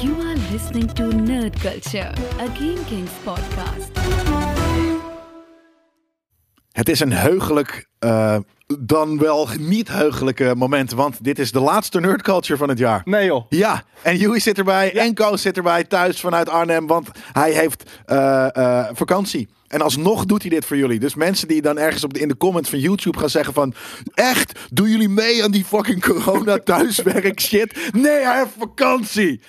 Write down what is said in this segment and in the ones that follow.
You are listening to Nerd Culture, a Game Kings podcast. Het is een heugelijk, eh, dan wel niet heugelijke moment. Want dit is de laatste Nerd Culture van het jaar. Nee joh. Ja, en Joey zit erbij en Koos zit erbij thuis vanuit Arnhem. Want hij heeft eh, eh, vakantie. En alsnog doet hij dit voor jullie. Dus mensen die dan ergens op de, in de comments van YouTube gaan zeggen van... Echt? Doen jullie mee aan die fucking corona thuiswerk shit? Nee, hij heeft vakantie.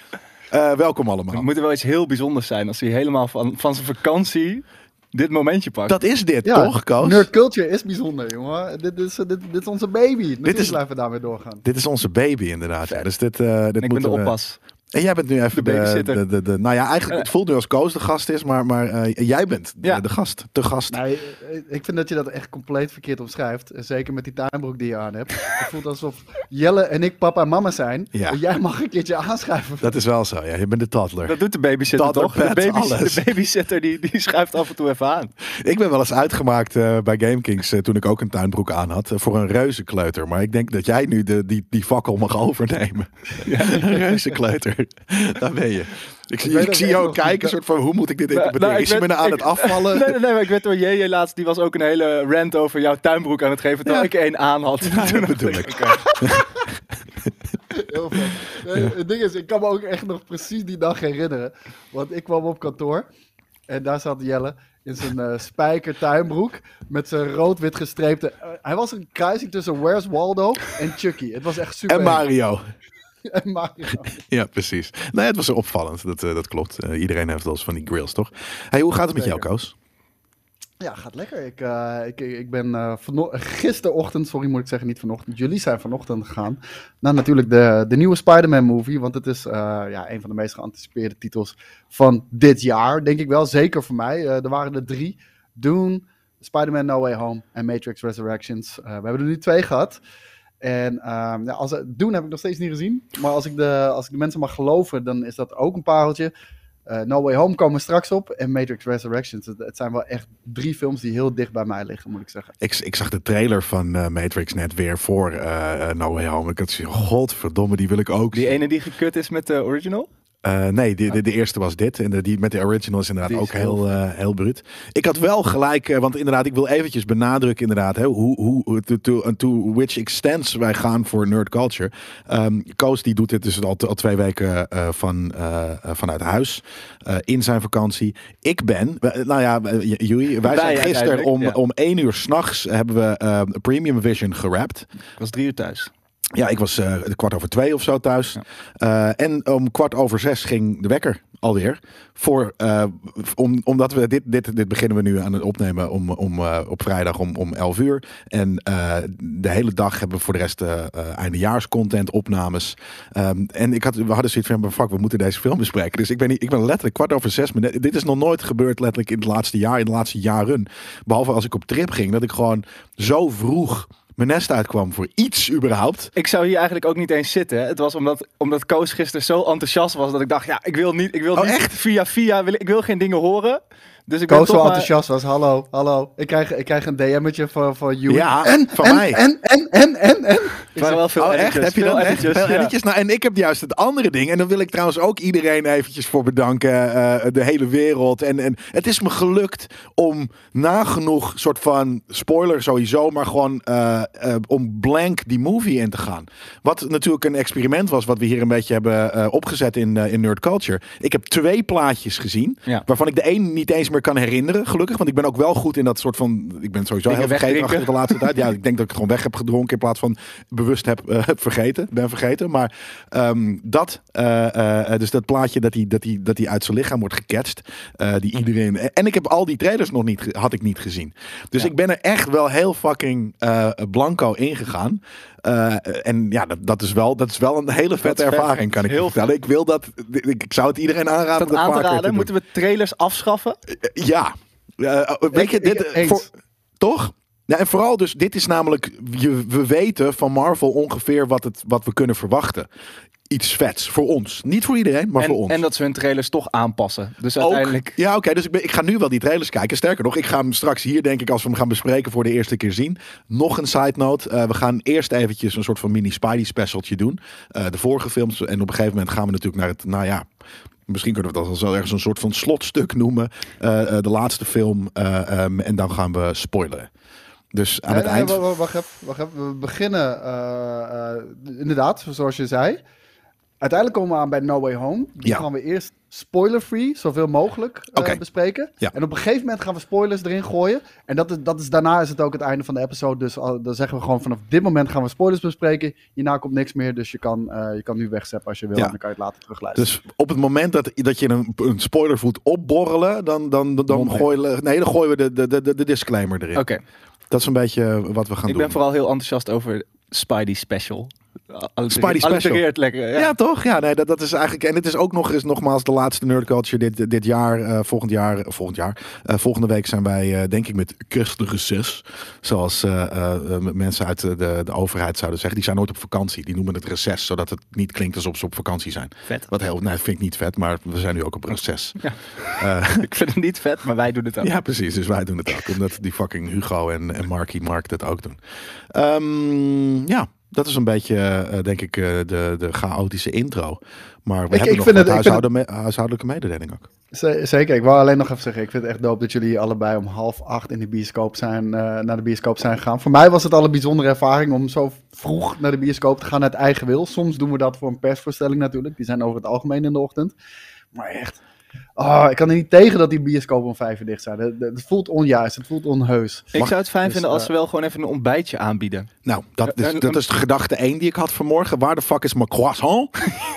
Eh, welkom allemaal. Het moet er wel iets heel bijzonders zijn als hij helemaal van, van zijn vakantie dit momentje pakt. Dat is dit, Ja, toch, Koos? Nerd culture is bijzonder, jongen. Dit is, dit, dit is onze baby. Dit is- blijven we daarmee doorgaan. Dit is onze baby inderdaad. Ja. Dus dit, eh dit ik ben de we- oppas. En jij bent nu even De de, babysitter. de, de, de- Nou ja, eigenlijk het voelt nu als Koos de gast is, maar, maar eh, jij bent de, Ja. de gast. De gast. Nee, eh, ik vind dat je dat echt compleet verkeerd omschrijft. En Zeker met die tuinbroek die je aan hebt. Het voelt alsof Jelle en ik papa en mama zijn. Ja. En jij mag een keertje aanschrijven. Dat is wel zo. Ja, je bent de toddler. Dat doet de babysitter Toddler toch? De, babys- alles. de babysitter die, die schuift af en toe even aan. Ik ben wel eens uitgemaakt eh, bij GameKings eh, toen ik ook een tuinbroek aan had. eh, voor een reuzenkleuter. Maar ik denk dat jij nu de, die, die fakkel mag overnemen. een reuzenkleuter. Daar ben je. Ik, ik zie jou nog- kijken, soort van hoe moet ik dit Nou, interpreteren? nou, ik is je me nou aan ik- het afvallen? Nee, nee, nee, maar ik weet door JJ laatst, die was ook een hele rant over jouw tuinbroek aan het geven. Terwijl Ja. ik één aan had. Ja, dat bedoel ik. Heel. Nee, het ding is, ik kan me ook echt nog precies die dag herinneren. Want ik kwam op kantoor. En daar zat Jelle in zijn eh spijker tuinbroek. Met zijn rood-wit gestreepte... hij was een kruising tussen Where's Waldo en Chucky. Het was echt super... En Mario. En Mario. Ja, precies. Nee, het was opvallend. Dat, eh, dat klopt. Eh, iedereen heeft wel eens van die grills, toch? Hey, hoe gaat het met jou. Koos? Ja, gaat lekker. Ik, eh, ik, ik ben vano- gisterochtend, sorry moet ik zeggen, niet vanochtend. Jullie zijn vanochtend gegaan. Naar natuurlijk de, de nieuwe Spider-Man movie. Want het is ja, een van de meest geanticipeerde titels van dit jaar. Denk ik wel, zeker voor mij. Er waren er drie. Dune, Spider-Man No Way Home en Matrix Resurrections. We hebben er nu twee gehad. En ehm, ja, als, Dune heb ik nog steeds niet gezien. Maar als ik, de, als ik de mensen mag geloven, dan is dat ook een pareltje. Eh, no Way Home komen we straks op. En Matrix Resurrections. Het, het zijn wel echt drie films die heel dicht bij mij liggen, moet ik zeggen. Ik, ik zag de trailer van eh, Matrix net weer voor eh No Way Home. Ik had zoiets godverdomme, die wil ik ook Die zien. ene die gekut is met de original? Eh, nee, de, de, de eerste was dit. En de, die met de original is inderdaad ook heel heel, eh, heel bruut. Ik had wel gelijk, eh, want inderdaad, ik wil eventjes benadrukken inderdaad, hè, hoe, hoe, to, to, to which extents wij gaan voor nerd culture. Ehm Koos die doet dit dus al, al twee weken van, vanuit huis, in zijn vakantie. Ik ben, nou ja, J- Joey, wij zijn gisteren om, ja. om één uur s'nachts hebben we Premium Vision gerapt. Ik was drie uur thuis. Ja, ik was eh, kwart over twee of zo thuis. Eh, en om kwart over zes ging de wekker alweer. Voor, eh, om, omdat we dit, dit, dit beginnen we nu aan het opnemen om, om, op vrijdag om, om 11 uur. En de hele dag hebben we voor de rest eindejaarscontent, opnames. Ehm, en ik had, we hadden zoiets van, fuck, we moeten deze film bespreken. Dus ik ben, niet- ik ben letterlijk kwart over zes. Dit is nog nooit gebeurd letterlijk in het laatste jaar, in de laatste jaren. Behalve als ik op trip ging, dat ik gewoon zo vroeg mijn nest uitkwam voor iets überhaupt. Ik zou hier eigenlijk ook niet eens zitten. Het was omdat, omdat Koos gisteren zo enthousiast was dat ik dacht, ja, ik wil niet, ik wil Oh, niet echt? via via, wil, ik wil geen dingen horen. Dus ik ben Koos zo enthousiast was. Hallo, hallo. Ik krijg, ik krijg een DM'tje van, van Joey. Ja, en, van en, mij. En, en, en, en, en. Het waren wel veel Oh, echt? Heb je veel dan echt editjes, veel ja. editjes? Nou, en ik heb juist het andere ding. En dan wil ik trouwens ook iedereen eventjes voor bedanken. eh, de hele wereld. En, en het is me gelukt om nagenoeg soort van spoiler sowieso, maar gewoon eh, eh, om blank die movie in te gaan. Wat natuurlijk een experiment was, wat we hier een beetje hebben eh, opgezet in, eh, in Nerd Culture. Ik heb twee plaatjes gezien, Ja. waarvan ik de een niet eens meer kan herinneren, gelukkig. Want ik ben ook wel goed in dat soort van. Ik ben sowieso Dingen heel vergeten wegdrinken. achter de laatste tijd. Ja, ik denk dat ik het gewoon weg heb gedronken in plaats van bewust heb eh, vergeten. Ben vergeten. Maar ehm, dat, eh, eh, dus dat plaatje dat hij dat die, dat die uit zijn lichaam wordt gecatcht. die iedereen. En ik heb al die trailers nog niet, had ik niet gezien. Dus ik ben er echt wel heel fucking blanco ingegaan. Eh, en ja, dat, dat, is wel, dat is wel een hele vette ervaring, kan ik je Heel vertellen. Ik wil dat. Ik, ik zou het iedereen aanraden. dat om aan te vaker raden, doen. moeten we trailers afschaffen? Ja. Eh, weet je, Ik- dit, voor, toch? Ja, en vooral dus, dit is namelijk, je, we weten van Marvel ongeveer wat, het, wat we kunnen verwachten. Iets vets voor ons. Niet voor iedereen, maar voor ons. en dat ze hun trailers toch aanpassen. Dus Ook- uiteindelijk... Ja, oké. dus ik, ben, ik ga nu wel die trailers kijken. Sterker nog, ik ga hem straks hier, denk ik, als we hem gaan bespreken voor de eerste keer zien. Nog een side note. Eh, we gaan eerst eventjes een soort van mini Spidey specialtje doen. Eh, de vorige films. En op een gegeven moment gaan we natuurlijk naar het, nou ja... Misschien kunnen we dat als wel ergens een soort van slotstuk noemen. Eh, de laatste film. eh, ehm, en dan gaan we spoileren. Dus aan Nee, het nee, eind... wa- wa- Wacht even, wacht. We beginnen, eh, eh, inderdaad, zoals je zei. Uiteindelijk komen we aan bij No Way Home. Die Ja. gaan we eerst spoiler-free, zoveel mogelijk eh, bespreken. Ja. En op een gegeven moment gaan we spoilers erin gooien. En dat is, dat is, daarna is het ook het einde van de episode. Dus al- dan zeggen we gewoon vanaf dit moment gaan we spoilers bespreken. Hierna komt niks meer, dus je kan, je kan nu wegzeppen als je wil. Ja. En dan kan je het later terugluisteren. Dus op het moment dat, dat je een, een spoiler voelt opborrelen, dan, dan, dan, gooien, we- nee, dan gooien we de, de, de, de disclaimer erin. Oké, Dat is een beetje wat we gaan ik doen. ben vooral heel enthousiast over Spidey Special. Spidey Special. lekker. Ja. Ja. toch? Ja, nee, dat, dat is eigenlijk. En het is ook nog eens nogmaals de laatste Nerd Culture dit, dit jaar. eh, volgend jaar. eh, volgend jaar. eh, volgende week zijn wij, denk ik, met kerstreces. Zoals mensen uit de, de, overheid zouden zeggen. Die zijn nooit op vakantie. Die noemen het reces, zodat het niet klinkt alsof ze op vakantie zijn. Vet. Wat heel, nee, vind ik niet vet, maar we zijn nu ook op reces. Ja. Ik vind het niet vet, maar wij doen het ook. Ja, precies. Dus wij doen het ook. Omdat die fucking Hugo en, en Marky Mark dat ook doen. Ehm, ja, dat is een beetje, eh, denk ik, eh, de, de chaotische intro. Maar we Ik- hebben ik nog vind het- vind huishouden me- huishoudelijke mededeling ook. Zeker, ik wou alleen nog even zeggen, ik vind het echt dope dat jullie allebei om half acht in de bioscoop zijn, eh, naar de bioscoop zijn gegaan. Voor mij was het al een bijzondere ervaring om zo vroeg naar de bioscoop te gaan uit eigen wil. Soms doen we dat voor een persvoorstelling natuurlijk, die zijn over het algemeen in de ochtend. Maar echt, oh, ik kan er niet tegen dat die bioscoop om vijf uur dicht zijn. Het, voelt onjuist, het voelt onheus. Ik zou het fijn Dus, vinden als eh, ze wel gewoon even een ontbijtje aanbieden. Nou, dat is, dat is de gedachte één die ik had vanmorgen. Waar de fuck is mijn croissant?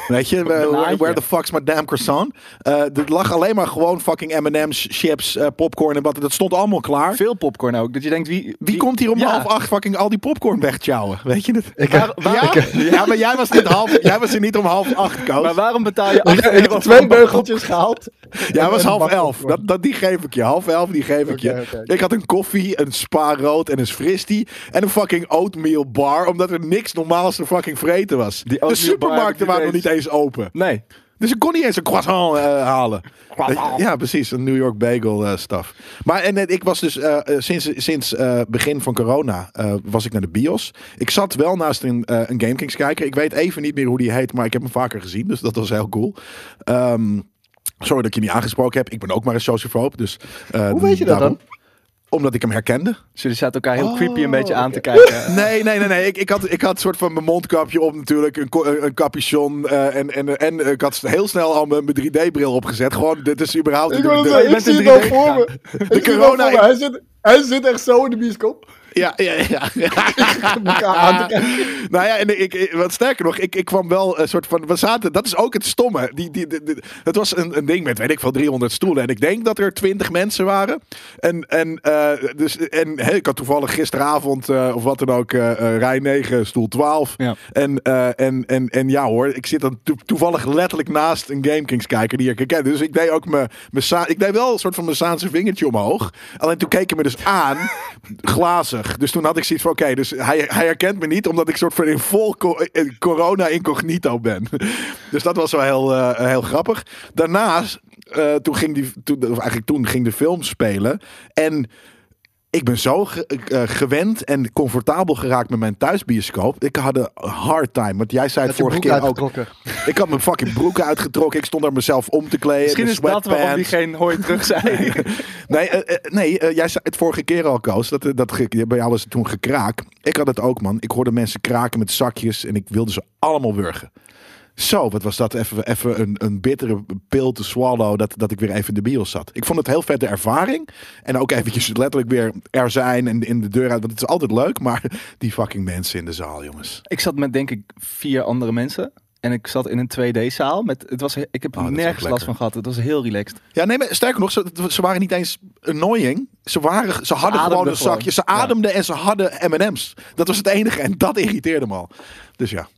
Weet je, where, where the fuck's my damn croissant? Eh er lag alleen maar gewoon fucking M&M's, chips, eh, popcorn en wat. Dat stond allemaal klaar. Veel popcorn ook. Dat je denkt, wie... Wie komt hier om Ja. half acht fucking al die popcorn wegtjouwen? Weet je het? Ik, Waar- waar- ja? ja, maar jij was, niet half, jij was er niet om half acht, Koos. Maar waarom betaal je ik, 8 ik heb twee beugeltjes gehaald. Ja, was half elf. Dat, dat, die geef ik je. Half elf, die geef ik je. Ik had een koffie, een spa rood en een fristie. En een fucking oatmeal bar. Omdat er niks normaals te fucking vreten was. Die De supermarkten waren nog niet niet eens open. Nee. Dus ik kon niet eens een croissant eh, halen. Je- Ja, precies. Een New York bagel eh stuff. Maar en, eh, ik was dus eh, eh, sinds, sinds eh, begin van corona eh, was ik naar de bios. Ik zat wel naast een, eh een GameKings kijker. Ik weet even niet meer hoe die heet, maar ik heb hem vaker gezien. Dus dat was heel cool. Ehm, sorry dat ik je niet aangesproken heb. Ik ben ook maar een sociofoob. Dus, eh, Hoe weet je dat daarom- dan? Omdat ik hem herkende. Dus jullie zaten elkaar heel Oh, creepy een beetje aan te kijken. Nee, nee, nee. nee. Ik, ik, had, ik had soort van mijn mondkapje op natuurlijk. Een, een capuchon. eh, en, en, en ik had heel snel al mijn, mijn 3D-bril opgezet. Gewoon, dit is überhaupt... Ik, de- wil de- zeggen, je ik bent zie in het al 3D voor me. al corona-. Hij zit, hij zit echt zo in de bioscoop. Ja, ja, ja. Kijken. nou ja, en ik, ik- wat sterker nog, ik, ik kwam wel een soort van. We zaten, dat is ook het stomme. Die, die, het was een, een ding met, weet ik veel, 300 stoelen. En ik denk dat er 20 mensen waren. En, en, eh, dus, en hey, ik had toevallig gisteravond, eh, of wat dan ook, eh, rij 9, stoel 12. Ja. En, en, en, en ja hoor, ik zit dan to- toevallig letterlijk naast een GameKings kijker die ik ken. Dus ik deed ook mijn, ik deed wel een soort van mijn Saanse vingertje omhoog. Alleen toen hij me dus aan, Dus toen had ik zoiets van, oké, dus hij, hij herkent me niet omdat ik soort van in vol co- corona incognito ben. dus dat was wel heel, eh, heel grappig. Daarnaast, eh, toen ging die, toen, of eigenlijk toen ging de film spelen en ik ben zo ge- eh, gewend en comfortabel geraakt met mijn thuisbioscoop. Ik had een hard time. Want jij zei het vorige keer ook. Ik had mijn fucking broek uitgetrokken. Ik stond daar mezelf om te kleden. Misschien de is dat waarom die geen hooi terug zei. Nee, eh, eh, nee jij zei het vorige keer al, Koos. Dat, dat, bij jou was het toen gekraak. Ik had het ook, man. Ik hoorde mensen kraken met zakjes. En ik wilde ze allemaal wurgen. Zo, wat was dat even, even een, een bittere pil te swallow dat, dat ik weer even in de bios zat. Ik vond het heel vette ervaring. En ook eventjes letterlijk weer er zijn en in de deur uit. Want het is altijd leuk, maar die fucking mensen in de zaal, jongens. Ik zat met denk ik vier andere mensen. En ik zat in een 2D-zaal. Met, het was, ik heb Oh, er nergens last van gehad. Het was heel relaxed. Ja, nee, maar sterker nog, ze, ze waren niet eens annoying. Ze, waren, ze hadden gewoon een zakje. Ze. Ja. ademden en ze hadden M&M's. Dat was het enige en dat irriteerde me al. Dus ja.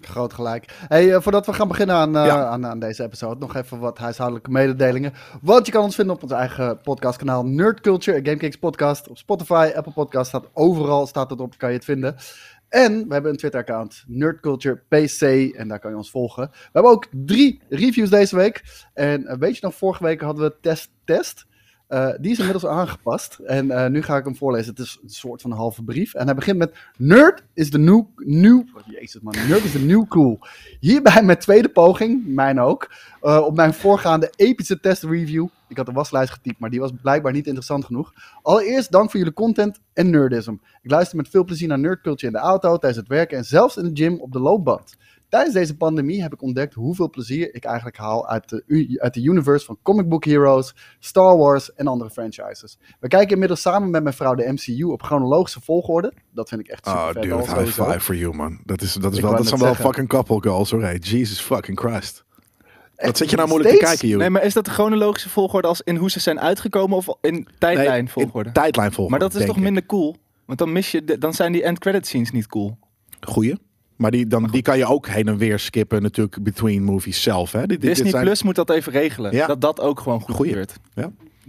Groot gelijk. Hey, eh, voordat we gaan beginnen aan, eh, Ja. aan, aan deze episode, nog even wat huishoudelijke mededelingen. Want je kan ons vinden op ons eigen podcastkanaal Nerd Culture, GameKings podcast. Op Spotify, Apple Podcast, staat overal staat het op, kan je het vinden. En we hebben een Twitter-account, Nerd Culture PC, en daar kan je ons volgen. We hebben ook drie reviews deze week. En eh, weet je nog, vorige week hadden we test test. Eh, die is inmiddels aangepast. En eh, nu ga ik hem voorlezen. Het is een soort van halve brief. En hij begint met: Nerd is de new. new oh, jezus man. Nerd is de new cool. Hierbij mijn tweede poging, mijn ook. eh, op mijn voorgaande epische test review. Ik had de waslijst getypt, maar die was blijkbaar niet interessant genoeg. Allereerst dank voor jullie content en nerdism. Ik luister met veel plezier naar nerdculture in de auto, tijdens het werken en zelfs in de gym op de loopband. Tijdens deze pandemie heb ik ontdekt hoeveel plezier ik eigenlijk haal uit de, uit de universe van comic book heroes, Star Wars en andere franchises. We kijken inmiddels samen met mijn vrouw de MCU op chronologische volgorde. Dat vind ik echt super Oh, vet. dude, high sowieso. five for you, man. Dat, is, dat, is Ik wel, dat zijn wel fucking couple goals, hoor. Hey, Jesus fucking Christ. Wat zit je nou moeilijk te kijken, joh? Nee, maar is dat de chronologische volgorde als in hoe ze zijn uitgekomen of in tijdlijn volgorde? tijdlijn volgorde. maar dat is toch ik. minder cool? Want dan mis je, de- dan zijn die end credit scenes niet cool. Goeie. Maar die, dan, die kan je ook heen en weer skippen natuurlijk between movies zelf. Hè? Dit, dit- dit Disney zijn- Plus moet dat even regelen. Ja. Dat dat ook gewoon goed Goeie. gebeurt.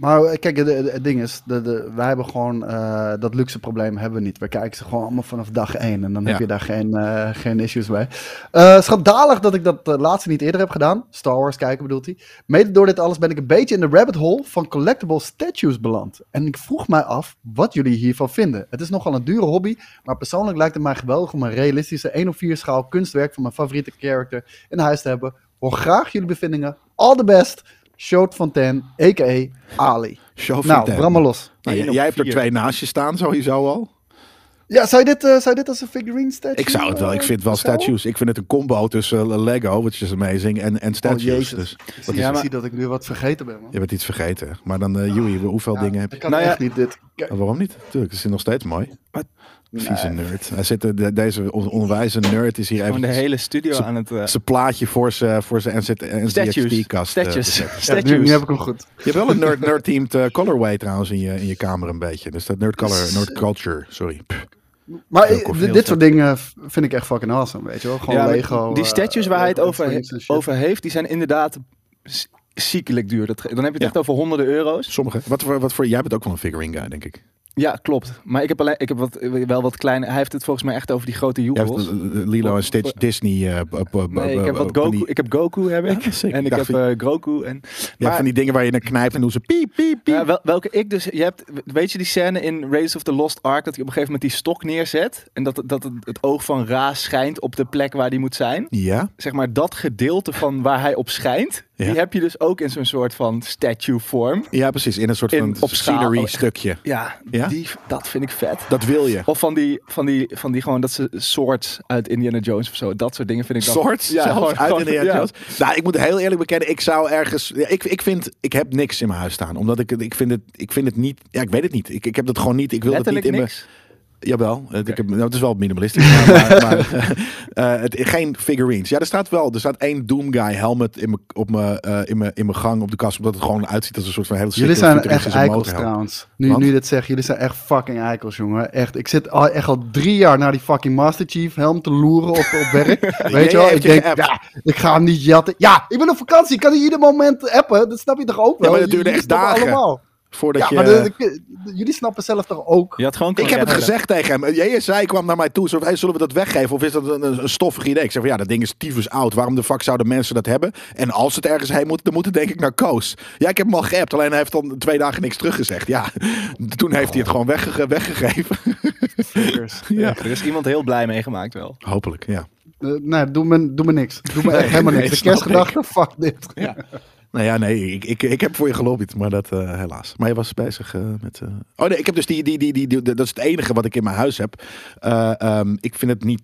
Maar kijk, het ding is, de, de, wij hebben gewoon eh, dat luxe probleem hebben we niet. We kijken ze gewoon allemaal vanaf dag één en dan heb je daar geen, eh, geen issues mee. Eh schandalig dat ik dat laatste niet eerder heb gedaan. Star Wars kijken bedoelt hij. Mede door dit alles ben ik een beetje in de rabbit hole van collectible statues beland. En ik vroeg mij af wat jullie hiervan vinden. Het is nogal een dure hobby, maar persoonlijk lijkt het mij geweldig om een realistische 1 op 4 schaal kunstwerk van mijn favoriete character in huis te hebben. Hoor graag jullie bevindingen. All the best. Short Fontaine, a.k.a. Ali. Show Nou, Fontaine. bram maar los. Nou, jij- hebt er twee naast je staan, sowieso al. Ja, zou je dit, eh, zou je dit als een figurine statue? Ik zou het wel. Ik vind het wel statues. Ik vind het een combo tussen eh, Lego, which is amazing, en, en statues. Oh, jezus. dus wat zie- is- ik zie dat ik nu wat vergeten ben, man. je bent iets vergeten. Maar dan, eh Joey, hoeveel Ja, dingen heb je? Ik kan Nou ja, echt niet dit. Kijk, Oh, waarom niet? Tuurlijk, het is nog steeds mooi. Wat? Vieze nerd. Hij zit, er- de, deze on- onwijze nerd is hier even de hele studio aan het... eh, zijn plaatje voor zijn voor. NZXT-kast. Statues. ja, nu, Statues. nu heb ik hem goed. Je hebt wel een nerd, nerd-themed eh, colorway trouwens in je, in je kamer een beetje. Dus dat nerd color, nerd culture, sorry. Maar eh, dit- soort dingen vind ik echt fucking awesome, weet je wel. Gewoon Lego. Die eh, statues waar hij het over, over heeft, die zijn inderdaad ziekelijk duur. Dat, dan heb je het Ja. echt over honderden euro's. Sommige. Wat voor, wat voor, jij bent ook wel een figurine guy, denk ik. Ja, klopt. Maar ik heb, alleen, ik heb wat, wel wat kleine... Hij heeft het volgens mij echt over die grote eh, Lilo en Stitch Disney. eh, Nee, ik heb wat Goku. die- Ik heb Goku, heb ik. Ja. En ik heb van- eh, Groku. En, maar- van die dingen waar je naar knijpt en doen ze piep, piep, piep. Ja, wel, welke ik dus... Je hebt, weet je die scène in Raiders of the Lost Ark... dat hij op een gegeven moment die stok neerzet... en dat, dat het, het oog van Ra schijnt op de plek waar die moet zijn? Ja, Zeg maar, dat gedeelte van waar hij op schijnt... Ja. die heb je dus ook in zo'n soort van statue vorm. ja, precies. In een soort In- van op scenery stukje. Ja, Ja? Die, dat vind ik vet. Dat wil je. Of van die, van die, van die gewoon dat ze swords uit Indiana Jones of zo. Dat soort dingen vind ik dan... Soort Ja, zelfs gewoon- uit gewoon- Indiana ja. Jones. Nou, ik moet heel eerlijk bekennen, ik zou ergens. Ja, ik, ik vind, ik heb niks in mijn huis staan, omdat ik, ik vind het, ik vind het niet. Ja, ik weet het niet. Ik, ik heb dat gewoon niet. Ik wil het niet in mijn. Jawel, het, ik heb, nou, het is wel minimalistisch. maar, maar, eh, het, geen figurines. Ja, er staat wel. Er staat één Doom Guy helmet in mijn op mijn eh, in mijn in mijn gang op de kast, omdat het gewoon uitziet als een soort van hele Jullie zijn echt eikels trouwens. Nu, Want? nu je dit zegt, jullie zijn echt fucking eikels, jongen. Echt, ik zit al, echt al drie jaar naar die fucking Master Chief helm te loeren op, op werk. Weet je wel? Ik denk, ja, ik ga hem niet jatten. Ja, ik ben op vakantie. Ik kan ieder moment appen. Dat snap je toch ook wel? maar dat duurde echt dagen. Allemaal. Voordat Ja, je. maar de- de- jullie snappen zelf toch ook? Je had gewoon Ik heb het gezegd tegen hem. Jij zei, kwam naar mij toe. Zo, van, hey, zullen we dat weggeven? Of is dat een, een, stoffig idee? Ik zeg van ja, dat ding is tyfus oud. Waarom de fuck zouden mensen dat hebben? En als het ergens heen moet, dan moet het denk ik naar Koos. Ja, ik heb hem al geappt. Alleen hij heeft dan twee dagen niks teruggezegd. Ja, toen heeft hij het gewoon wegge- weggegeven. Ja. Er is iemand heel blij mee gemaakt wel. Hopelijk, ja. Eh, nee, doe me, doe me niks. Doe me echt helemaal nee, niks. De kerstgedachte, fuck dit. Ja. Nou ja, nee, ik, ik, ik heb voor je gelobbyd, maar dat eh, helaas. Maar je was bezig eh, met... eh, Oh nee, ik heb dus die, die, die, die, dat is het enige wat ik in mijn huis heb. Eh, ehm, ik vind het niet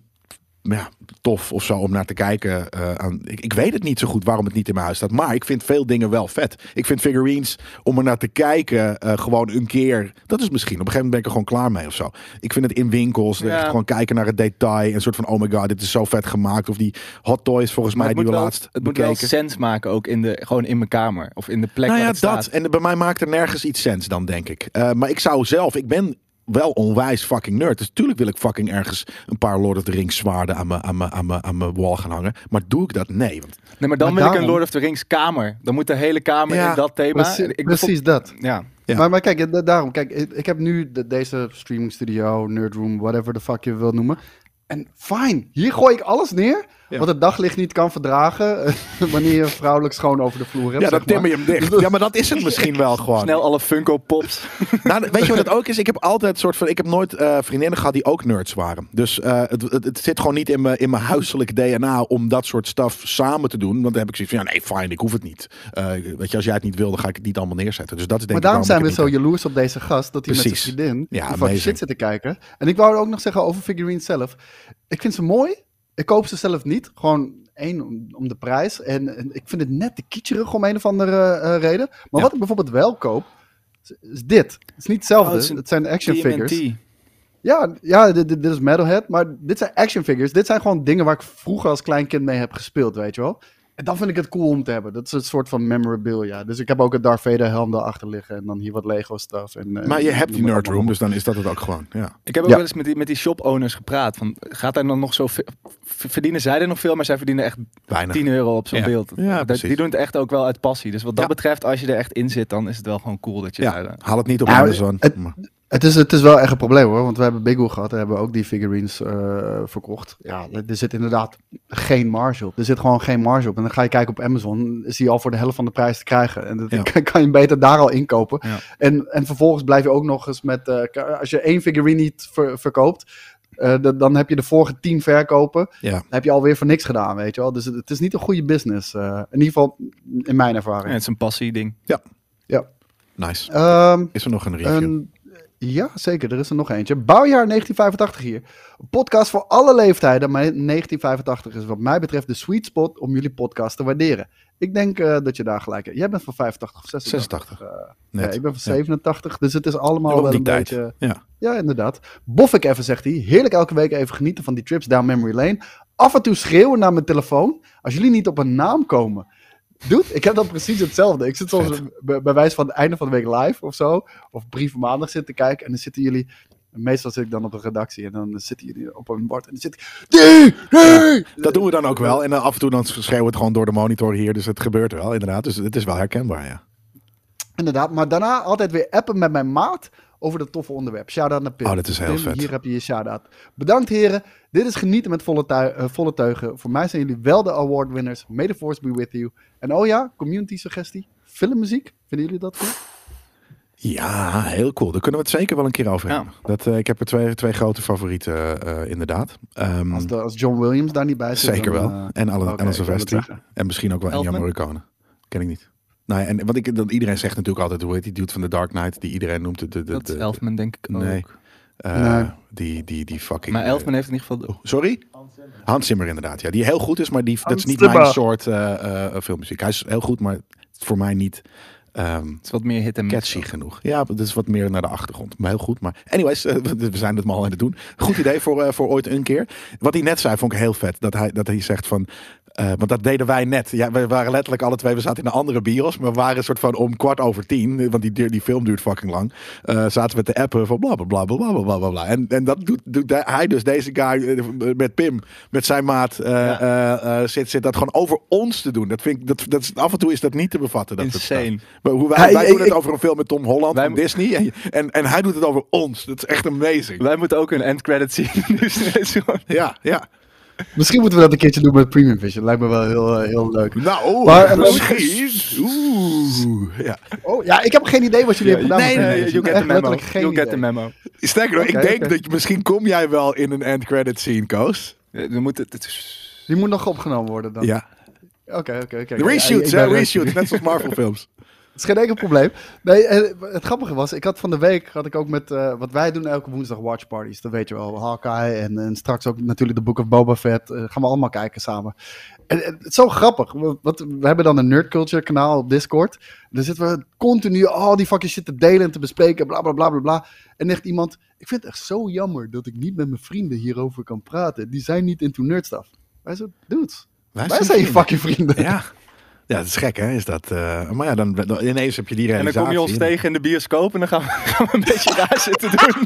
ja, tof of zo om naar te kijken. eh, aan, ik, ik weet het niet zo goed waarom het niet in mijn huis staat. Maar ik vind veel dingen wel vet. Ik vind figurines om er naar te kijken eh, gewoon een keer. Dat is misschien. Op een gegeven moment ben ik er gewoon klaar mee of zo. Ik vind het in winkels. Ja. gewoon kijken naar het detail. Een soort van oh my god, dit is zo vet gemaakt. Of die hot toys volgens Maar mij die we wel, laatst het moet wel bekeken. sens maken ook in de, gewoon in mijn kamer. Of in de plek Nou waar ja, het staat. dat. En bij mij maakt er nergens iets sens dan, denk ik. Eh, maar ik zou zelf, ik ben wel onwijs fucking nerd. Dus natuurlijk wil ik fucking ergens een paar Lord of the Rings zwaarden aan mijn, aan mijn, aan mijn, aan mijn wall gaan hangen. Maar doe ik dat? Nee. Want, Nee, maar dan Maar wil ik een Lord of the Rings kamer. Dan moet de hele kamer Ja, in dat thema. Precies, Ik precies dat. Ja. Ja. Maar, maar kijk, da- daarom, kijk, ik, heb nu de- deze streaming studio, nerdroom, whatever the fuck je wilt noemen. En fijn, hier gooi ik alles neer Ja. wat het daglicht niet kan verdragen wanneer je vrouwelijk schoon over de vloer hebt. ja, dan timmer je hem dicht. Ja, maar dat is het misschien wel gewoon. Snel alle Funko Pops. Nou, weet je wat het ook is? Ik heb altijd een soort van. Ik heb nooit eh, vriendinnen gehad die ook nerds waren. Dus eh, het, het, het zit gewoon niet in mijn, in mijn huiselijk DNA om dat soort stuff samen te doen. Want dan heb ik zoiets van: ja, nee, fijn, ik hoef het niet. Eh, weet je, als jij het niet wil, dan ga ik het niet allemaal neerzetten. Dus dat is denk Maar ik daarom zijn we zo jaloers op deze gast, dat hij met zijn vriendin Ja, amazing. shit zit te kijken. En ik wou ook nog zeggen over figurines zelf. Ik vind ze mooi, ik koop ze zelf niet. Gewoon één, om, om de prijs. En, en ik vind het net te kitscherig om een of andere eh, reden. Maar Ja. wat ik bijvoorbeeld wel koop, is, is dit. Het is niet hetzelfde, Oh, het zijn action figures. Ja, ja dit, dit dit is Metalhead, maar dit zijn action figures. Dit zijn gewoon dingen waar ik vroeger als klein kind mee heb gespeeld, weet je wel. En dan vind ik het cool om te hebben. Dat is een soort van memorabilia. Dus ik heb ook een Darth Vader helm daarachter liggen en dan hier wat Lego stuff. En, eh, Maar je hebt die nerdroom, allemaal dus dan is dat het ook gewoon. Ja. Ik heb ook Ja. wel eens met die, met die shop-owners gepraat. Van, gaat daar dan nog zo veel... Verdienen zij er nog veel, maar zij verdienen echt Weinig. 10 euro op zo'n Ja. beeld. Ja, Dat- die doen het echt ook wel uit passie. Dus wat dat Ja. betreft, als je er echt in zit, dan is het wel gewoon cool dat je daar... Ja, eh, haal het niet op Ja, Amazon. het- Het is, het is wel echt een probleem hoor, want we hebben Big Wheel gehad. Daar hebben ook die figurines eh, verkocht. Ja, er zit inderdaad geen marge op. Er zit gewoon geen marge op. En dan ga je kijken op Amazon, is die al voor de helft van de prijs te krijgen. En dat Ja. kan, kan je beter daar al inkopen. Ja. En, en vervolgens blijf je ook nog eens met, eh, als je één figurine niet ver- verkoopt, eh, dan heb je de vorige tien verkopen. Ja. Dan heb je alweer voor niks gedaan, weet je wel. Dus het, het is niet een goede business. in ieder geval in mijn ja, ervaring. het is een passie-ding. Nice. Ehm, Is er nog een review? een, ja, zeker. Er is er nog eentje. Bouwjaar 1985 hier. Een podcast voor alle leeftijden. Maar 1985 is wat mij betreft de sweet spot om jullie podcast te waarderen. Ik denk eh, dat je daar gelijk hebt. Jij bent van 85 of 86? 86. Eh, Net. ja, ik ben van Ja. 87. Dus het is allemaal wel een tijd. beetje... Ja. Ja, inderdaad. Bof ik even, zegt hij. Heerlijk elke week even genieten van die trips down memory lane. Af en toe schreeuwen naar mijn telefoon. Als jullie niet op een naam komen. Dude, ik heb dan precies hetzelfde. Ik zit soms bij, bij wijze van het einde van de week live of zo. Of brieven maandag zitten kijken. En dan zitten jullie... Meestal zit ik dan op een redactie. En dan zitten jullie op een bord. En dan zit ik... Nee! Dat doen we dan ook wel. En dan af en toe dan schreeuwen we het gewoon door de monitor hier. Dus het gebeurt wel, inderdaad. Dus het is wel herkenbaar, ja. Inderdaad. Maar daarna altijd weer appen met mijn maat over dat toffe onderwerp. Shout-out naar Pim. Oh, dat is heel Pim, vet. Hier heb je je shout-out. Bedankt heren. Dit is genieten met volle, tui- eh, volle teugen. Voor mij zijn jullie wel de award winners. May the force be with you. En oh ja, community suggestie. Filmmuziek. Vinden jullie dat goed? Ja, heel cool. Daar kunnen we het zeker wel een keer over Ja. hebben. Dat, eh, ik heb er twee, twee grote favorieten, eh, inderdaad. Ehm, Als, de, als John Williams daar niet bij zit. zeker dan, wel. en Alan, het Silvestri. En misschien ook wel Elfman? Morricone. Ken ik niet. Nou ja, en wat ik, dat iedereen zegt natuurlijk altijd, hoe heet die dude van The Dark Knight, die iedereen noemt. De, de, de, Dat is de- Elfman, denk ik ook. Nee. eh, Nee. die, die, die fucking... Maar eh, Elfman heeft in ieder geval... de- oh, Sorry? Hans Zimmer inderdaad, ja. Die heel goed is, maar die, dat is niet Zimmer. mijn soort eh, eh, filmmuziek. Hij is heel goed, maar voor mij niet ehm, Het is wat meer hit en miss. catchy genoeg. Ja, dat is wat meer naar de achtergrond. Maar heel goed. Maar anyways, we zijn het maar al aan het doen. Goed idee voor, eh, voor ooit een keer. Wat hij net zei, vond ik heel vet. Dat hij, dat hij zegt van... Eh, want dat deden wij net. Ja, we waren letterlijk alle twee, we zaten in een andere bios. Maar we waren een soort van om kwart over tien, want die, die film duurt fucking lang. Eh, zaten we te appen van bla bla bla bla bla bla. En, en dat doet, doet hij dus, deze guy eh, met Pim, met zijn maat, zit, zit dat gewoon over ons te doen. Dat vind ik, dat, dat is, af en toe is dat niet te bevatten. Dat Insane. Maar hoe wij, doen het over een film met Tom Holland en Disney. En, en, hij doet het over ons. Dat is echt amazing. Wij moeten ook een end credit zien. ja, ja. Misschien moeten we dat een keertje doen met Premium Vision. Lijkt me wel heel, eh, heel leuk. Nou, Maar, eh, misschien. Oeh. Ja. Oh ja, ik heb geen idee wat jullie hebben gedaan. Nee, met nee, you get the memo. You get idee. the memo. Sterker nog, ik denk dat je, misschien kom jij wel in een end credit scene, Koos. Ja, We moeten... Het is... Die moet nog opgenomen worden dan. Ja. Oké, oké, oké. De reshoots, hè? Reshoots. Net zoals Marvel films. Het is geen enkel probleem. Nee, eh, het grappige was, ik had van de week, had ik ook met, eh, wat wij doen elke woensdag watch parties, dat weet je wel, Hawkeye en, en straks ook natuurlijk de Book of Boba Fett, eh, gaan we allemaal kijken samen. En, en het is zo grappig, we, wat, we hebben dan een nerd culture kanaal op Discord, dan zitten we continu al die fucking shit te delen en te bespreken, bla bla bla bla bla. En echt iemand, ik vind het echt zo jammer dat ik niet met mijn vrienden hierover kan praten, die zijn niet into nerd stuff. Wij zo, dudes, wij zijn je vrienden. fucking vrienden. Ja. Ja, dat is gek, hè? Is dat, eh, maar ja, dan, dan ineens heb je die En realisatie. dan kom je ons tegen in de bioscoop en dan gaan we, gaan we een beetje raar zitten doen.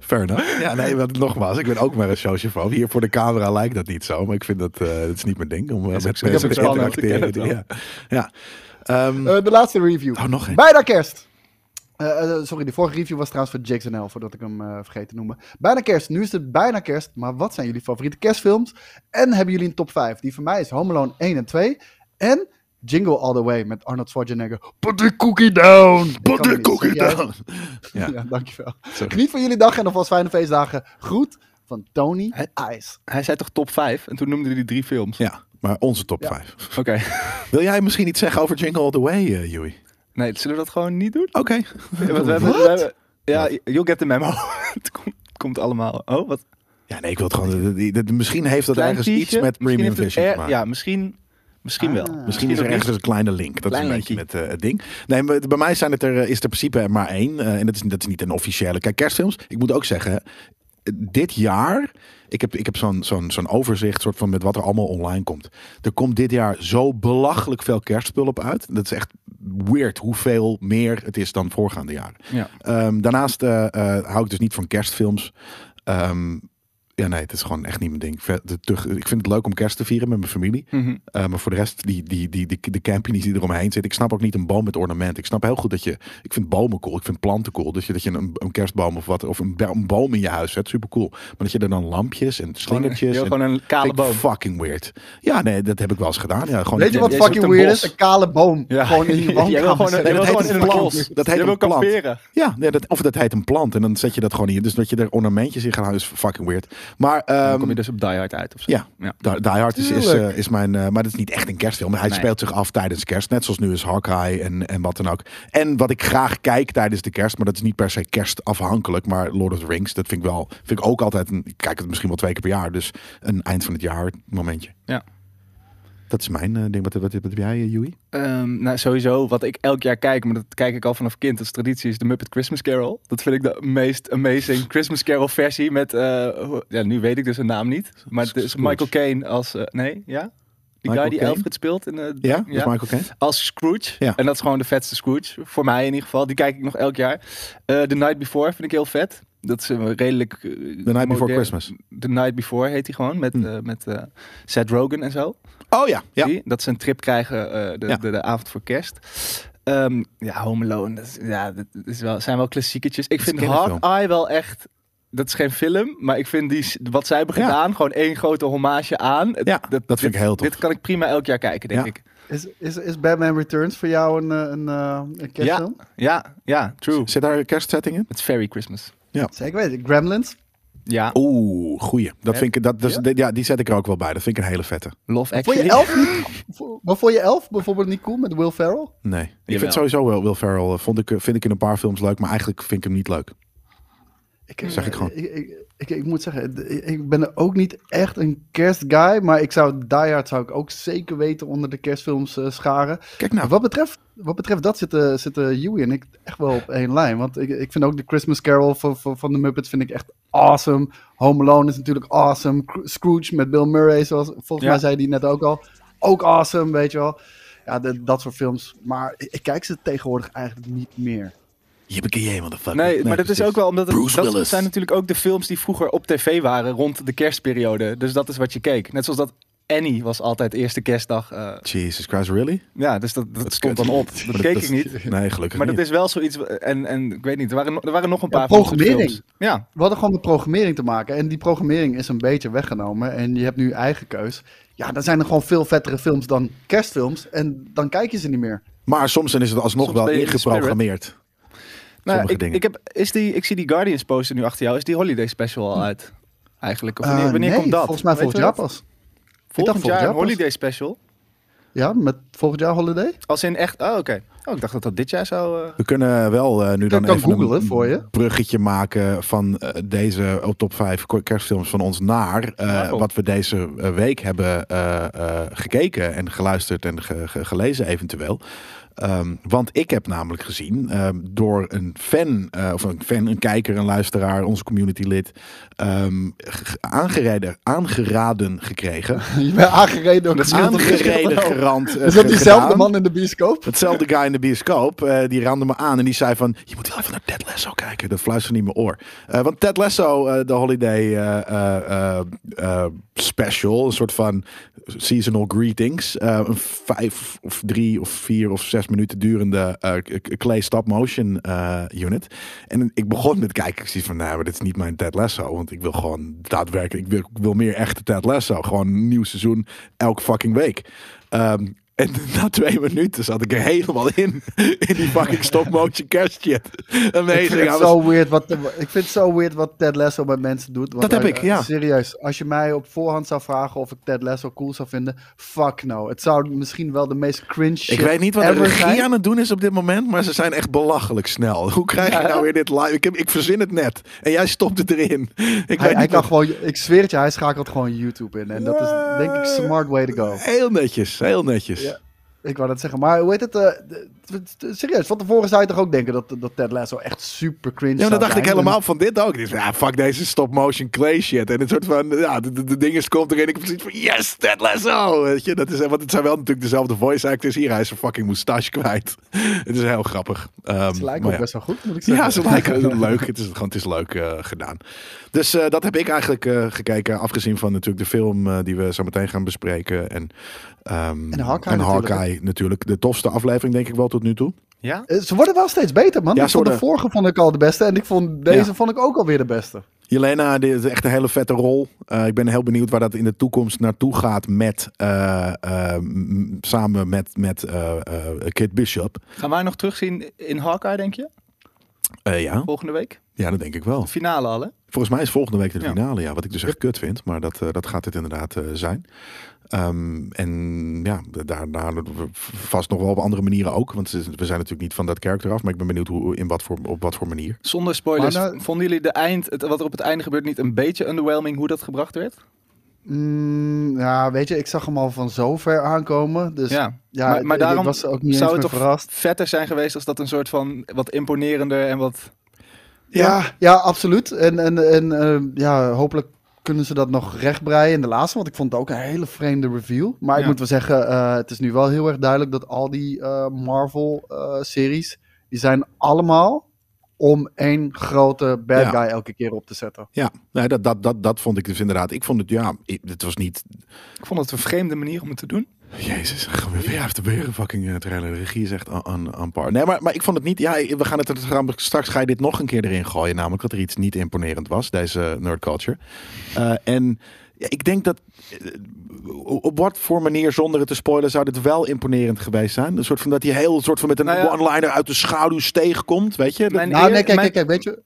Fair enough. Ja, nee, want nogmaals, ik ben ook maar een sociofoob. Hier voor de camera lijkt dat niet zo, maar ik vind dat, eh dat is niet mijn ding. Om eh, is met mensen te interacteren. Ja. ja. Ehm, Eh, de laatste review. oh, nog één. Bijna kerst. Eh, eh, sorry, de vorige review was trouwens voor JXNL, voordat ik hem eh vergeet te noemen. Bijna kerst. Nu is het bijna kerst, maar wat zijn jullie favoriete kerstfilms? En hebben jullie een top 5? Die voor mij is Home Alone 1 en 2. En Jingle All The Way met Arnold Schwarzenegger. Put the cookie down! Ik Put the cookie down. Ja. Ja. dankjewel. Sorry. Geniet van jullie dag en alvast fijne feestdagen. Groet van Tony Ice. Hij zei toch top 5? En toen noemde hij die drie films. Ja, maar onze top Ja. 5. Oké. Wil jij misschien iets zeggen over Jingle All The Way, eh Joey? Nee, zullen we dat gewoon niet doen? Oké. Ja, want we hebben, we hebben- ja, you'll get the memo. het, komt, komt allemaal. Oh, wat? Ja, nee, ik wil het gewoon... die- die- misschien heeft dat Klein ergens iets met Premium Vision er-. Ja, misschien, misschien wel. Ah. Misschien is er ergens een kleine link. Dat Klein is een beetje met eh, het ding. Nee, maar bij mij zijn het er, eh, is er in principe maar één. eh, en dat is, dat is niet een officiële. Kijk, kerstfilms. Ik moet ook zeggen, dit jaar. Ik heb, ik heb zo'n zo'n zo'n overzicht soort van met wat er allemaal online komt. Er komt dit jaar zo belachelijk veel kerstspul op uit. Dat is echt weird hoeveel meer het is dan voorgaande jaren. Ja. Ehm, daarnaast eh, eh, hou ik dus niet van kerstfilms. Ehm, ja, nee, het is gewoon echt niet mijn ding. Ik vind het leuk om kerst te vieren met mijn familie. Mhm. Uh, maar voor de rest, die, die, die, die, de campings die eromheen zitten. Ik snap ook niet een boom met ornament. Ik snap heel goed dat je... Ik vind bomen cool. Ik vind planten cool. Dus je, dat je een, een kerstboom of wat... Of een, boom in je huis zet. Super cool. Maar dat je er dan lampjes en slingertjes... Gewoon, en, gewoon een kale boom. fucking weird. Ja, nee, dat heb ik wel eens gedaan. Ja, gewoon Weet je wat fucking weird is? Een kale boom. Ja. Gewoon in je woonkamer gewoon, jij wil dat gewoon heet een plant. bos. Dat heet een plant. kamperen. Ja, nee, dat, of dat heet een plant. En dan zet je dat gewoon in. Dus dat je er ornamentjes in gaat houden is fucking weird. Maar... Dan ehm, kom je dus op Die Hard uit of zo. Ja, Ja. Die, Hard is, is, eh, is mijn... eh, maar dat is niet echt een kerstfilm. Hij Nee. speelt zich af tijdens kerst. Net zoals nu is Hawkeye en, en wat dan ook. En wat ik graag kijk tijdens de kerst. Maar dat is niet per se kerstafhankelijk. Maar Lord of the Rings, dat vind ik wel... Vind ik ook altijd... Een, ik kijk het misschien wel twee keer per jaar. Dus een eind van het jaar momentje. Ja. Dat is mijn eh, ding. Wat, wat, wat heb jij, eh, Joey? Ehm, nou, sowieso, wat ik elk jaar kijk, maar dat kijk ik al vanaf kind als traditie, is de Muppet Christmas Carol. Dat vind ik de meest amazing Christmas Carol versie met, eh, ja, nu weet ik dus een naam niet, maar het is. Michael Caine als, nee, ja? Die Michael guy die Caine? Alfred speelt. In, Ja, Michael Caine. Als Scrooge. Ja. En dat is gewoon de vetste Scrooge. Voor mij in ieder geval. Die kijk ik nog elk jaar. The Night Before vind ik heel vet. Dat is een redelijk... The Night Before Christmas. The Night Before heet hij gewoon. Met, Hm. eh, met Seth Rogen en zo. Oh ja, ja. Zie? Dat ze een trip krijgen eh, de, Ja. de, de avond voor kerst. Ehm, ja, Home Alone. Dat, is, ja, dat is wel, zijn wel klassieketjes. Ik Dat vind kinderfilm. Hawkeye wel echt... Dat is geen film, maar ik vind die, wat zij hebben Ja. gedaan, gewoon één grote hommage aan. Ja, dat vind ik heel tof. Dit kan ik prima elk jaar kijken, denk Ja. ik. Is, is, is Batman Returns voor jou een, eh, een, eh, een kerstfilm? Ja, ja, true. Zit daar een kerstsetting in? Het is very Christmas. Zeker weten. Gremlins? Ja, Oeh, goeie. Dat vind ik, dat, dat Ja? ja, die zet ik er ook wel bij. Dat vind ik een hele vette. Love Vond Actually. je elf niet? vo- Maar vond je elf bijvoorbeeld niet cool met Will Ferrell? Nee. Ik Jawel. vind sowieso wel Will Ferrell. eh, Vond ik, eh, vind ik in een paar films leuk, maar eigenlijk vind ik hem niet leuk. Ik, Zeg ik gewoon. Ik, ik, ik, ik moet zeggen, ik, ben ook niet echt een kerstguy, maar ik zou Die Hard zou ik ook zeker weten onder de kerstfilms eh, scharen. Kijk nou. Wat, betreft, wat betreft dat zitten, zitten Huey en ik echt wel op één lijn. Want ik, ik vind ook de Christmas Carol van, van, van de Muppets vind ik echt awesome. Home Alone is natuurlijk awesome. Cro- Scrooge met Bill Murray, zoals volgens Ja. mij zei die net ook al. Ook awesome, weet je wel. Ja, de- dat soort films. Maar ik, ik kijk ze tegenwoordig eigenlijk niet meer. Yippee motherfucker. Nee, maar dat is ook wel omdat het, Bruce dat Willis. zijn natuurlijk ook de films die vroeger op tv waren rond de kerstperiode. Dus dat is wat je keek. Net zoals dat Annie was altijd eerste kerstdag. eh, Jesus Christ, really? ja, dus dat, dat, stond dan op. Dat keek dat ik is- niet. Nee, gelukkig Maar dat is wel zoiets. En, en ik weet niet, er waren, nog- er waren nog een Ja, paar soort programmering. Ja, We hadden gewoon met programmering te maken. En die programmering is een beetje weggenomen. En je hebt nu eigen keus. Ja, dan zijn er gewoon veel vettere films dan kerstfilms. En dan kijk je ze niet meer. Maar soms dan is het alsnog Soms wel ingeprogrammeerd. nou, Sommige ik, dingen. ik, heb, is die, ik zie die Guardians poster nu achter jou. Is die Holiday Special al uit? Eigenlijk. Of wanneer, Eh, wanneer nee, komt dat? Volgens mij jaar dat? pas. Volgend volgend jaar pas. Holiday Special. Ja, met volgend jaar Holiday. Als in echt. Oh, oké. Oh, ik dacht dat dat dit jaar zou. eh, We kunnen wel eh, nu dan even googlen een voor je. bruggetje maken van eh, deze oh, top 5 kerstfilms van ons naar eh, wat we deze week hebben eh, eh, gekeken en geluisterd en ge- ge- gelezen eventueel. Ehm, want ik heb namelijk gezien ehm, door een fan, eh, of een fan, een kijker, een luisteraar, onze community lid, ehm, aangereden, aangeraden gekregen. Je bent aangereden door de aangereden, gerand. eh, Is dat diezelfde gedaan. man in de bioscoop? Hetzelfde guy in de bioscoop, eh, die rande me aan en die zei van... Je moet wel even naar Ted Lasso kijken. Dat fluisterde niet in mijn oor. Want Ted Lasso, de holiday special, een soort van seasonal greetings. een vijf of drie of vier of zes minuten durende k- clay stop motion eh, unit. En ik begon met kijken. Ik zie van, nou, dit is niet mijn Ted Lasso. Want ik wil gewoon daadwerkelijk, ik wil, ik wil meer echte Ted Lasso. Gewoon een nieuw seizoen elke fucking week. Ehm, en na twee minuten zat ik er helemaal in. In die fucking stop-motion. Ik Amazing. vind, I het was- zo weird wat, ik vind het zo weird wat Ted Lasso met mensen doet. Want Dat heb ik, ja. Serieus, als je mij op voorhand zou vragen of ik Ted Lasso cool zou vinden, fuck no. Het zou misschien wel de meest cringe shit Ik weet niet wat de regie zijn. aan het doen is op dit moment, maar ze zijn echt belachelijk snel. Hoe krijg je Ja. nou weer dit live? Ik, heb, ik verzin het net en jij stopt het erin. Ik Hij, weet hij niet kan wat- gewoon, ik zweer het je, hij schakelt gewoon YouTube in. En dat is denk ik smart way to go. Heel netjes, heel netjes. Ik wou dat zeggen, maar hoe heet het? eh, serieus, van tevoren zou je toch ook denken dat, dat Ted Lasso echt super cringe Ja, dan dacht ik helemaal van dit ook. Ja, fuck deze stop-motion clay shit. En het soort van, ja, de, de, de dinges komt erin. Ik heb zoiets van, yes, Ted Lasso. Weet je, dat is, want het zijn wel natuurlijk dezelfde voice actors. Hier, hij is zijn fucking moustache kwijt. het is heel grappig. Ehm, Ze lijken ook ja. best wel goed, moet ik zeggen. Ja, ze lijken leuk. Het is gewoon, het is leuk eh, gedaan. Dus eh, dat heb ik eigenlijk gekeken. Afgezien van natuurlijk de film die we zo meteen gaan bespreken. En, ehm, En Hawkeye en natuurlijk, Hawkeye natuurlijk. De tofste aflevering denk ik wel tot nu toe. Ja? Eh, Ze worden wel steeds beter, man. Ja, ik vond de vorige vond ik al de beste. En ik vond deze Ja. vond ik ook alweer de beste. Jelena, dit is echt een hele vette rol. Eh, ik ben heel benieuwd waar dat in de toekomst naartoe gaat met, eh, m- samen met, met eh, eh, Kit Bishop. Gaan wij nog terugzien in Hawkeye, denk je? Eh, ja. Volgende week? ja, dat denk ik wel. De finale al, hè? Volgens mij is volgende week de finale, ja. Wat ik dus echt kut vind, maar dat, eh, dat gaat het inderdaad eh, zijn. Ehm, en ja, daarna vast nog wel op andere manieren ook. Want we zijn natuurlijk niet van dat karakter af. Maar ik ben benieuwd hoe, in wat voor, op wat voor manier. Zonder spoilers, nou- vonden jullie de eind, het, wat er op het einde gebeurt, niet een beetje underwhelming hoe dat gebracht werd? Mm, ja, weet je, ik zag hem al van zo ver aankomen. Dus ja, Ja, maar, daarom was ook niet zou het toch verrast. vetter zijn geweest als dat een soort van wat imponerender en wat... Ja, ja, absoluut. En, en, en eh, ja, hopelijk kunnen ze dat nog rechtbreien in de laatste. Want ik vond het ook een hele vreemde reveal. Maar ik moet wel zeggen, eh, het is nu wel heel erg duidelijk dat al die eh, Marvel-series, die zijn allemaal om één grote bad Ja. guy elke keer op te zetten. Ja, nee, dat, dat, dat, dat vond ik dus inderdaad. Ik vond het, ja, het was niet... Ik vond het een vreemde manier om het te doen. Jezus, gaan we weer heeft weer een fucking eh, trailer. De regie is echt aan- par. Nee, maar, maar ik vond het niet... Ja, we gaan het er straks ga je dit nog een keer erin gooien. Namelijk dat er iets niet imponerend was, deze nerd culture. Eh, en ja, ik denk dat... eh, Op wat voor manier, zonder het te spoilen, zou dit wel imponerend geweest zijn? Een soort van dat hij heel soort van met een Nou ja. one-liner uit de schaduw steeg komt, weet je? Mijn Nou, eer- nee, kijk, mijn- kijk, kijk, weet je...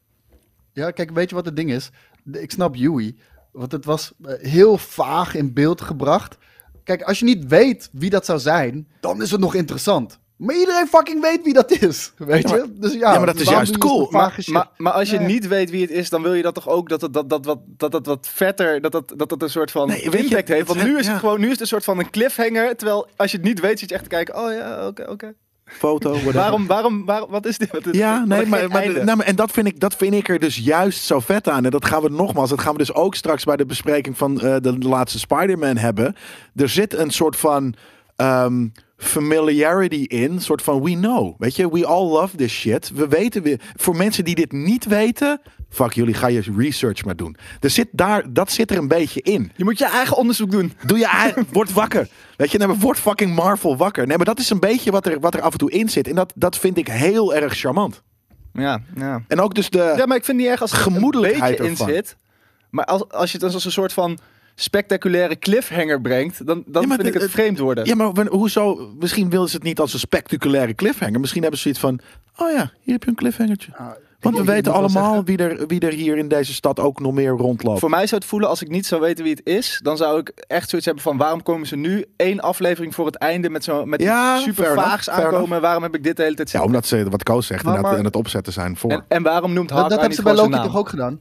Ja, kijk, weet je wat het ding is? De- Ik snap Yui, want het was heel vaag in beeld gebracht. Kijk, als je niet weet wie dat zou zijn, dan is het nog interessant. Maar iedereen fucking weet wie dat is, weet Ja, je? Dus ja, Ja, maar dat is juist je cool. Maar, maar, maar als je Nee. niet weet wie het is, dan wil je dat toch ook dat het, dat, dat, wat, dat, dat wat vetter, dat dat, dat, dat een soort van Nee, je, impact heeft. Want nu is het gewoon, nu is het een soort van een cliffhanger. Terwijl als je het niet weet, zit je echt te kijken, oh ja, oké, oké. Foto, whatever. Waarom, waarom, waarom, wat is dit? Wat is, Ja, nee, maar, maar, nou, maar- en dat vind, ik, dat vind ik er dus juist zo vet aan. En dat gaan we nogmaals, dat gaan we dus ook straks bij de bespreking van eh, de, laatste Spider-Man hebben. Er zit een soort van ehm, familiarity in, een soort van we know. Weet je, we all love this shit. We weten weer, voor mensen die dit niet weten, fuck jullie, ga je research maar doen. Er zit daar, dat zit er een beetje in. Je moet je eigen onderzoek doen. Doe je eigen, word wakker. Weet je, nee, maar word fucking Marvel wakker. Nee, maar dat is een beetje wat er, wat er af en toe in zit. En dat, dat vind ik heel erg charmant. Ja, ja. En ook dus de... ja, maar ik vind niet erg als er een gemoedelijkheid beetje in zit. Maar als, als je het als een soort van spectaculaire cliffhanger brengt, dan, dan Ja, vind ik het- vreemd worden. Ja, maar hoezo? Misschien willen ze het niet als een spectaculaire cliffhanger. Misschien hebben ze zoiets van: oh ja, hier heb je een cliffhangertje. Ah, Want we weten allemaal wie er, wie er hier in deze stad ook nog meer rondloopt. Voor mij zou het voelen als ik niet zou weten wie het is, dan zou ik echt zoiets hebben van waarom komen ze nu één aflevering voor het einde met zo met Ja, iets super enough, vaags aankomen? Waarom heb ik dit de hele tijd Ja, omdat ze, wat Koos zegt, Maar- maar- aan het opzetten zijn voor. en, en waarom noemt Dat, Hawkeye dat hebben niet ze bij Loki toch ook gedaan?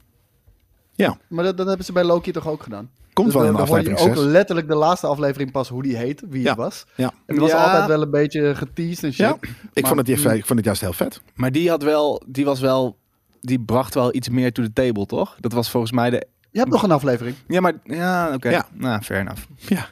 Ja. Maar dat, dat hebben ze bij Loki toch ook gedaan? Komt Dus wel dan hoor je aflevering ook 6. letterlijk de laatste aflevering pas hoe die heette, wie Ja. het was. Ja. En het was altijd wel een beetje geteased en shit. Ja, ik, vond het, juist- mm. ik vond het juist heel vet. Maar die had wel, die was wel, die bracht wel iets meer to the table, toch? Dat was volgens mij de. Je hebt nog een aflevering. Ja, maar ja, oké. Ja. Nou, fair enough. Ja.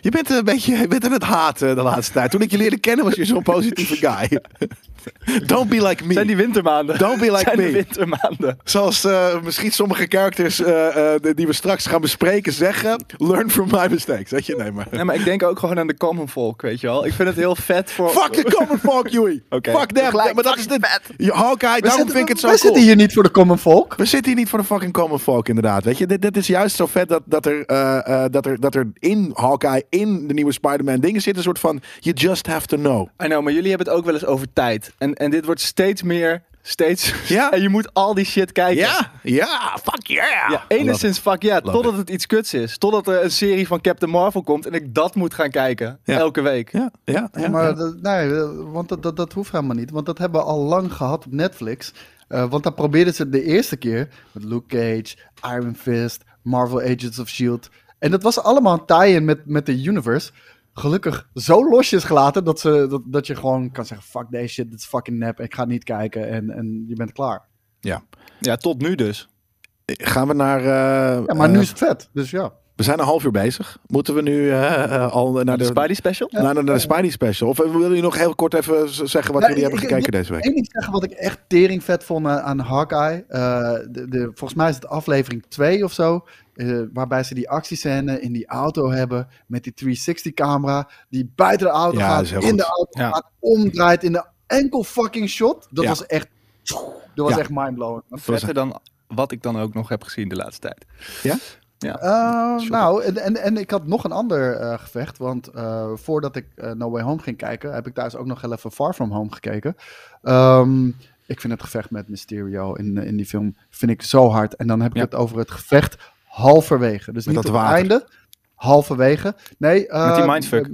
Je bent een beetje je bent aan het haten de laatste tijd. Toen ik je leerde kennen was je zo'n positieve guy. Don't be like me. Zijn die wintermaanden? Don't be like Zijn me. de wintermaanden? Zoals eh, misschien sommige characters eh, eh, die we straks gaan bespreken zeggen. Learn from my mistakes. Weet je? Nee, maar... Nee, maar ik denk ook gewoon aan de common folk, weet je wel. Ik vind het heel vet voor... Fuck the common folk, Joey. Oké. Fuck them. Gelijk, maar dat is de... Je- Hawkeye, daarom vind ik het zo wij cool. zitten hier niet voor de common folk. We zitten hier niet voor de fucking common folk, inderdaad. Weet je, dit, dit is juist zo vet dat, dat, er, eh, eh, dat, er, dat er in Hawkeye, in de nieuwe Spider-Man dingen zitten. Een soort van, you just have to know. I know, maar jullie hebben het ook wel eens over tijd. En, en dit wordt steeds meer, steeds... Ja. en je moet al die shit kijken. Ja, ja, fuck yeah. Ja, enigszins fuck ja, Love totdat het iets kuts is. Totdat er een serie van Captain Marvel komt en ik dat moet gaan kijken. Ja. Elke week. Ja, ja, ja. maar ja. dat- nee, eh, want dat, dat, dat hoeft helemaal niet. Want dat hebben we al lang gehad op Netflix. Eh, want dan probeerden ze het de eerste keer met Luke Cage, Iron Fist, Marvel Agents of S.H.I.E.L.D. En dat was allemaal een tie-in met, met de universe. Gelukkig zo losjes gelaten dat, ze, dat, dat je gewoon kan zeggen... Fuck deze shit, dit is fucking nep. Ik ga niet kijken en, en je bent klaar. ja. Ja, tot nu dus. Gaan we naar... eh, Ja, maar nu eh, is het vet. Dus ja. We zijn een half uur bezig. Moeten we nu eh, al naar De de, Spidey special? naar, de, naar de Spidey special? Of willen jullie nog heel kort even zeggen wat Ja, jullie ik- hebben ik- gekeken deze week? Eén ding zeggen wat ik echt tering vet vond aan- aan Hawkeye. Eh, de, de, volgens mij is het aflevering 2 of zo. Eh, waarbij ze die actiescène in die auto hebben. Met die 360 camera. Die buiten de auto Ja, gaat. In goed. de auto Ja. gaat. Omdraait in de enkel fucking shot. Dat Ja. was echt. Dat was Ja. echt mindblowing. Vetter dan wat ik dan ook nog heb gezien de laatste tijd. Ja? Ja. Eh, nou, en, en, en ik had nog een ander eh, gevecht. Want eh, voordat ik eh, No Way Home ging kijken, heb ik thuis ook nog heel even Far From Home gekeken. Ehm, ik vind het gevecht met Mysterio in, in die film vind ik zo hard. En dan heb ik Ja. het over het gevecht halverwege. Dus Met niet dat op het einde, halverwege. Nee, eh, Met die mindfuck. eh,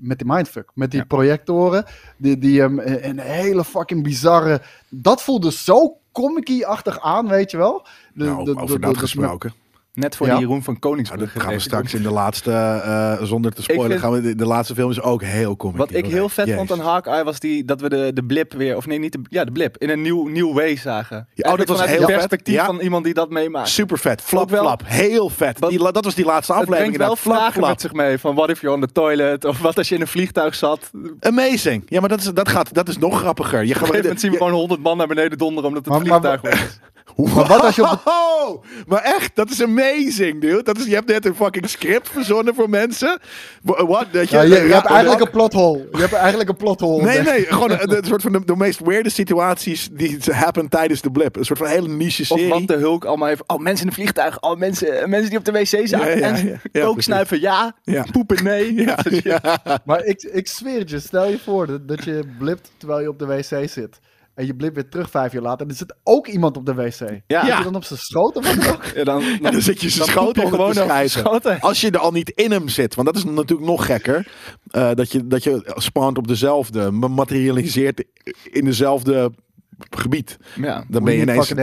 met die mindfuck. Met die Ja. projectoren. Die, die hem in een hele fucking bizarre... Dat voelde zo comic-achtig aan, weet je wel. De- Nou, de- over de- dat de- gesproken. Net voor Ja. die Jeroen van Nou, Koningsbrug. dat gaan we straks in de laatste, eh, zonder te spoilen, vind- gaan we, de, de laatste film is ook heel comic. Wat ik heel vet Jezus. vond aan Hawkeye was die, dat we de, de blip weer, of nee, niet de, ja, de blip, in een nieuw, nieuw way zagen. Ja, oh, dat was heel het vet. perspectief Ja. van iemand die dat meemaakt. Super vet. Flap, wel- flap. Heel vet. Wat- Die, la- dat was die laatste Het aflevering. brengt wel vragen flap. met zich mee, van what if you're on the toilet, of wat als je in een vliegtuig zat. Op een Amazing. Ja, maar dat is, dat, gaat, dat is nog grappiger. Je gaat gegeven moment zien we gewoon honderd man naar beneden donderen omdat het Maar- maar- vliegtuig is. Maar wat als je op Maar echt, dat is amazing, dude. Dat is, je hebt net een fucking script verzonnen voor mensen. Wa- Wat? Dat je, Ja, je, hebt eigenlijk een plothole. Je hebt eigenlijk een plothole. Nee, nee, gewoon een, een soort van de, de meest weirde situaties die happen tijdens de blip. Een soort van hele niche Of serie. wat de Hulk allemaal heeft. Oh, mensen in een vliegtuig. Oh, mensen, mensen die op de wc zaten. Ja, ja, en ja. Ja, kook precies. snuiven ja. Ja. Poepen nee. Ja, ja. Maar ik, ik zweer het je, stel je voor dat, dat je blipt terwijl je op de wc zit. En je blipt weer terug vijf jaar later. En er zit ook iemand op de wc. Ja. Zit je dan op zijn schoot of wat ook? Ja, dan, dan zit je zijn schoot gewoon te. Als je er al niet in hem zit. Want dat is natuurlijk nog gekker. eh, dat, je, dat je spawnt op dezelfde. Materialiseert in dezelfde gebied. Ja. Dan ben je ineens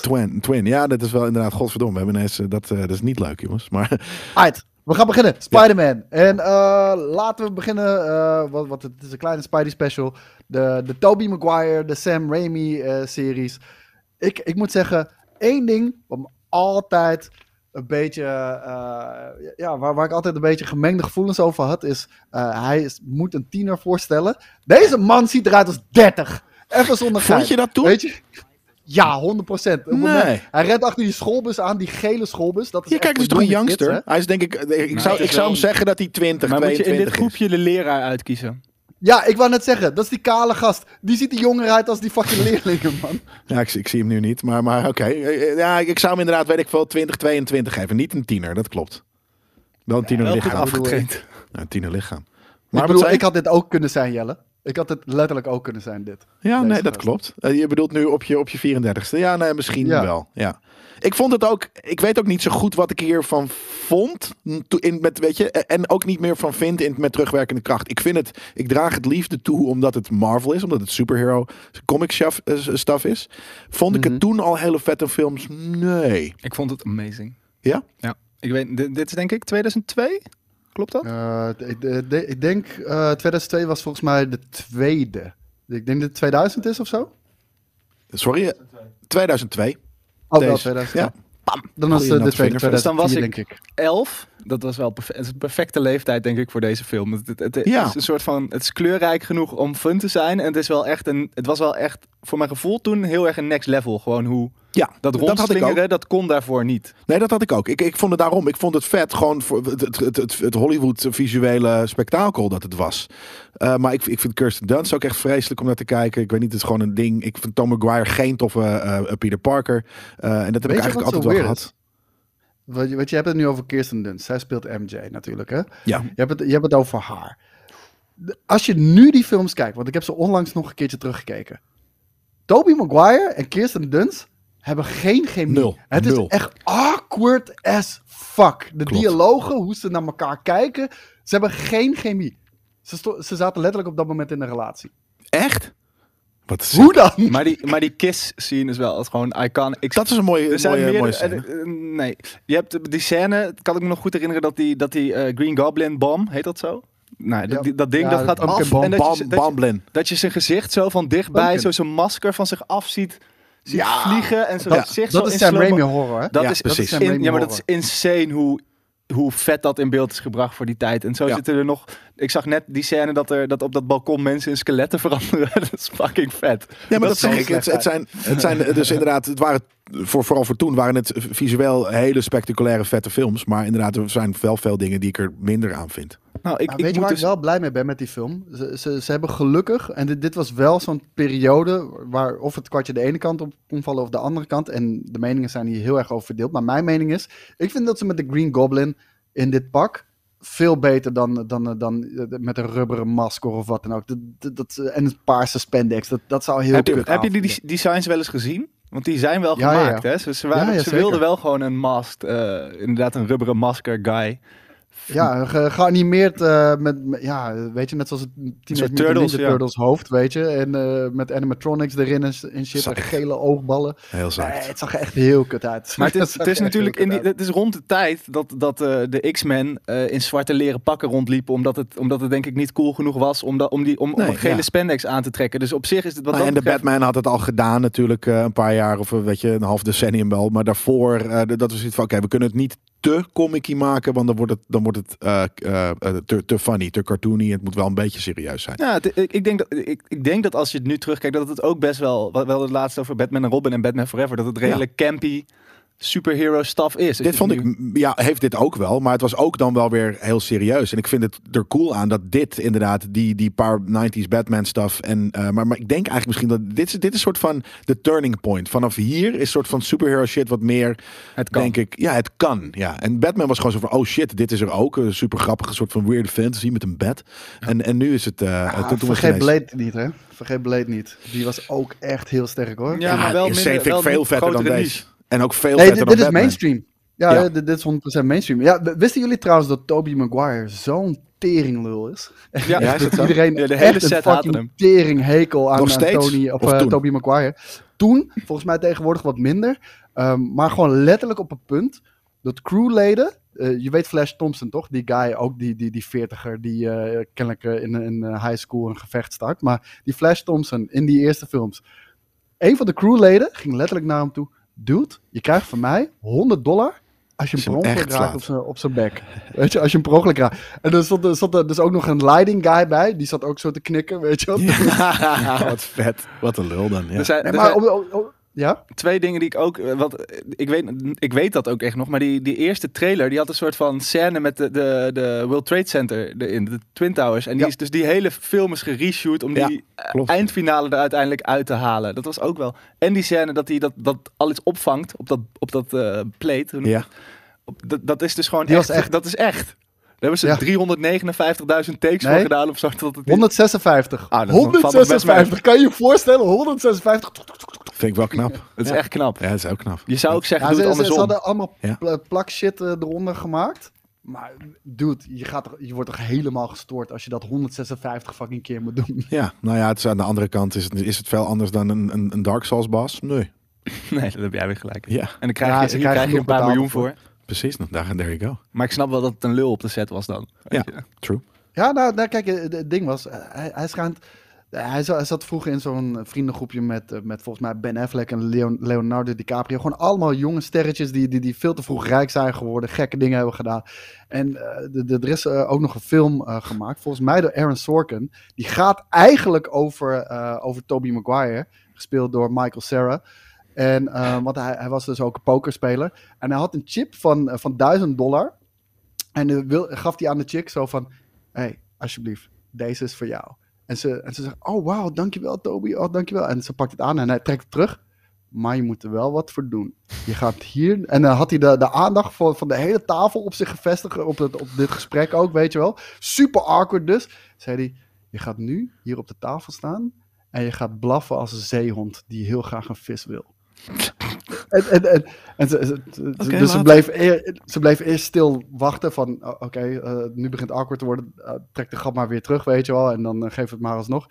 twin, twin. Ja, dat is wel inderdaad godverdomme. We hebben ineens, eh, dat, eh, dat is niet leuk, jongens. Maar Alright, we gaan beginnen. Spider-Man. En eh, laten we beginnen. eh, wat, wat, het is een kleine Spidey special. De, de Tobey Maguire, de Sam Raimi eh, series. Ik, ik moet zeggen, één ding wat me altijd een beetje, ja, waar, waar ik altijd een beetje gemengde gevoelens over had, is uh, hij is, moet een tiener voorstellen. Deze man ziet eruit als 30. Even zonder vond je dat toen? Weet je? Ja, 100%. Op het moment- Nee. Hij rent achter die schoolbus aan, die gele schoolbus. Dat is je echt kijkt, is toch een kids, youngster? hij is denk ik, ik Nou, zou, ik is zou hem zeggen dat hij 20, Maar moet je in 22 dit is. groepje de leraar uitkiezen? Ja, ik wou net zeggen, dat is die kale gast. Die ziet er jonger uit als die fucking leerlingen, man. Ja, ik, ik zie hem nu niet, maar, maar oké. Eh, Ja, ik zou hem inderdaad, weet ik veel, 20, 22 geven. Niet een tiener, dat klopt. Wel een tiener lichaam. afgetraind. Ja, een tiener lichaam. Maar ik bedoel, ik had dit ook kunnen zijn, Jelle. Ik had het letterlijk ook kunnen zijn, dit. Ja, Deze nee, dat klopt. Eh, je bedoelt nu op je, op je 34ste. Ja, nee, misschien Ja. wel. Ja. Ik vond het ook. Ik weet ook niet zo goed wat ik hiervan vond. In, met, weet je, en ook niet meer van vind in, met terugwerkende kracht. Ik vind het. Ik draag het liefde toe omdat het Marvel is, omdat het superhero comic stuff, eh, stuff is. Vond ik Mhm. het toen al hele vette films? Nee. Ik vond het amazing. Ja? Ja. Ik weet, dit, dit is denk ik 2002? Klopt dat? Eh, ik, de- de- ik denk eh 2002 was volgens mij de tweede. Ik denk dat het 2000 is of zo. Sorry, eh, 2002. Oh, wel Deze. 2000. Ja. Dan was eh, de tweede vingervest. Dan was 2004, ik- denk ik. 11. Dat was wel perfe- het perfecte leeftijd, denk ik, voor deze film. Het, het, het Ja. is een soort van. Het is kleurrijk genoeg om fun te zijn. En het is wel echt een. Het was wel echt, voor mijn gevoel toen, heel erg een next level. Gewoon hoe. Ja, Dat rondslingeren, dat kon daarvoor niet. Nee, dat had ik ook. Ik, ik vond het daarom. Ik vond het vet. Gewoon voor het, het, het, het, het Hollywood visuele spektakel dat het was. Eh, maar ik, ik vind Kirsten Dunst ook echt vreselijk om naar te kijken. Ik weet niet, het is gewoon een ding. Ik vind Tom Maguire geen toffe eh, eh, Peter Parker. Eh, en dat heb Weet ik eigenlijk altijd wel gehad. Want je, want je hebt het nu over Kirsten Dunst. Zij speelt MJ natuurlijk, hè? Ja. Je hebt het, je hebt het over haar. Als je nu die films kijkt, want ik heb ze onlangs nog een keertje teruggekeken. Tobey Maguire en Kirsten Dunst hebben geen chemie. Nul. Het Nul. is echt awkward as fuck. De Klopt. dialogen, hoe ze naar elkaar kijken, ze hebben geen chemie. Ze, ze zaten letterlijk op dat moment in een relatie. Echt? Wat. Hoe dan? Maar die, maar die kiss scene is wel het is gewoon icon. Ik Dat is een mooie, Er zijn mooie, mooie scène. eh, eh, nee, je hebt die scène, kan ik me nog goed herinneren, dat die, dat die eh, Green Goblin bomb, heet dat zo? Nou, dat, Ja. die- dat ding Ja, dat gaat af bomb. en dat je, dat, je, dat zijn gezicht zo van dichtbij, Pumpkin. zo zijn masker van zich af ziet, ziet Ja. vliegen en zo Dat, gezicht dat zo is in Sam. Raimi horror, hè? Dat Ja, is precies. Sam in- Raimi ja, maar dat is insane hoe, hoe vet dat in beeld is gebracht voor die tijd. En zo Ja. zitten er nog. Ik zag net die scène dat er dat op dat balkon mensen in skeletten veranderen. dat is fucking vet. Ja, maar dat, zeg ik. Het, het zijn, het zijn dus inderdaad, het waren, voor, vooral voor toen waren het visueel hele spectaculaire vette films. Maar inderdaad, er zijn wel veel dingen die ik er minder aan vind. Nou, ik, ik weet je waar dus. ik wel blij mee ben met die film? Ze, ze, ze hebben gelukkig, en dit, dit was wel zo'n periode waar of het kwartje de ene kant op kon vallen of de andere kant. En de meningen zijn hier heel erg over verdeeld. Maar mijn mening is, ik vind dat ze met de Green Goblin in dit pak veel beter dan, dan, dan eh, met een rubberen masker of wat dan ook. Dat, dat, dat- en het paarse spandex, dat, dat zou heel Heb je, kut heb je die, designs wel eens gezien? Want die zijn wel Ja, gemaakt, ja. hè? Ze, ze, waren, Ja, ja, ze wilden wel gewoon een mask, eh, inderdaad een rubberen masker guy. Ja, ge- geanimeerd eh, met, ja, weet je, net zoals het Teenage Turtles, Ninja ja. Turtles hoofd, weet je. En eh, met animatronics erin en, en shit, en gele oogballen. Heel Nee, zacht. het zag er echt heel kut uit. Maar het is, Het is natuurlijk in die, het is rond de tijd dat, dat eh, de X-Men eh, in zwarte leren pakken rondliepen. Omdat het, omdat het denk ik niet cool genoeg was om, dat, om, die, om, om Nee, een gele ja. spandex aan te trekken. Dus op zich is het wat Nou, dat en de Batman had het al gedaan natuurlijk eh, een paar jaar of weet je, een half decennium wel. Maar daarvoor, eh, dat was zoiets van, oké, we kunnen het niet te comicky maken, want dan wordt het, dan wordt het eh, eh, eh, te, te funny, te cartoony. Het moet wel een beetje serieus zijn. Ja, ik, denk dat, ik, ik denk dat als je het nu terugkijkt, dat het ook best wel, wel het laatste over Batman en Robin en Batman Forever, dat het redelijk campy superhero stuff is. Dit vond ik, ja, heeft dit ook wel, maar het was ook dan wel weer heel serieus. En ik vind het er cool aan dat dit inderdaad, die, die paar 90s Batman stuff. En, eh, maar, maar ik denk eigenlijk misschien dat dit is, dit is een soort van de turning point. Vanaf hier is een soort van superhero shit wat meer, Het kan. denk ik, ja, het kan. Ja. En Batman was gewoon zo van, oh shit, dit is er ook. Een super grappige soort van weird fantasy met een bed. En, en nu is het, eh Ah, toen, vergeet Blade niet, hè? Vergeet Blade niet. Die was ook echt heel sterk, hoor. Ja, maar wel minder- vind ik wel veel vetter dan deze. En ook veel Nee, dit, dit is mainstream. Ja, Ja. Dit, dit is 100% mainstream. Ja, wisten jullie trouwens dat Tobey Maguire zo'n teringlul is? Ja, Ja, is dat? Iedereen Ja, de hele echt een set haatte fucking hem. tering hekel aan, aan steeds? Tony of, Of eh? Tobey Maguire. Toen, volgens mij tegenwoordig wat minder. Ehm, maar gewoon letterlijk op het punt dat crewleden... eh, je weet Flash Thompson toch? Die guy, ook die, die, die veertiger die eh, kennelijk eh, in, in eh, high school een gevecht start. Maar die Flash Thompson in die eerste films. Een van de crewleden ging letterlijk naar hem toe. Dude, je krijgt van mij 100 dollar als je hem je per ongeluk raakt op zijn, op zijn bek. Weet je, als je hem per ongeluk raakt. En er stond, er stond er dus ook nog een leiding guy bij. Die zat ook zo te knikken, weet je wel. Ja, wat vet. Wat een lul dan. Ja. Er zijn, Nee, maar zijn om- om- om- ja? twee dingen die ik ook, eh, wat, ik, weet, ik weet dat ook echt nog, maar die, die eerste trailer, die had een soort van scène met de, de, de World Trade Center erin, de Twin Towers. En die Ja. is, dus die hele film is gereshoot om die eh, eindfinale er uiteindelijk uit te halen. Dat was ook wel. En die scène dat hij dat, dat al iets opvangt op dat, op dat eh plate. Ja. Op- dat, dat is dus gewoon Die echt, was echt. Dat is echt. Daar hebben ze Ja. 359.000 takes voor Nee. gedaan of zo. Dat het 156. Ah, dat 156. Kan je je voorstellen? 156. Vind ik wel knap. het is Ja. echt knap. Ja, dat is ook knap. Je zou ook zeggen, Ja, doe ze, het ze, hadden allemaal Ja. pla- plak shit eh, eronder gemaakt. Maar dude, je, gaat toch, je wordt toch helemaal gestoord als je dat 156 fucking keer moet doen. Ja, nou ja, het is aan de andere kant is het, is het veel anders dan een, een, een Dark Souls boss? Nee. Nee, dat heb jij weer gelijk. Ja, En dan krijg Ja, je, ze hier krijgen krijg je een paar miljoen voor. voor. precies. Nou, Daar, there you go. Maar ik snap wel dat het een lul op de set was dan. je. True. Ja, nou, nou kijk, eh, het ding was, eh, hij, hij schijnt... Hij zat, vroeger in zo'n vriendengroepje met, eh, met volgens mij Ben Affleck en Leon- Leonardo DiCaprio. Gewoon allemaal jonge sterretjes die, die, die veel te vroeg rijk zijn geworden, gekke dingen hebben gedaan. En eh, de, er is eh, ook nog een film gemaakt, volgens mij door Aaron Sorkin. Die gaat eigenlijk over, over Tobey Maguire, gespeeld door Michael Cera. En, want hij, hij was dus ook een pokerspeler. En hij had een chip van, van 1000 dollar. En wil, gaf hij aan de chick zo van: hey, alsjeblieft, deze is voor jou. En ze, en ze zegt: Oh, wauw, dankjewel, Toby. Oh, dankjewel. En ze pakt het aan en hij trekt het terug. Maar je moet er wel wat voor doen. Je gaat hier. En dan had hij de, de aandacht van, van de hele tafel op zich gevestigd. Op, het, op dit gesprek ook, weet je wel. Super awkward dus. Zei hij: Je gaat nu hier op de tafel staan. En je gaat blaffen als een zeehond die heel graag een vis wil. En, en, en, en ze, ze- dus ze bleef, eer- ze bleef eerst stil wachten van, oké, eh, nu begint het awkward te worden, eh, trek de grap maar weer terug, weet je wel, en dan eh, geef het maar alsnog.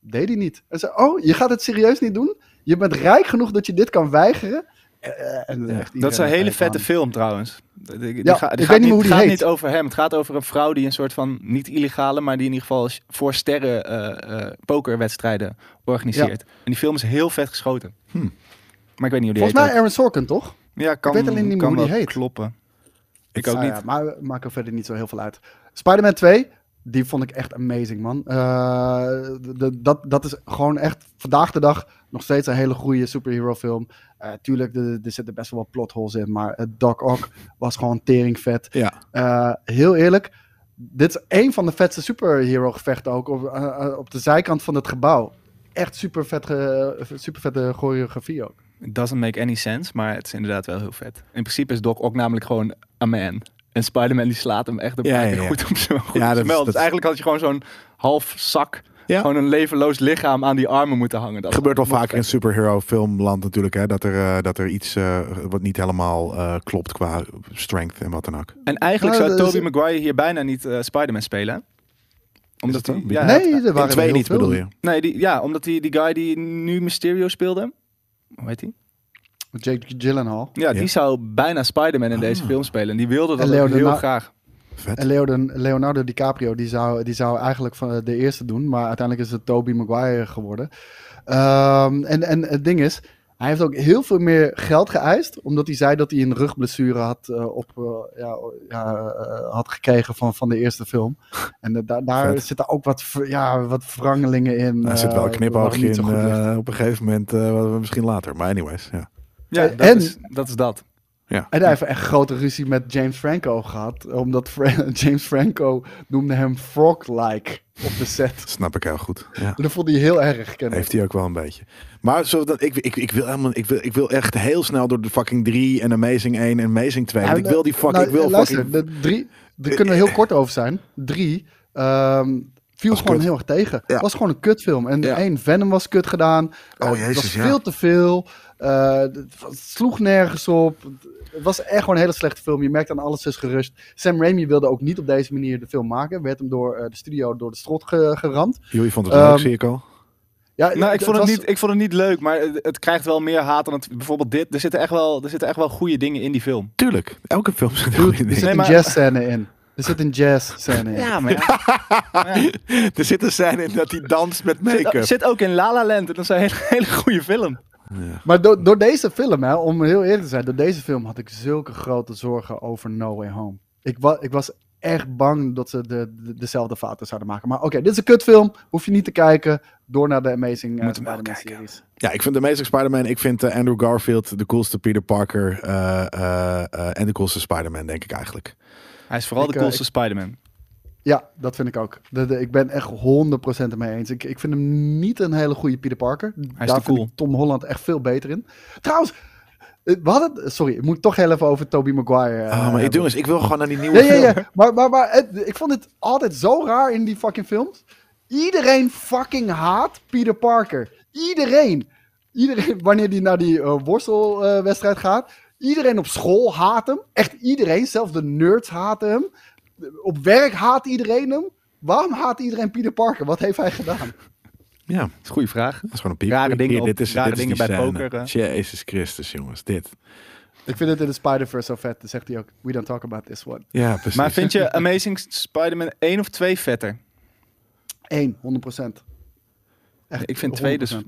Deed hij niet. En ze, oh, je gaat het serieus niet doen? Je bent rijk genoeg dat je dit kan weigeren? Eh, en Ja, Dat is een hele vette aan. film trouwens. Die, die Ja, ga- die ik gaat weet niet hoe die het gaat heet. niet over hem. Het gaat over een vrouw die een soort van, niet illegale, maar die in ieder geval voor sterren eh, eh, pokerwedstrijden organiseert. En die film is heel vet geschoten. Hmm. Maar ik weet niet hoe die Volgens mij. Aaron Sorkin, toch? Ja, kan, weet alleen niet meer kan hoe die heet. kloppen. Ik ook niet. ja, maar maakt er verder niet zo heel veel uit. Spider-Man 2, die vond ik echt amazing, man. Eh, dat, dat is gewoon echt vandaag de dag nog steeds een hele goede superhero film. Eh, tuurlijk, er zitten best wel wat plot holes in, maar uh, Doc Ock was gewoon teringvet. Ja. Eh, heel eerlijk, dit is een van de vetste superhero gevechten ook op, op de zijkant van het gebouw. Echt super, vet super vette choreografie ook. It doesn't make any sense, maar het is inderdaad wel heel vet. In principe is Doc ook namelijk gewoon een man. En Spider-Man die slaat hem echt een Ja, paar ja, keer ja. goed op zijn goed Ja, dat dat Dus is- eigenlijk had je gewoon zo'n half zak, Ja. gewoon een levenloos lichaam aan die armen moeten hangen. Dat Het gebeurt wel vaker in superhero filmland natuurlijk, hè, dat er, eh, dat er iets eh, wat niet helemaal eh, klopt qua strength en wat dan ook. En eigenlijk Nou, zou is- Tobey Maguire hier bijna niet eh, Spider-Man spelen. Omdat ja, nee, er waren twee niet veel. bedoel je? nee, die, ja, omdat die, die guy die nu Mysterio speelde, hoe heet hij? Jake Gyllenhaal. Ja, Ja. die zou bijna Spider-Man in deze Ah. film spelen. En die wilde dat heel graag. Vet. En Leonardo, Leonardo DiCaprio, die zou, die zou eigenlijk van de eerste doen, maar uiteindelijk is het Tobey Maguire geworden. Ehm, en, en het ding is, hij heeft ook heel veel meer geld geëist, omdat hij zei dat hij een rugblessure had, eh, op, eh, ja, ja, eh, had gekregen van, van de eerste film. En da- daar Vet. zitten ook wat, ja, wat wrangelingen in. Er zit wel een knipoogje in op een gegeven moment, eh, misschien later. Maar anyways, ja. Ja, En- dat, en- is, dat is dat. ja. En hij heeft echt grote ruzie met James Franco gehad. Omdat Fra- James Franco noemde hem frog-like op de set. Snap ik heel goed. Ja. En dat vond hij heel erg. kennelijk. Heeft hij ook wel een beetje. Maar zo dat, ik, ik, ik, wil helemaal, ik, wil, ik wil echt heel snel door de fucking 3 en Amazing 1 en Amazing 2. Want ik wil die fucking... Nou, ik wil luister, fucking de drie, daar kunnen we heel kort over zijn. Drie, ehm, viel Was gewoon kut. heel erg tegen. Ja. Het was gewoon een kutfilm. En Ja. één, Venom was kut gedaan. Oh, Eh, jezus, het was ja. veel te veel. Eh, het sloeg nergens op. Het was echt gewoon een hele slechte film. Je merkt aan alles is gerust. Sam Raimi wilde ook niet op deze manier de film maken. Werd hem door eh, de studio door de strot ge- geramd. Jullie vond het Ehm, leuk, zie ik al. Ja, Nou, ik vond het, was- niet, ik vond het niet leuk, maar het, het krijgt wel meer haat dan het. Bijvoorbeeld dit. Er zitten echt wel, er zitten echt wel goede dingen in die film. Tuurlijk, elke film zit goede er dingen. zit Nee, een jazz-scène in. Er zit een jazz-scène in. Ja, maar ja. Er zit een scène in dat hij danst met Zit, make-up. zit ook in La La Land. En dat is een hele, hele goede film. Ja. Maar door, door deze film, hè, om heel eerlijk te zijn, door deze film had ik zulke grote zorgen over No Way Home. Ik, wa ik was echt bang dat ze de, de- dezelfde fouten zouden maken. Maar oké, dit is een kutfilm, hoef je niet te kijken. Door naar de Amazing uh, Moet hem wel Spider-Man kijken. series. Ja, ik vind de Amazing Spider-Man, ik vind eh, Andrew Garfield de coolste Peter Parker eh, eh, eh, en de coolste Spider-Man, denk ik eigenlijk. Hij is vooral Ik, de coolste Spider-Man. Ja, dat vind ik ook. De, de- ik ben echt 100% ermee eens. Ik, ik vind hem niet een hele goede Peter Parker. Hij is Daar te vind cool. ik Tom Holland echt veel beter in. Trouwens, we hadden... Sorry, ik moet toch heel even over Tobey Maguire eh, Oh, maar ik, jongens, ik wil gewoon naar die nieuwe Ja, ja, film. ja. Maar, maar, maar het- ik vond het altijd zo raar in die fucking films. Iedereen fucking haat Peter Parker. Iedereen. Iedereen, wanneer die naar die eh, worstelwedstrijd gaat. Iedereen op school haat hem. Echt iedereen. Zelfs de nerds haten hem. Op werk haat iedereen hem. Waarom haat iedereen Peter Parker? Wat heeft hij gedaan? Ja, Dat is een goede vraag. dat is gewoon een. Rare dingen op- dit is, rare dit is dingen bij scène. poker, eh. Jezus Christus, jongens, dit. Ik vind het in de Spider-Verse zo vet. Dan zegt hij ook, we don't talk about this one. Ja, precies. Maar vind je Amazing Spider-Man 1 of 2 vetter? Eén, 100%. Echt, Ik vind 2 dus. 100%.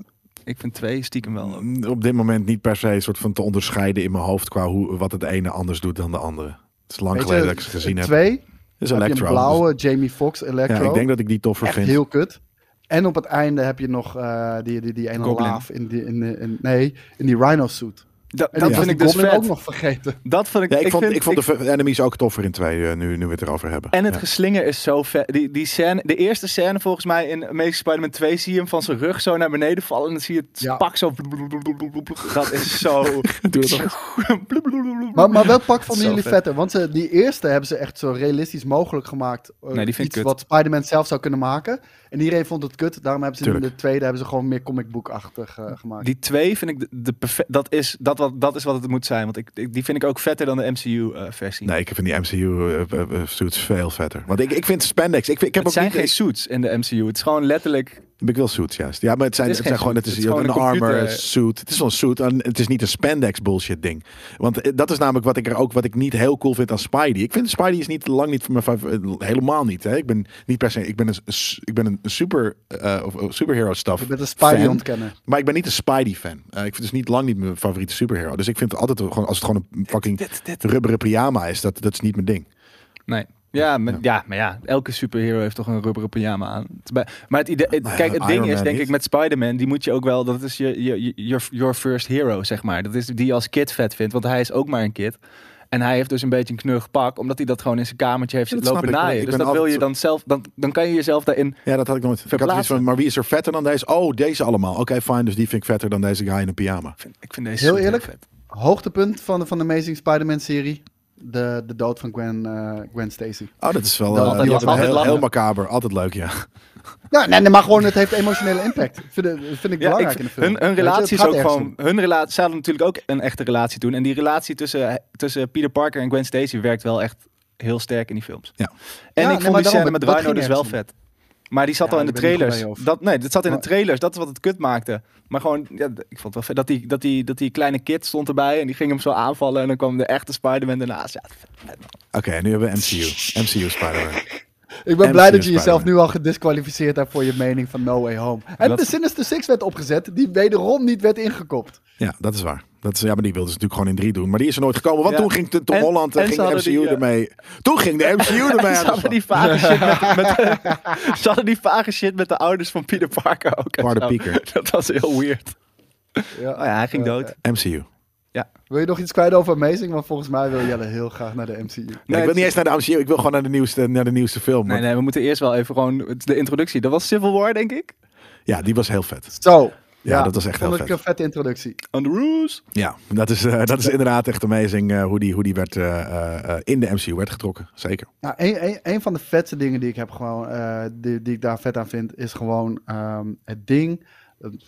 Ik vind 2 stiekem wel. Mm, op dit moment niet per se een soort van te onderscheiden in mijn hoofd qua hoe, wat het ene anders doet dan de andere. Het is lang Weet geleden je, dat ik ze gezien heb. Twee, is heb je Electro. een blauwe Jamie Foxx Electro. ja, ik denk dat ik die toffer echt vind. heel kut. En op het einde heb je nog eh, die, die, die ene laaf in die, in, in, nee, in die Rhino suit. Dat, dat vind was ik dus Goblin vet. ook nog vergeten. Dat vond ik, Ja, ik, vond, vind, ik vond de enemies ook toffer in twee, eh, nu, nu we het erover hebben. En het Ja. geslinger is zo vet. Die, die scène, de eerste scène volgens mij in Amazing Spider-Man 2 zie je hem van zijn rug zo naar beneden vallen. En dan zie je het Ja. pak zo. Dat is zo. Maar, maar welk pak vonden jullie vet. vetter? Want ze, die eerste hebben ze echt zo realistisch mogelijk gemaakt. Eh, Nee, die vind ik iets kut. wat Spider-Man zelf zou kunnen maken. En iedereen vond het kut. Daarom hebben ze in de tweede hebben ze gewoon meer comic book-achtig eh, gemaakt. Die twee vind ik de, de perfe- dat, is, dat, wat, dat is wat het moet zijn. Want ik, ik- die vind ik ook vetter dan de MCU-versie. Nee, ik vind die MCU-suits veel vetter. Want ik, ik vind spandex... Ik, vind, ik heb het ook zijn niet, geen suits in de MCU. Het is gewoon letterlijk. Ik wil suits, juist. Ja, maar het zijn, Het zijn gewoon... Het is, Het is een, gewoon een armor computer. suit. Het is wel een suit. En het is niet een spandex bullshit ding. Want eh, dat is namelijk wat ik er ook... Wat ik niet heel cool vind aan Spidey. Ik vind Spidey is niet lang niet voor mijn... fav- eh, Helemaal niet. Hè. Ik ben niet per se... Ik ben een, ik ben een super... eh of, of superhero stuff Je bent een Spidey fan. ontkennen. Maar ik ben niet een Spidey-fan. Eh, ik vind dus niet lang niet mijn favoriete superhero. Dus ik vind het altijd gewoon... Als het gewoon een fucking Dit, dit. rubberen pyjama is, dat, dat is niet mijn ding. Nee. Ja, maar, Ja. ja. maar ja, elke superhero heeft toch een rubberen pyjama aan. Maar het idee, het- Nou ja, kijk, het ding Iron is Man denk niet. ik met Spider-Man, die moet je ook wel, dat is je, je, je- your, your first hero, zeg maar. Dat is die je als kid vet vindt, want hij is ook maar een kid. En hij heeft dus een beetje een knug pak, omdat hij dat gewoon in zijn kamertje heeft Ja, zitten lopen naaien. Dus dat wil je dan zelf, dan, dan kan je jezelf daarin... Ja, dat had ik nooit. Ik had zoiets Verplaatsen. van, maar wie is er vetter dan deze? Oh, deze allemaal. Oké, fine. Dus die vind ik vetter dan deze guy in een pyjama. Ik vind, ik vind deze Heel eerlijk? vet. Hoogtepunt van de, van de Amazing Spider-Man serie. De, de dood van Gwen, eh, Gwen Stacy. Oh, dat is wel Dat- eh, altijd- was heel, heel macaber. Altijd leuk, ja. Ja, nee, nee, maar gewoon het heeft emotionele impact. Vind, vind ik Ja, belangrijk ik- in de film. hun, hun relatie is ook gewoon. Hun relatie, ze hadden natuurlijk ook een echte relatie toen. En die relatie tussen, tussen Peter Parker en Gwen Stacy werkt wel echt heel sterk in die films. Ja. En Ja, ik nee, vond die scène met Rhino dus wel vet. Maar die zat Ja, al in de trailers. mee, Dat, nee, dat zat in de trailers. Dat is wat het kut maakte. Maar gewoon, ja, ik vond het wel vet dat die, dat, die, dat die kleine kid stond erbij. En die ging hem zo aanvallen. En dan kwam de echte Spider-Man daarnaast. Ja. Oké, nu hebben we MCU. MCU Spider-Man. Ik ben En blij dat je jezelf nu al gedisqualificeerd hebt voor je mening van No Way Home. En Dat- de Sinister Six werd opgezet, die wederom niet werd ingekopt. Ja, dat is waar. Dat is, ja, maar die wilden ze natuurlijk gewoon in drie doen. Maar die is er nooit gekomen. Want Ja. toen ging de- Tom En- Holland en en ging de MCU die, eh, ermee. Toen ging de MCU ermee Ze de hadden die vage shit met, met ze hadden die vage shit met de ouders van Peter Parker ook. Pieker. Dat was heel weird. Ja. Oh ja, hij ging Eh, dood. MCU. Wil je nog iets kwijt over Amazing? Want volgens mij wil Jelle heel graag naar de MCU. Nee, Nee, ik wil niet eens naar de MCU. Ik wil gewoon naar de nieuwste, naar de nieuwste film. Nee, nee, we moeten eerst wel even gewoon de introductie. Dat was Civil War, denk ik. Ja, die was heel vet. Zo. Ja, dat was echt heel vet. een vette introductie. On the Roos. Ja, dat is, eh, dat is inderdaad echt amazing eh, hoe die, hoe die werd, eh, in de MCU werd getrokken. Zeker. Nou, een, een, een van de vetste dingen die ik heb gewoon, eh, die, die ik daar vet aan vind, is gewoon ehm, het ding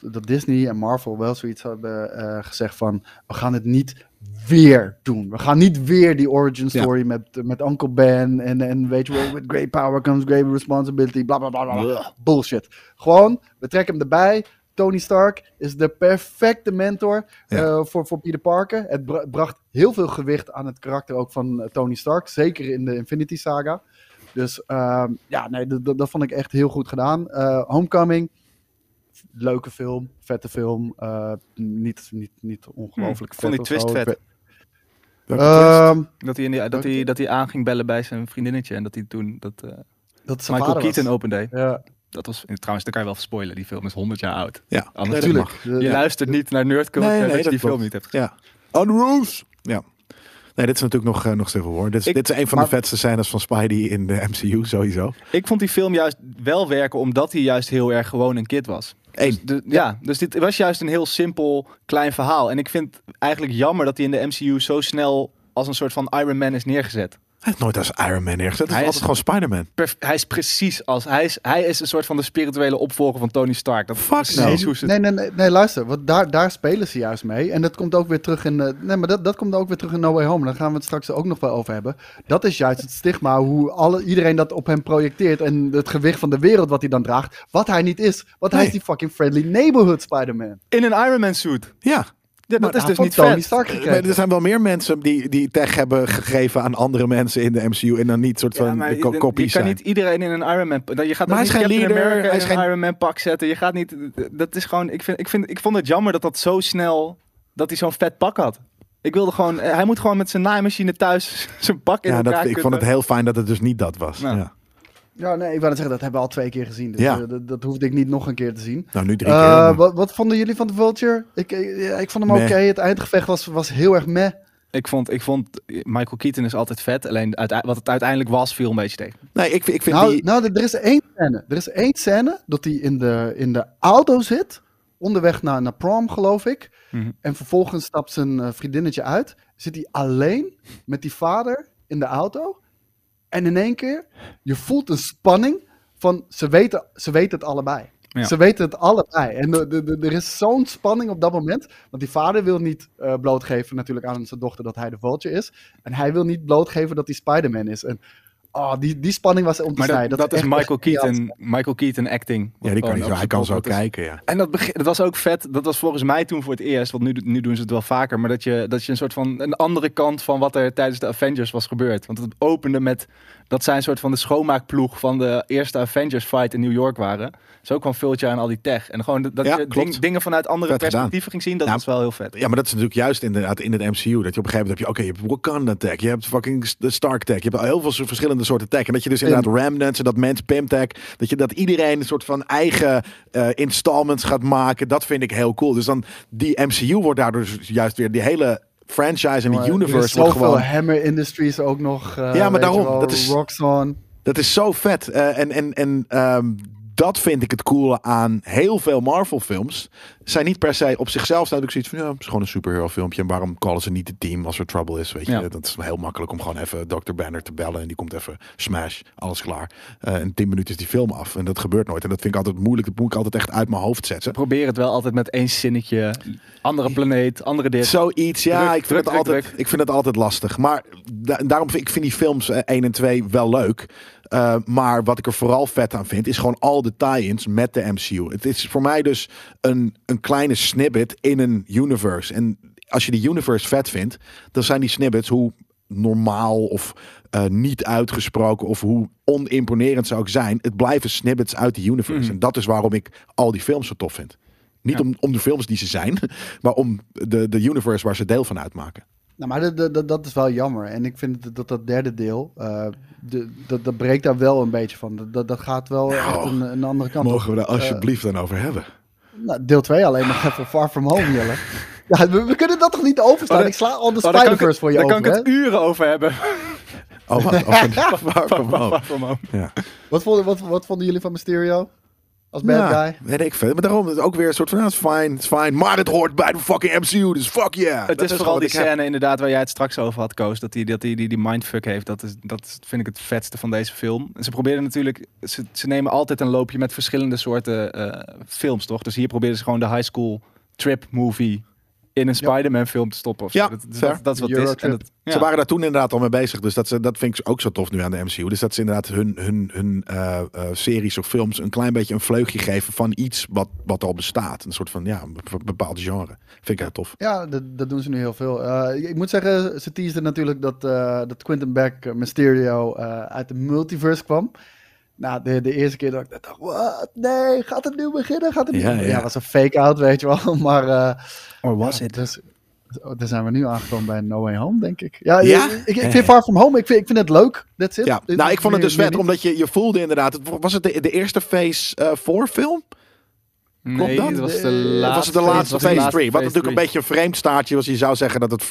dat, Disney en Marvel wel zoiets hebben eh, gezegd van, we gaan het niet weer doen. We gaan niet weer die origin Ja. story met, met Uncle Ben en, en weet je wel, with great power comes great responsibility, bla bla bla. Bullshit. Gewoon, we trekken hem erbij. Tony Stark is de perfecte mentor Ja. eh, voor, voor Peter Parker. Het bra- bracht heel veel gewicht aan het karakter ook van eh, Tony Stark. Zeker in de Infinity Saga. Dus ehm, ja, nee, dat- vond ik echt heel goed gedaan. Homecoming, leuke film, vette film. eh, niet, niet, niet ongelooflijk Hm, vond vet die of twist zo. vet. Ehm, Dat hij, in die, dat, hij, dat hij aan ging bellen bij zijn vriendinnetje. En dat hij toen dat eh, dat zijn Michael. Keaton opende. Ja, Dat was, trouwens, dat kan je wel spoilen. Die film is 100 jaar oud. ja, Anders- natuurlijk. Je luistert niet naar Nerdcult Nee, nee, nee, dat je dat die film niet hebt gezien. Ja. Ja. Nee, dit is natuurlijk nog, eh, nog Civil War. Dit is, Ik- dit is een van maar- de vetste scènes van Spidey in de MCU, sowieso. Ik vond die film juist wel werken omdat hij juist heel erg gewoon een kid was. Eén. Dus ja, dus dit was juist een heel simpel klein verhaal. En ik vind het eigenlijk jammer dat hij in de MCU zo snel als een soort van Iron Man is neergezet. Hij is nooit als Iron Man neergezet. Het is Hij altijd is- gewoon Spider-Man. Hij is precies als hij is, hij is een soort van de spirituele opvolger van Tony Stark. Dat is Fuck no. hoe ze Nee, nee, nee, nee, luister. Want daar, daar spelen ze juist mee. En dat komt ook weer terug in. eh, nee, maar dat, dat komt ook weer terug in No Way Home. Daar gaan we het straks ook nog wel over hebben. Dat is juist het stigma. Hoe alle, iedereen dat op hem projecteert. En het gewicht van de wereld wat hij dan draagt. Wat hij niet is. Want hij is die fucking friendly neighborhood Spider-Man. in een Iron Man suit. Ja. Ja, dat Maar is dus niet Tony vet. Stark er zijn wel meer mensen die, die tech hebben gegeven aan andere mensen in de MCU. En dan niet soort Ja, van maar ja, je, je kan zijn. niet iedereen in een Iron Man... Je gaat Maar hij is niet geen leader, America hij in is een geen- Iron Man pak zetten. Je gaat niet... Dat is gewoon... Ik, vind, ik, vind, ik vond het jammer dat dat zo snel... Dat hij zo'n vet pak had. Ik wilde gewoon... Hij moet gewoon met zijn naaimachine thuis zijn pak in Ja, elkaar dat, ik vond het heel fijn dat het dus niet dat was. Nou. Ja. Ja, nee, ik wou net zeggen, dat hebben we al twee keer gezien. Dus Ja. eh, dat, dat hoefde ik niet nog een keer te zien. Nou, nu drie Eh, keer. wat, wat vonden jullie van The Vulture? Ik, ik, ja, ik vond hem oké. Het eindgevecht was, was heel erg meh. Ik vond, ik vond... Michael Keaton is altijd vet. Alleen wat het uiteindelijk was, viel een beetje tegen. Nee, ik, vind- ik vind Nou, die... nou, er is één scène. Er is één scène dat hij in de, in de auto zit. Onderweg naar, naar prom, geloof ik. Mhm. En vervolgens stapt zijn eh, vriendinnetje uit. Zit hij alleen met die vader in de auto. En in één keer, je voelt een spanning van ze weten, ze weten het allebei. Ja. Ze weten het allebei. En er is zo'n spanning op dat moment. Want die vader wil niet eh, blootgeven natuurlijk aan zijn dochter dat hij de Vulture is. En hij wil niet blootgeven dat hij Spider-Man is. En oh, die, die spanning was om te Maar dat, snijden. dat, is Michael. Keaton, Michael Keaton acting. Ja, die kan, Gewoon niet zo, hij kan zo kijken, ja. En dat, begin, dat was ook vet. Dat was volgens mij toen voor het eerst. Want nu, nu doen ze het wel vaker. Maar dat je, dat je een soort van een andere kant van wat er tijdens de Avengers was gebeurd. Want het opende met dat zij een soort van de schoonmaakploeg van de eerste Avengers fight in New York waren. Zo kwam Vulture aan al die tech. En gewoon dat Ja, je ding- dingen vanuit andere Vet gedaan. perspectieven ging zien. Dat Ja, was wel heel vet. Ja, maar dat is natuurlijk juist inderdaad in het MCU. Dat je op een gegeven moment heb je, oké, je hebt Wakanda tech, je hebt fucking de Stark tech, je hebt heel veel verschillende soorten tech. En dat je dus inderdaad Remnants en dat Mens Pim tech, dat je dat iedereen een soort van eigen eh, installments gaat maken, dat vind ik heel cool. Dus dan die MCU wordt daardoor dus juist weer die hele franchise en er is universe wordt zoveel gewoon. Hammer Industries ook nog. eh, Ja, maar daarom, wel, dat is- Roxxon. Dat is zo vet. Eh, en en, en ehm, dat vind ik het coole aan heel veel Marvel films. Zijn niet per se op zichzelf staan ik zoiets van ja, het is gewoon een superhero filmpje. En waarom callen ze niet het team als er trouble is? Weet je, Ja. dat is heel makkelijk om gewoon even Dr. Banner te bellen en die komt even smash, alles klaar. Eh en tien minuten is die film af en dat gebeurt nooit. En dat vind ik altijd moeilijk. Dat moet ik altijd echt uit mijn hoofd Ze zetten. proberen het wel altijd met één zinnetje. Andere planeet, andere dit. Zoiets, ja, Druk, ik, vind druk, het druk, altijd, ik vind het altijd lastig. Maar da- daarom vind ik vind die films eh, 1 en 2 wel leuk. Eh, maar wat ik er vooral vet aan vind, is gewoon al de tie-ins met de MCU. Het is voor mij dus een, een kleine snippet in een universe. En als je die universe vet vindt, dan zijn die snippets, hoe normaal of eh, niet uitgesproken of hoe onimponerend ze ook zijn, het blijven snippets uit die universe. Mhm. En dat is waarom ik al die films zo tof vind. Niet Ja. om, om de films die ze zijn, maar om de, de universe waar ze deel van uitmaken. Nou, maar dat, dat- is wel jammer. En ik vind dat dat, dat derde deel, eh, de, dat, dat breekt daar wel een beetje van. Dat, dat, dat gaat wel Nou, echt een, een andere kant op. Mogen we daar alsjeblieft dan over hebben? Nou, deel 2 alleen nog even Far From Home, Jelle. Ja, we, we kunnen dat toch niet overstaan? Oh, daar- ik sla al de Oh, daar Spider-Verse voor je daar over, kan ik hè? het uren over hebben. Oh, wat? Far From Home. Ja. Wat, vonden, wat, wat vonden jullie van Mysterio? Als bad Ja, guy? weet ik veel. Maar daarom is het ook weer een soort van, het is fijn, het is fijn. Maar het hoort bij de fucking MCU, dus fuck yeah. Het is vooral die heb. scène inderdaad waar jij het straks over had, Koos. Dat hij dat die, die, die mindfuck heeft. Dat, is, dat is- vind ik het vetste van deze film. En ze proberen natuurlijk... Ze, ze nemen altijd een loopje met verschillende soorten eh, films, toch? Dus hier proberen ze gewoon de high school trip movie in een Spider-Man film te stoppen. Of zo. Ja, dat, dat, dat is wat het is. Eurotrip. En dat, ja. Ze waren daar toen inderdaad al mee bezig. Dus dat, ze, dat vind ik ook zo tof nu aan de MCU. Dus dat ze inderdaad hun, hun, hun eh, eh, series of films een klein beetje een vleugje geven van iets wat, wat al bestaat. Een soort van, ja, een bepaald genre. Vind ik heel tof. Ja, dat, dat doen ze nu heel veel. Eh, ik moet zeggen, ze teasden natuurlijk dat, eh dat Quentin Beck Mysterio eh, uit de multiverse kwam. Nou, de, de eerste keer dat ik dacht, wat? Nee, gaat het nu beginnen? Gaat het nu? Ja, Ja, ja. was een fake-out, weet je wel. Maar eh, Or was ja, it? Dus, oh, daar zijn we nu aangekomen bij No Way Home, denk ik. Ja, Ja? Ik, ik vind Far From Home, ik vind, ik vind het leuk. That's it. Ja, nou, ik vond het dus vet, omdat je, je voelde inderdaad. Het, was het de, de eerste Phase eh 4 film? Nee, dat? het was de Eh, laatste. Was het de laatste Phase 3? Wat Phase natuurlijk een beetje een vreemd staartje was. Je zou zeggen dat het,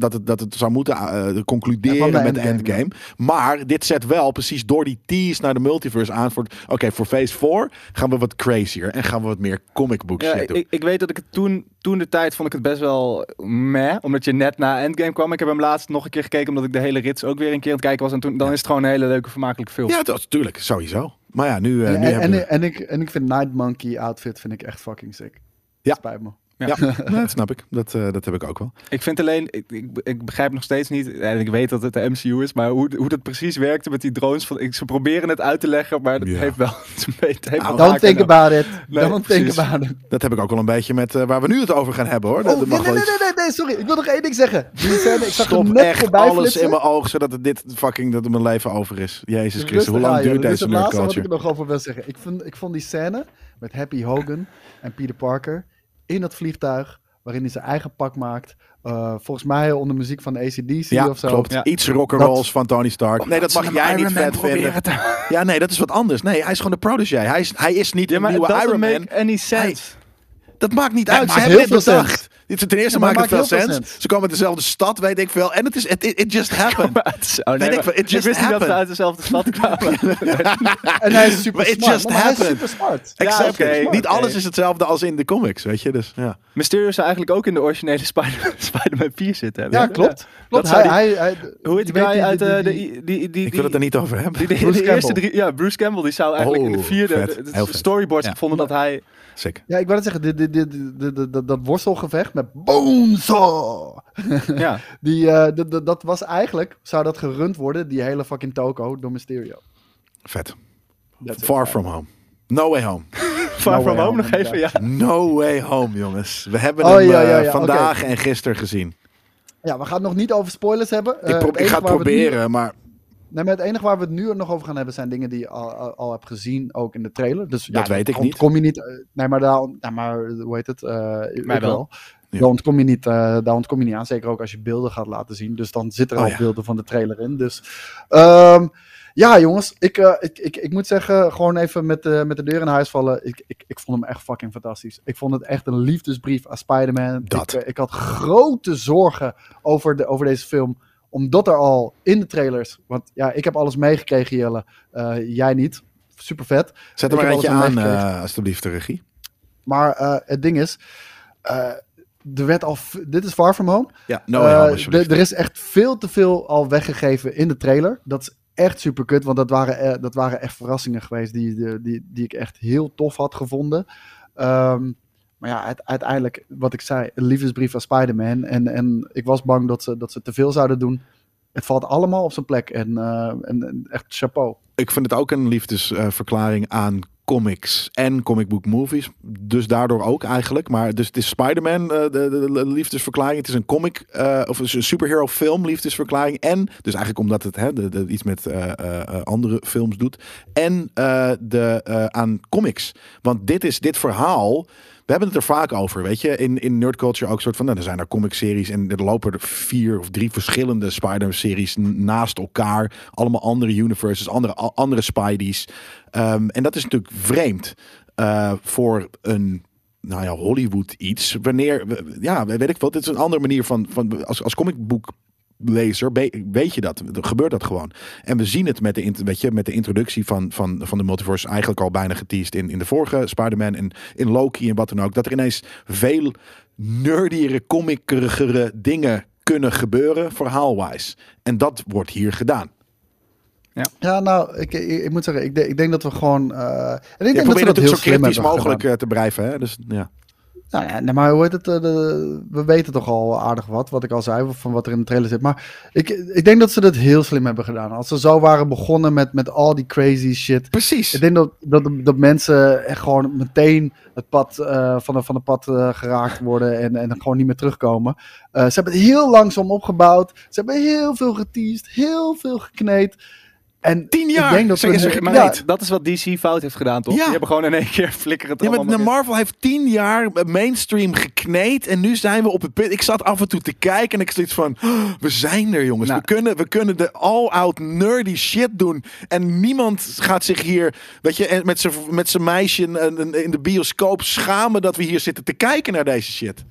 dat het, dat het zou moeten eh, concluderen Ja, van de met de Endgame, endgame. Maar dit zet wel precies door die tease naar de multiverse aan. voor Oké, voor Phase 4 gaan we wat crazier. En gaan we wat meer comic book Ja, shit doen. ik, ik weet dat ik het toen, toen de tijd vond ik het best wel meh, omdat je net na Endgame kwam. Ik heb hem laatst nog een keer gekeken, omdat ik de hele rits ook weer een keer aan het kijken was. En toen, dan is het gewoon een hele leuke, vermakelijke film. ja, dat is natuurlijk. Sowieso. Maar ja, nu, En, nu en, hebben we... en, en ik, en ik vind Night Monkey outfit vind ik echt fucking sick. Ja. Spijt me. Ja, dat snap ik. Dat, eh, dat heb ik ook wel. Ik vind alleen, ik, ik, ik begrijp nog steeds niet, en ik weet dat het de MCU is, maar hoe, hoe dat precies werkte met die drones. Van, ik, ze proberen het uit te leggen, maar dat Ja. heeft wel het heeft wel Nou, Don't think about it. Nee, Don't think about it. Dat heb ik ook wel een beetje met eh, waar we nu het over gaan hebben hoor. Oh, dat nee, mag nee, nee, nee, nee, sorry. Ik wil nog één ding zeggen. Scène, ik zag Stop net echt alles flitsen. in mijn oog, zodat het dit fucking dat mijn leven over is. Jezus Christus, Rustig hoe lang aan, duurt is deze het laatste wat ik nerdculture? er nog over wil zeggen. Ik, vind, ik vond die scène met Happy Hogan en Peter Parker in dat vliegtuig, waarin hij zijn eigen pak maakt. Eh, volgens mij onder muziek van ACDC Ja, of zo. klopt. Ja. Iets rock'n'rolls van Tony Stark. Nee, dat ze mag jij niet vet vinden. te- Ja, nee, dat is wat anders. Nee, hij is gewoon de protégé. Hij is, hij is niet Ja, een maar nieuwe Iron Man. make any sense. Dat maakt niet Nee, uit. Ze hebben dit bedacht. Ten eerste Ja, maakt het maakt veel sens. Ze komen uit dezelfde stad, weet ik veel. En het is, it, just happened. Maar het is- oh, nee, Weet ik it just wist niet dat ze uit dezelfde stad kwamen. En hij is super smart. just hij is super smart. Exact. oké, Niet alles is hetzelfde als in de comics, weet je. Dus, ja. Mysterio zou eigenlijk ook in de originele Spider- Spider-Man 4 zitten. Ja, klopt. klopt. zou Hij, die- hij, hij, Hoe heet die guy uit eh, de... Die, die, die, Ik wil het er niet over hebben. Die, die, Bruce de eerste Campbell. drie, ja, Bruce Campbell, die zou eigenlijk in de Oh, vierde storyboards Ja. gevonden dat hij... Zeker. Ja, ik wou het zeggen, dat- dat worstelgevecht met Bonesaw. Ja, Die, eh, dat- was eigenlijk, zou dat gerund worden, die hele fucking toko, door Mysterio. Vet. That's it. Far from home. No way home. Far From way Home home, nog even, ja. No way home, jongens. We hebben Oh, hem ja, eh, ja, ja, vandaag en gisteren gezien. Ja, we gaan het nog niet over spoilers hebben. Eh, ik, pro- het ik enige ga het nu- proberen, maar Nee, maar het enige waar we het nu nog over gaan hebben zijn dingen die je al, al, al hebt gezien, ook in de trailer. Dus Dat weet ik niet. Ontkom je niet. eh, nee, maar daar, nee, maar hoe heet het? eh, ik Mij wel. wel. Ja. Daar, ontkom je niet, eh, daar ontkom je niet aan. Zeker ook als je beelden gaat laten zien. Dus dan zitten er Oh, al ja. beelden van de trailer in. Dus ehm, ja, jongens. Ik, eh, ik, ik, ik moet zeggen, gewoon even met, de met de deur in huis vallen. Ik, ik, ik vond hem echt fucking fantastisch. Ik vond het echt een liefdesbrief aan Spider-Man. Dat. Ik, eh, ik had grote zorgen over, de, over deze film omdat er al in de trailers, want ja, ik heb alles meegekregen, Jelle. Eh, jij niet. Super vet. zet er maar eentje aan, eh, alsjeblieft, de regie. Maar eh, het ding is, eh, er werd al. Dit is Far From Home. Ja, no d- er is echt veel te veel al weggegeven in de trailer. Dat is echt super kut, want dat waren, eh, dat waren echt verrassingen geweest die, die, die, ik echt heel tof had gevonden. Ehm, maar ja, uite- uiteindelijk, wat ik zei, een liefdesbrief aan Spider-Man. En, en ik was bang dat ze, dat ze te veel zouden doen. Het valt allemaal op zijn plek. En, eh, en, en echt chapeau. ik vind het ook een liefdesverklaring aan comics en comic book movies. Dus daardoor ook eigenlijk. Maar dus het is Spider-Man, eh, de, de, de liefdesverklaring. Het is een comic eh, of een superhero film liefdesverklaring. En dus eigenlijk omdat het hè, iets met eh, andere films doet. En de, aan comics. Want dit is dit verhaal. We hebben het er vaak over, weet je. In, in nerd culture ook soort van, nou, er zijn er comic-series en er lopen er vier of drie verschillende Spider-Man-series n- naast elkaar. Allemaal andere universes, andere, andere Spideys. Ehm, en dat is natuurlijk vreemd eh, voor een, nou ja, Hollywood iets. Wanneer, ja, weet ik wel, dit is een andere manier van, van als, als comicboek lezer, weet je dat. Er gebeurt dat gewoon. En we zien het met de, weet je, met de introductie van, van, van de multiverse eigenlijk al bijna geteased in, in de vorige Spider-Man en in Loki en wat dan ook. Dat er ineens veel nerdiere, comicere dingen kunnen gebeuren, verhaalwijs. En dat wordt hier gedaan. Ja, nou, ik, ik, ik moet zeggen, ik, de- ik denk dat we gewoon. eh, en ik Je denk dat probeert we dat heel natuurlijk zo slim kritisch mogelijk gedaan. eh, te blijven. Hè? Dus, ja. Nou ja, maar hoe heet het? eh, we weten toch al aardig wat, wat ik al zei, van wat er in de trailer zit. Maar ik, ik denk dat ze dat heel slim hebben gedaan. Als ze zo waren begonnen met, met al die crazy shit. Precies. Ik denk dat, dat, dat mensen echt gewoon meteen het pad eh, van, de, van het pad eh, geraakt worden en, en gewoon niet meer terugkomen. Ze hebben het heel langzaam opgebouwd. Ze hebben heel veel geteased, heel veel gekneed. En Tien ik jaar denk dat ze ja, gekneed. Maar dat is wat DC fout heeft gedaan, toch? Ja. Die hebben gewoon in één keer flikkeren het Ja, maar de. Marvel heeft tien jaar mainstream gekneed. En nu zijn we op het punt. Ik zat af en toe te kijken en ik zoiets van... "Oh, we zijn er, jongens. Nou. We, kunnen, we kunnen de all-out nerdy shit doen. En niemand gaat zich hier... Weet je, met zijn met zijn meisje in- in de bioscoop schamen... dat we hier zitten te kijken naar deze shit.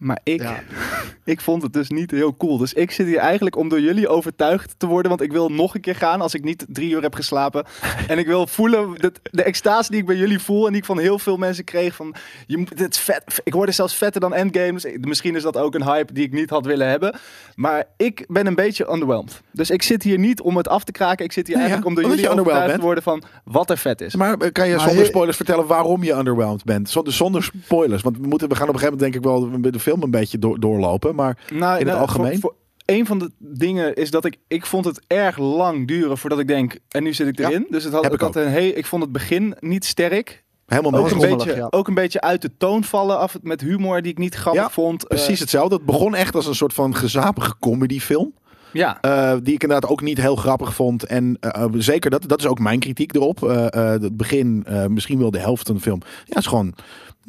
Maar ik, Ja. ik vond het dus niet heel cool. Dus ik zit hier eigenlijk om door jullie overtuigd te worden. Want ik wil nog een keer gaan als ik niet drie uur heb geslapen. en ik wil voelen de, de extase die ik bij jullie voel. En die ik van heel veel mensen kreeg. Van, je, moet- dit vet. Ik hoorde zelfs vetter dan Endgames. Misschien is dat ook een hype die ik niet had willen hebben. Maar ik ben een beetje underwhelmed. Dus ik zit hier niet om het af te kraken. Ik zit hier Ja, eigenlijk om door jullie overtuigd te worden van wat er vet is. Maar eh, kan je Maar zonder spoilers vertellen waarom je underwhelmed bent? Zonder, zonder spoilers. Want we, moeten, we gaan op een gegeven moment denk ik wel de film een beetje door, doorlopen. Maar Nou, in het nou, algemeen? Voor, voor- een van de dingen is dat ik, ik vond het erg lang duren voordat ik denk, en nu zit ik Ja, erin. dus het had, ik ik had een hey, ik vond het begin niet sterk. helemaal Ook een, beetje, ja. ook een beetje uit de toon vallen af met humor die ik niet grappig Ja, vond. Precies Eh, hetzelfde. Het begon echt als een soort van gezapige comedyfilm. ja. eh, die ik inderdaad ook niet heel grappig vond. En eh, zeker, dat, dat is ook mijn kritiek erop. Het begin, misschien wel de helft van de film. Ja, is gewoon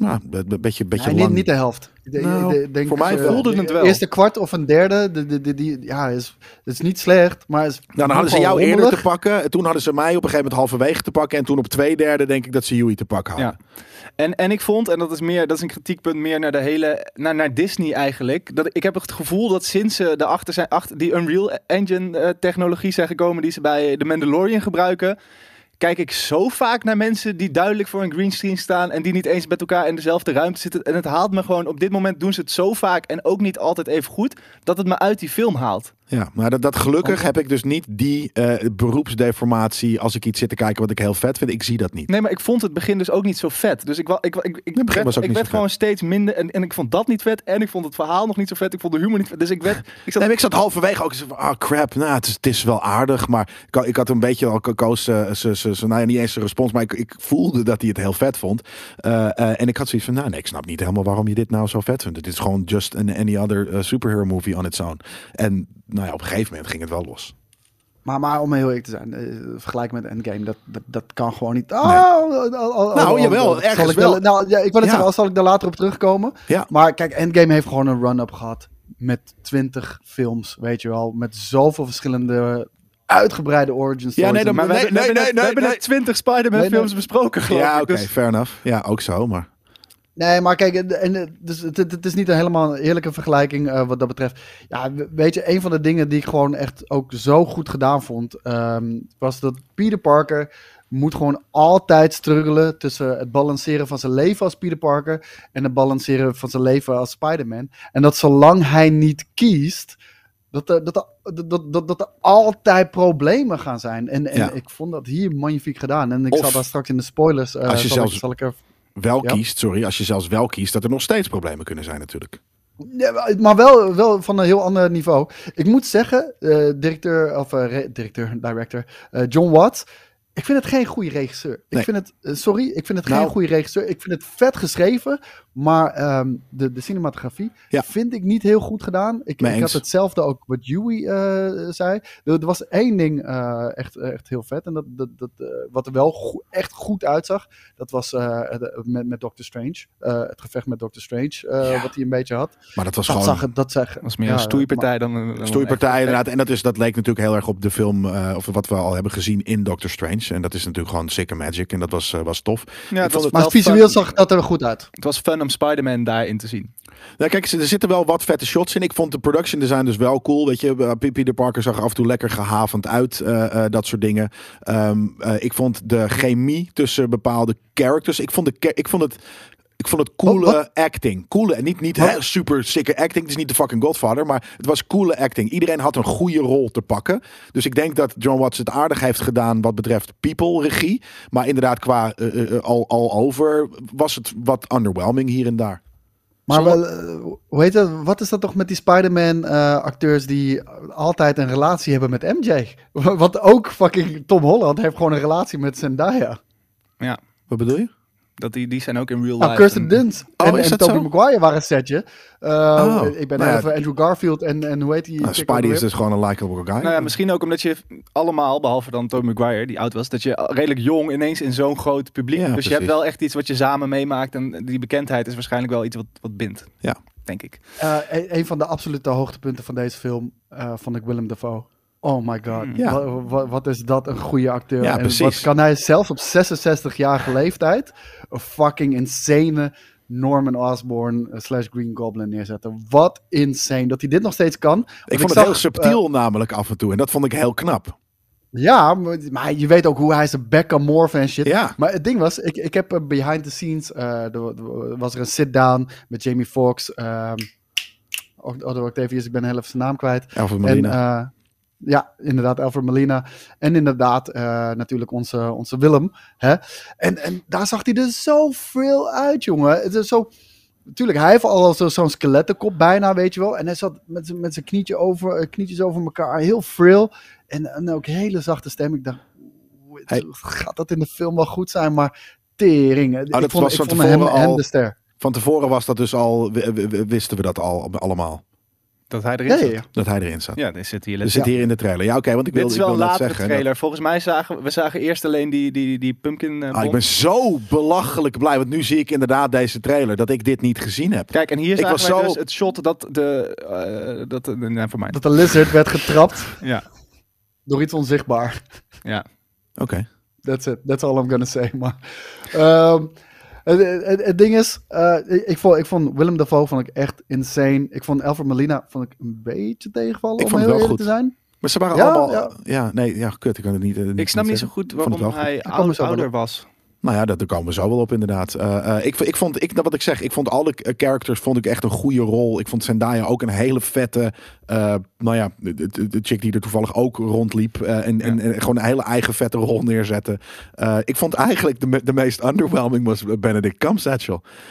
nou, een een beetje, beetje Nee, lang. niet, niet de helft. Ik denk- Nou, denk, voor mij voelde de het wel. eerste kwart of een derde, de, de, de, die, ja, is, is niet slecht, maar is Nou, dan hadden ze jou eerder te pakken. Toen hadden ze mij op een gegeven moment halverwege te pakken. En toen op twee derde denk ik dat ze Yui te pakken hadden. Ja. En, en ik vond, en dat is meer, dat is een kritiekpunt meer naar de hele, naar, naar Disney eigenlijk. Dat, ik heb het gevoel dat sinds ze de achter zijn, achter die Unreal Engine eh, technologie zijn gekomen die ze bij The Mandalorian gebruiken. Kijk ik zo vaak naar mensen die duidelijk voor een greenscreen staan en die niet eens met elkaar in dezelfde ruimte zitten. En het haalt me gewoon, op dit moment doen ze het zo vaak en ook niet altijd even goed, dat het me uit die film haalt. Ja, maar dat, dat gelukkig heb ik dus niet die eh, beroepsdeformatie als ik iets zit te kijken wat ik heel vet vind. Ik zie dat niet. Nee, maar ik vond het begin dus ook niet zo vet. Dus ik, ik, ik, ik, werd, ik werd gewoon steeds minder. En, en ik vond dat niet vet. En ik vond het verhaal nog niet zo vet. Ik vond de humor niet vet. Dus ik werd. Ik zat, Nee, ik zat halverwege ook zo van, ah crap, nou, het is, het is wel aardig. Maar ik, had- ik had een beetje al Koos, eh, ze, ze, ze, nou ja, niet eens een respons, maar ik, ik voelde dat hij het heel vet vond. Eh, en ik had zoiets van, nou nee, ik snap niet helemaal waarom je dit nou zo vet vindt. Het is gewoon just an any other superhero movie on its own. En nou ja, op een gegeven moment ging het wel los. Maar, maar om heel eerlijk te zijn, eh, vergelijk met Endgame, dat, dat, dat kan gewoon niet. Oh, al- al- al- Nou, jawel, zal ergens ik wel. Nou, ja, ik wil het Ja. zeggen, al zal ik daar later op terugkomen. Ja. Maar kijk, Endgame heeft gewoon een run-up gehad met 20 films, weet je wel, met zoveel verschillende uitgebreide origin stories. nee, dan- maar we nee, hebben, we nee, hebben nee, net- we hebben nee. net 20 Spider-Man Nee, nee. films besproken, geloof Ja, ik. oké, Dus- fair enough. Ja, ook zo, maar... Nee, maar kijk, en, dus het, het, is niet een helemaal eerlijke vergelijking eh, wat dat betreft. Ja, we- weet je, een van de dingen die ik gewoon echt ook zo goed gedaan vond, ehm, was dat Peter Parker moet gewoon altijd struggelen tussen het balanceren van zijn leven als Peter Parker en het balanceren van zijn leven als Spider-Man. En dat zolang hij niet kiest, dat er, dat, er, dat, dat, dat er altijd problemen gaan zijn. En, en Ja. ik vond dat hier magnifiek gedaan. En ik Of- zal daar straks in de spoilers, eh, Als je zal, zelfs- ik, zal ik er Wel Ja. kiest, sorry, als je zelfs wel kiest, dat er nog steeds problemen kunnen zijn natuurlijk. Ja, maar wel, wel van een heel ander niveau. Ik moet zeggen, eh, directeur, of eh, re- directeur, director, eh, John Watts. Ik vind het geen goede regisseur. Nee. Ik vind het, sorry, ik vind het Nou. geen goede regisseur. Ik vind het vet geschreven, maar ehm, de, de cinematografie Ja. vind ik niet heel goed gedaan. Ik, ik had hetzelfde ook wat Yui eh, zei. Er, er was één ding eh, echt, echt heel vet en dat, dat, dat, eh, wat er wel echt goed uitzag, dat was eh, met, met Doctor Strange. Eh, het gevecht met Doctor Strange, eh, Ja. wat hij een beetje had. Maar dat was Dat gewoon... zag het, dat zag Dat was meer ja, een stoeipartij dan een... dan Stoeipartij echt- inderdaad. En dat, is, dat leek natuurlijk heel erg op de film, eh, of wat we al hebben gezien in Doctor Strange. En dat is natuurlijk gewoon sick magic. En dat was, eh, was tof. Ja, het was, Maar visueel fun. zag dat er goed uit. Het was fun om Spider-Man daarin te zien. Nou, kijk, er zitten wel wat vette shots in. Ik vond de production design dus wel cool. Weet je, eh, Peter Parker zag af en toe lekker gehavend uit. eh, eh, dat soort dingen. Ehm, eh, ik vond de chemie tussen bepaalde characters. Ik vond, de, ik vond het. Ik vond het coole Oh, wat? acting. Coole, en niet, niet Wat? hè, super sikke acting. Het is niet de fucking Godfather. Maar het was coole acting. Iedereen had een goede rol te pakken. Dus ik denk dat John Watts het aardig heeft gedaan wat betreft people-regie. Maar inderdaad, qua eh, eh, al, al over was het wat underwhelming hier en daar. Maar wel, eh, hoe heet het? Wat is dat toch met die Spider-Man-acteurs die altijd een relatie hebben met MJ? Want ook fucking Tom Holland heeft gewoon een relatie met Zendaya. Ja, Wat bedoel je? Dat die, die zijn ook in real Nou, life. Kirsten En- Dunst Oh, en, is en Tobey? Maguire waren een setje. Uh, Oh, ik ben nou ja. even Andrew Garfield en, en hoe heet die? Nou, Spidey is dus gewoon een likable guy. Nou ja, misschien ook omdat je allemaal, behalve dan Tobey Maguire, die oud was, dat je redelijk jong ineens in zo'n groot publiek. Ja, dus precies. je hebt wel echt iets wat je samen meemaakt. En die bekendheid is waarschijnlijk wel iets wat, wat bindt. Ja. Denk ik. Eh, een, een van de absolute hoogtepunten van deze film eh, vond ik Willem Dafoe. Oh my god. Ja. Wat, is dat een goede acteur. Ja, en precies. wat kan hij zelfs op 66-jarige leeftijd een fucking insane Norman Osborn eh, slash Green Goblin neerzetten. Wat insane dat hij dit nog steeds kan. Ik vond het heel subtiel namelijk af en toe. En dat vond ik heel knap. eh, ja, maar, je weet ook hoe hij zijn bek kan morfen en shit. Ja. Maar het ding was, ik, ik heb eh, behind the scenes, eh, was er een sit-down met Jamie Foxx. ehm oh, oh, dat Octavius, ik ben heel even zijn naam kwijt. Alfred En, Molina. Ja, inderdaad, Alfred Molina. En inderdaad, eh, natuurlijk onze, onze Willem. Hè? En, en daar zag hij er zo veel uit, jongen. Het is zo... Tuurlijk, hij heeft al zo- zo'n skelettenkop bijna, weet je wel. En hij zat met zijn met zijn knietje over, eh, knietjes over elkaar, heel frail. En, en ook hele zachte stem. Ik dacht, gaat dat in de film wel goed zijn? Maar tering. ik Oh, dat vond, was ik van vond hem, tevoren hem al- de ster. Van tevoren was dat dus al, wisten we dat al allemaal. Dat hij erin Ja, zit. ja, ja. Dat hij erin zat. Ja, dit zit hier zit hier in de trailer. Ja, oké, want ik Dit wil, is ik wel wil een zeggen. trailer. Volgens mij zagen we zagen eerst alleen die, die, die pumpkin. eh, Ah, ik ben zo belachelijk blij, want nu zie ik inderdaad deze trailer dat ik dit niet gezien heb. Kijk, en hier Ik zagen was zo- dus het shot dat de... eh dat, uh, nee, voor mij. Dat de lizard werd getrapt Ja, door iets onzichtbaar. ja. Oké. That's it. That's all I'm gonna say. Maar, ehm, het, het, het ding is, eh, ik, ik, vond, ik vond Willem Dafoe vond ik echt insane. Ik vond Alfred Molina vond ik een beetje tegenvallen, Ik om vond heel wel eerlijk goed. te zijn. Maar ze waren Ja, allemaal... ja. Ja. nee, ja, kut. Ik kan het niet, eh, Ik snap niet zo goed waarom hij ouder was. Nou ja, dat, daar komen we zo wel op inderdaad. Eh, eh, ik, ik vond, ik, nou, wat ik zeg, ik vond alle k- characters vond ik echt een goede rol. Ik vond Zendaya ook een hele vette, eh, nou ja, de, de, de chick die er toevallig ook rondliep. eh, en, en, en gewoon een hele eigen vette rol neerzetten. Eh, ik vond eigenlijk de, de meest underwhelming was Benedict Cumberbatch.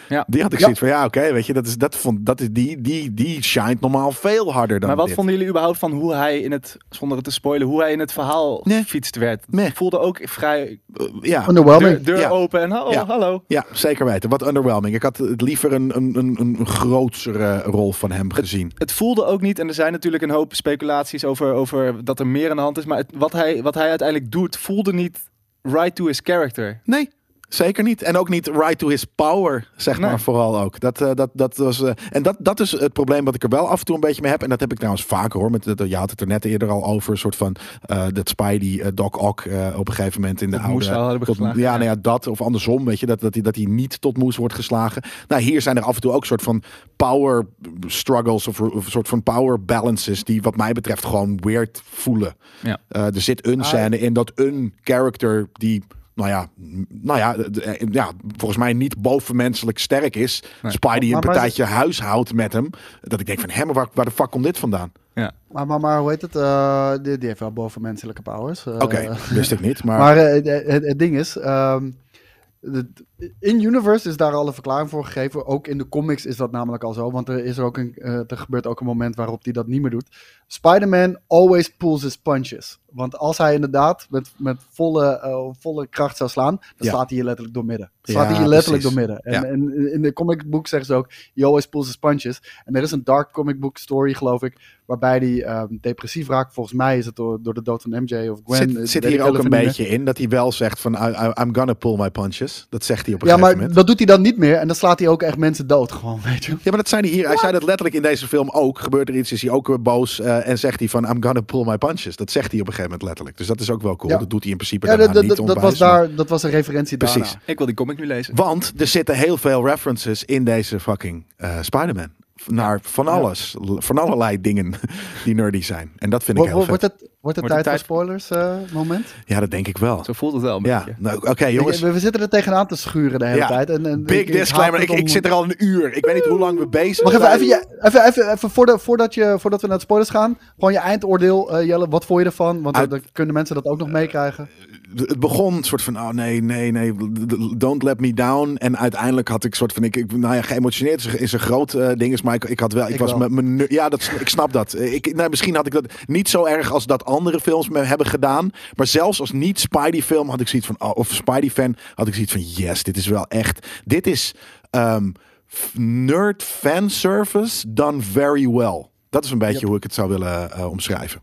Ja. Die had ik Ja. zoiets van, ja oké, weet je, dat is, dat vond, dat is die, die, die shined normaal veel harder dan Maar wat dit. vonden jullie überhaupt van hoe hij in het, zonder het te spoilen, hoe hij in het verhaal Nee. fietst werd? Nee. Het voelde ook vrij Eh, ja. Underwhelming. Ja. open en oh, Ja. hallo. Ja, zeker weten. Wat underwhelming. Ik had het liever een, een, een, een grotere rol van hem gezien. Het voelde ook niet, en er zijn natuurlijk een hoop speculaties over, over dat er meer aan de hand is, maar het, wat, hij, wat hij uiteindelijk doet, voelde niet right to his character. Nee, zeker niet. En ook niet right to his power, zeg Nee. maar vooral ook. Dat, eh, dat, dat was, eh, en dat, dat is het probleem wat ik er wel af en toe een beetje mee heb. En dat heb ik trouwens vaker hoor. Met, je had het er net eerder al over. Een soort van eh, dat Spidey, Doc Ock op een gegeven moment in de oude... hebben tot- geslagen, ja, ja. nou ja, dat. Of andersom, weet je. Dat, dat, hij, dat hij niet tot moes wordt geslagen. Nou, hier zijn er af en toe ook soort van power struggles. Of, of een soort van power balances. Die wat mij betreft gewoon weird voelen. Ja. Er zit een Ah, scène in dat een character die, nou ja, nou ja, eh, ja volgens mij niet bovenmenselijk sterk is. Nee. Spidey een Maar- maar- partijtje huishoudt met hem. Dat ik denk van, hem, waar, waar de fuck komt dit vandaan? Ja. Maar, maar, maar hoe heet het? eh, die, die heeft wel bovenmenselijke powers. eh. Oké, wist ik niet. Maar, Maar het, het, het ding is, ehm, het- in Universe is daar al een verklaring voor gegeven. Ook in de comics is dat namelijk al zo. Want er, is er, ook een, eh, er gebeurt ook een moment waarop hij dat niet meer doet. Spider-Man always pulls his punches. Want als hij inderdaad met, met volle, eh, volle kracht zou slaan, dan Ja. slaat hij je letterlijk door midden. Slaat Ja, hij je letterlijk door midden. En, Ja. en in de comic book zeggen ze ook, he always pulls his punches. En er is een dark comic book story, geloof ik, waarbij hij ehm, depressief raakt. Volgens mij is het door, door de dood van MJ of Gwen. zit, eh, zit hier ook een beetje in dat hij wel zegt van, I, I- I'm gonna pull my punches. Dat zegt hij op een Ja, gegeven maar dat doet hij dan niet meer. En dan slaat hij ook echt mensen dood, gewoon, weet je. Ja, maar dat zei hij hier. Hij zei dat letterlijk in deze film ook. Gebeurt er iets, is hij ook weer boos. eh, en zegt hij van, I'm gonna pull my punches. Dat zegt hij op een gegeven moment letterlijk. Dus dat is ook wel cool. Ja. Dat doet hij in principe Ja, daarna dat, niet dat, was daar, dat was een referentie Precies. daarna. Ik wil die comic nu lezen. Want er zitten heel veel references in deze fucking eh Spider-Man. Naar van alles. Van allerlei dingen die nerdy zijn. En dat vind ik Wo- heel. Wordt het, wordt het Wordt tijd voor spoilers eh, moment? Ja, dat denk ik wel. Zo voelt het wel een Ja, beetje. nou, oké jongens. We, we zitten er tegenaan te schuren de hele Ja, tijd. En, en Big ik- disclaimer. Ik, ik zit er al een uur. Ik weet niet hoe lang we bezig Wacht even, zijn. even, ja, even, even, even voordat, voordat, je, voordat we naar de spoilers gaan. Gewoon je eindoordeel, eh, Jelle. Wat vond je ervan? Want Uit- dan kunnen mensen dat ook nog meekrijgen. het begon een soort van, oh nee, nee, nee, don't let me down. En uiteindelijk had ik soort van, ik, ik nou ja, geëmotioneerd is, is een groot eh, ding, is, maar ik, ik had wel, ik, Ik was met mijn, ja, dat, ik snap dat. Ik, nou, misschien had ik dat niet zo erg als dat andere films me hebben gedaan, maar zelfs als niet Spidey film had ik zoiets van, oh, of Spidey fan, had ik zoiets van, yes, dit is wel echt, dit is ehm, f- nerd fanservice done very well. Dat is een beetje Yep. hoe ik het zou willen eh, omschrijven.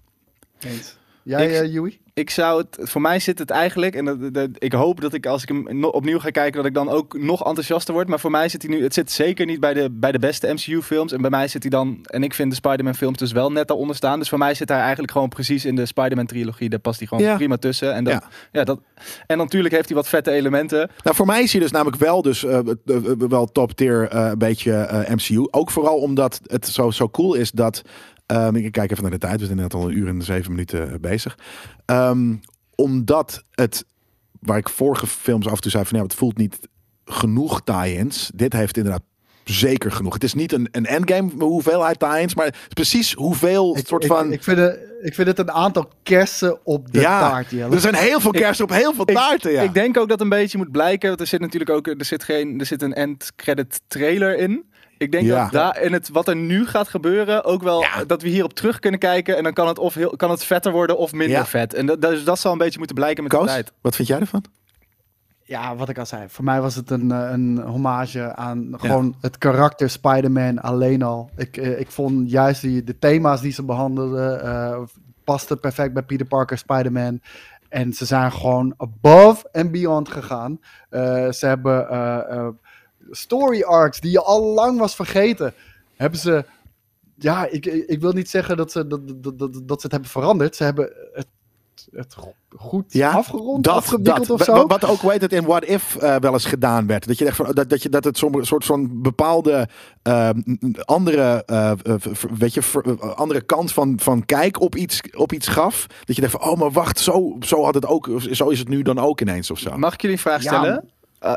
Eens. Jij, Ik- eh Joey? Ik zou het, voor mij zit het eigenlijk, en dat, dat- ik hoop dat ik als ik hem no- opnieuw ga kijken, dat ik dan ook nog enthousiaster word. Maar voor mij zit hij nu, het zit zeker niet bij de, bij de beste MCU-films. En bij mij zit hij dan, en ik vind de Spider-Man-films dus wel net daaronder staan. Dus voor mij zit hij eigenlijk gewoon precies in de Spider-Man-trilogie. Daar past hij gewoon Ja. prima tussen. En, dat, Ja. ja. dat, en natuurlijk heeft hij wat vette elementen. Nou, voor mij is hij dus namelijk wel, dus, eh, eh, wel top tier eh, een beetje MCU. Ook vooral omdat het zo, zo cool is dat... ehm, ik kijk even naar de tijd, we zijn net al een uur en zeven minuten eh, bezig. Ehm, omdat het, waar ik vorige films af en toe zei van ja, het voelt niet genoeg tie-ins. Dit heeft inderdaad zeker genoeg. Het is niet een, een endgame hoeveelheid tie-ins, maar precies hoeveel Ik, soort ik- van... ik, vind het, ik vind het een aantal kersen op de ja, taart. Jelle. er zijn heel veel kerst op heel veel taarten, ja. Ik denk ook dat een beetje moet blijken. Want er zit natuurlijk ook er zit geen, er zit een end credit trailer in. Ik denk Ja. dat daar in het wat er nu gaat gebeuren ook wel Ja. dat we hierop terug kunnen kijken en dan kan het of heel, kan het vetter worden of minder Ja. vet. En dat, dus dat zal een beetje moeten blijken met de tijd. wat vind jij ervan? Ja, wat ik al zei. Voor mij was het een, eh, een hommage aan gewoon het karakter Spider-Man alleen al. Ik, eh, ik vond juist die, de thema's die ze behandelden eh pasten perfect bij Peter Parker, Spider-Man. En ze zijn gewoon above and beyond gegaan. Eh, ze hebben eh, eh, story arcs die je al lang was vergeten. Hebben ze... Ja, ik, ik wil niet zeggen dat ze, dat, dat, dat, dat ze het hebben veranderd. Ze hebben het, het goed Ja, afgerond, dat, afgewikkeld dat. of zo. Wa- Wat ook, heet het, in What If eh, wel eens gedaan werd. Dat je echt van, dat, dat, je, dat het zo'n soort van bepaalde eh, andere, eh, weet je, eh, andere kant van, van kijk op iets, op iets gaf. Dat je dacht van, oh, maar wacht, zo, zo had het ook, zo is het nu dan ook ineens of zo. Mag ik jullie een vraag Ja, stellen?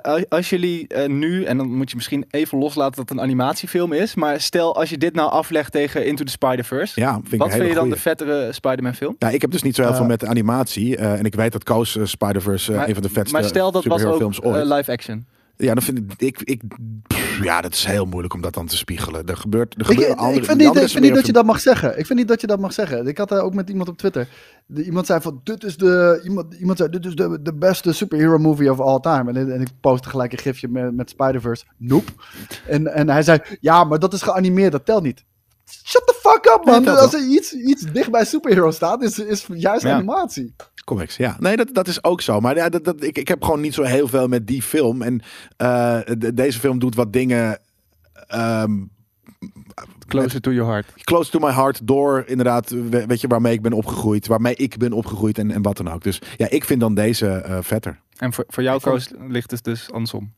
Uh, als jullie eh, nu, en dan moet je misschien even loslaten dat het een animatiefilm is, maar stel als je dit nou aflegt tegen Into the Spider-Verse, Ja, vind ik wat vind je dan goeie. de vettere Spider-Man film? Ja, ik heb dus niet zo heel Eh, veel met de animatie. eh, en ik weet dat Koos eh, Spider-Verse eh, een van de vetste maar stel dat was ook films ooit. eh, live action. Ja, dan vind ik, ik, ik pff, ja, dat is heel moeilijk om dat dan te spiegelen. Er gebeurt, er Ik, gebeuren ik andere, vind niet, ik vind niet dat je dat mag zeggen. Ik vind niet dat je dat mag zeggen. Ik had er ook met iemand op Twitter. De, iemand zei van, dit is de, iemand, iemand zei, dit is de, de beste superhero movie of all time. En, en ik postte gelijk een gifje met, met Spider-Verse. Nope. En, en hij zei, ja, maar dat is geanimeerd, dat telt niet. Shut the fuck up, man. Nee, Als er iets, iets dicht bij superhero staat, is, is juist Ja. animatie. Comics, ja. Nee, dat, dat is ook zo. Maar ja, dat, dat, ik, ik heb gewoon niet zo heel veel met die film. En eh, de- deze film doet wat dingen ehm, Closer to your heart. close to my heart door inderdaad, we- weet je, waarmee ik ben opgegroeid. Waarmee ik ben opgegroeid en, en wat dan ook. Dus ja, ik vind dan deze eh, vetter. En voor, voor jou, Koos, ligt het dus andersom.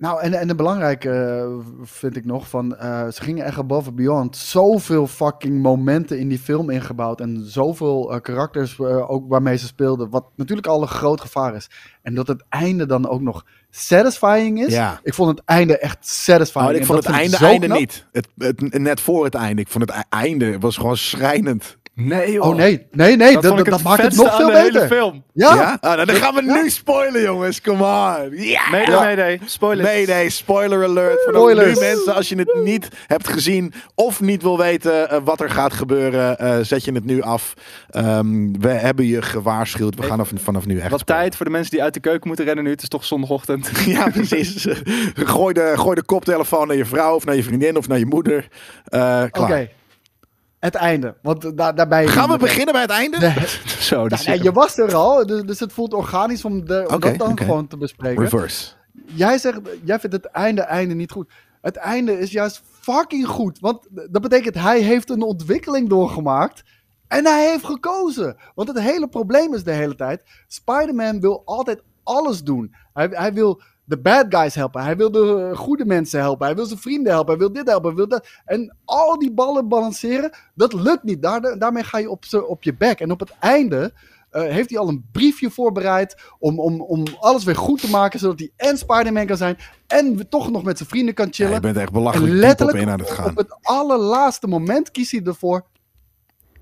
Nou, en, en de belangrijke eh, vind ik nog van, eh, ze gingen echt above and beyond. Zoveel fucking momenten in die film ingebouwd en zoveel eh, karakters ook waarmee ze speelden, wat natuurlijk al een groot gevaar is. En dat het einde dan ook nog satisfying is. Ja. Ik vond het einde echt satisfying. Oh, ik vond het einde, einde knap. niet. Het, het, net voor het einde. Ik vond het e- einde was gewoon schrijnend. Nee, Oh nee, nee, nee, dat, dat, het maakt het nog veel aan de hele beter. film. Ja, Ja? Ah, dan gaan we nu spoilen, jongens. Come on. Ja. Nee, nee, nee. Spoilers. Nee, nee, spoiler alert. Voor nu mensen, als je het niet hebt gezien of niet wil weten eh, wat er gaat gebeuren, eh, zet je het nu af. Ehm, we hebben je gewaarschuwd. We gaan vanaf, nu echt Wat spoilen. tijd voor de mensen die uit de keuken moeten rennen nu. Het is toch zondagochtend. Ja, precies. gooi, de, gooi de koptelefoon naar je vrouw of naar je vriendin of naar je moeder. Eh, klaar. oké. Het einde, want daar, daarbij... Gaan we beginnen bij het einde? Nee, Zo, ja, dus nee, je was er al, dus, dus het voelt organisch om, de, om dat dan gewoon te bespreken. Reverse. jij zegt, jij vindt het einde, einde niet goed. Het einde is juist fucking goed. Want dat betekent, hij heeft een ontwikkeling doorgemaakt. En hij heeft gekozen. Want het hele probleem is de hele tijd: Spider-Man wil altijd alles doen. Hij, hij wil de bad guys helpen. Hij wil de eh, goede mensen helpen. Hij wil zijn vrienden helpen. Hij wil dit helpen. Hij wil dat. En al die ballen balanceren, dat lukt niet. Daar, daarmee ga je op, op je bek. En op het einde. eh, heeft hij al een briefje voorbereid om, om, om alles weer goed te maken, zodat hij en Spider-Man kan zijn en we toch nog met zijn vrienden kan Ja, chillen. je bent echt en belachelijk op letterlijk in aan het gaan. op het allerlaatste moment kiest hij ervoor.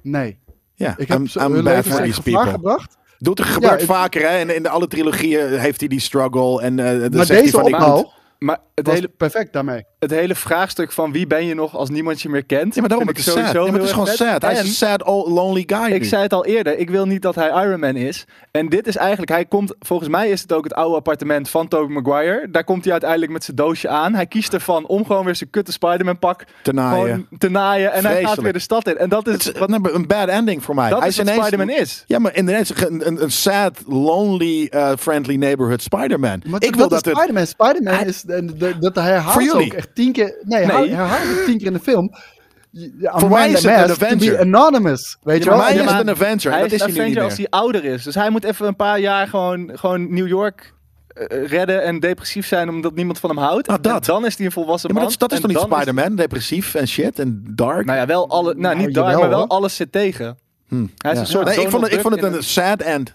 Nee, Ja, ik heb I'm, I'm hun bad for these people. gebracht. Doet er gebeurt vaker, hè? En in de alle trilogieën heeft hij die struggle. En eh dan Maar zegt deze hij van, ik opbouw moet- Maar het was hele... perfect daarmee. Het hele vraagstuk van wie ben je nog als niemand je meer kent. Ja, maar daarom het is sad. sowieso Ja, maar het is gewoon sad. Hij is een En- sad, old, lonely guy ik nu. zei het al eerder, ik wil niet dat hij Iron Man is. En dit is eigenlijk, hij komt, volgens mij is het ook het oude appartement van Tobey Maguire. Daar komt hij uiteindelijk met zijn doosje aan. Hij kiest ervan om gewoon weer zijn kutte Spider-Man pak Te naaien. gewoon te naaien. En hij gaat weer de stad in. En dat is, wat, een bad ending voor mij. dat hij is wat Spider-Man is. Ja, maar inderdaad, een, een, een sad, lonely, uh, friendly neighborhood Spider-Man. Maar Ik wil dat. Spider-Man. Spider-Man is, dat herhaalt ze jullie. ook echt tien keer. Nee, Nee. hij herhaalt het tien keer in de film. Ja, Voor mij is het een be anonymous. Weet je Voor wel? mij En is het een Avenger. Hij is dat een is niet als hij ouder is. Dus hij moet even een paar jaar gewoon, gewoon New York eh, redden en depressief zijn omdat niemand van hem houdt. Nou, dat. En dan is hij een volwassen Ja, maar man. dat, is- dat is toch niet Spider-Man? Depressief en shit en dark? Nou ja, wel alle, nou, Nou, niet dark, jawel, maar wel hoor. alles zit tegen. Hm, Hij is ja. een soort Nee, ik, vond het, ik vond het een sad end.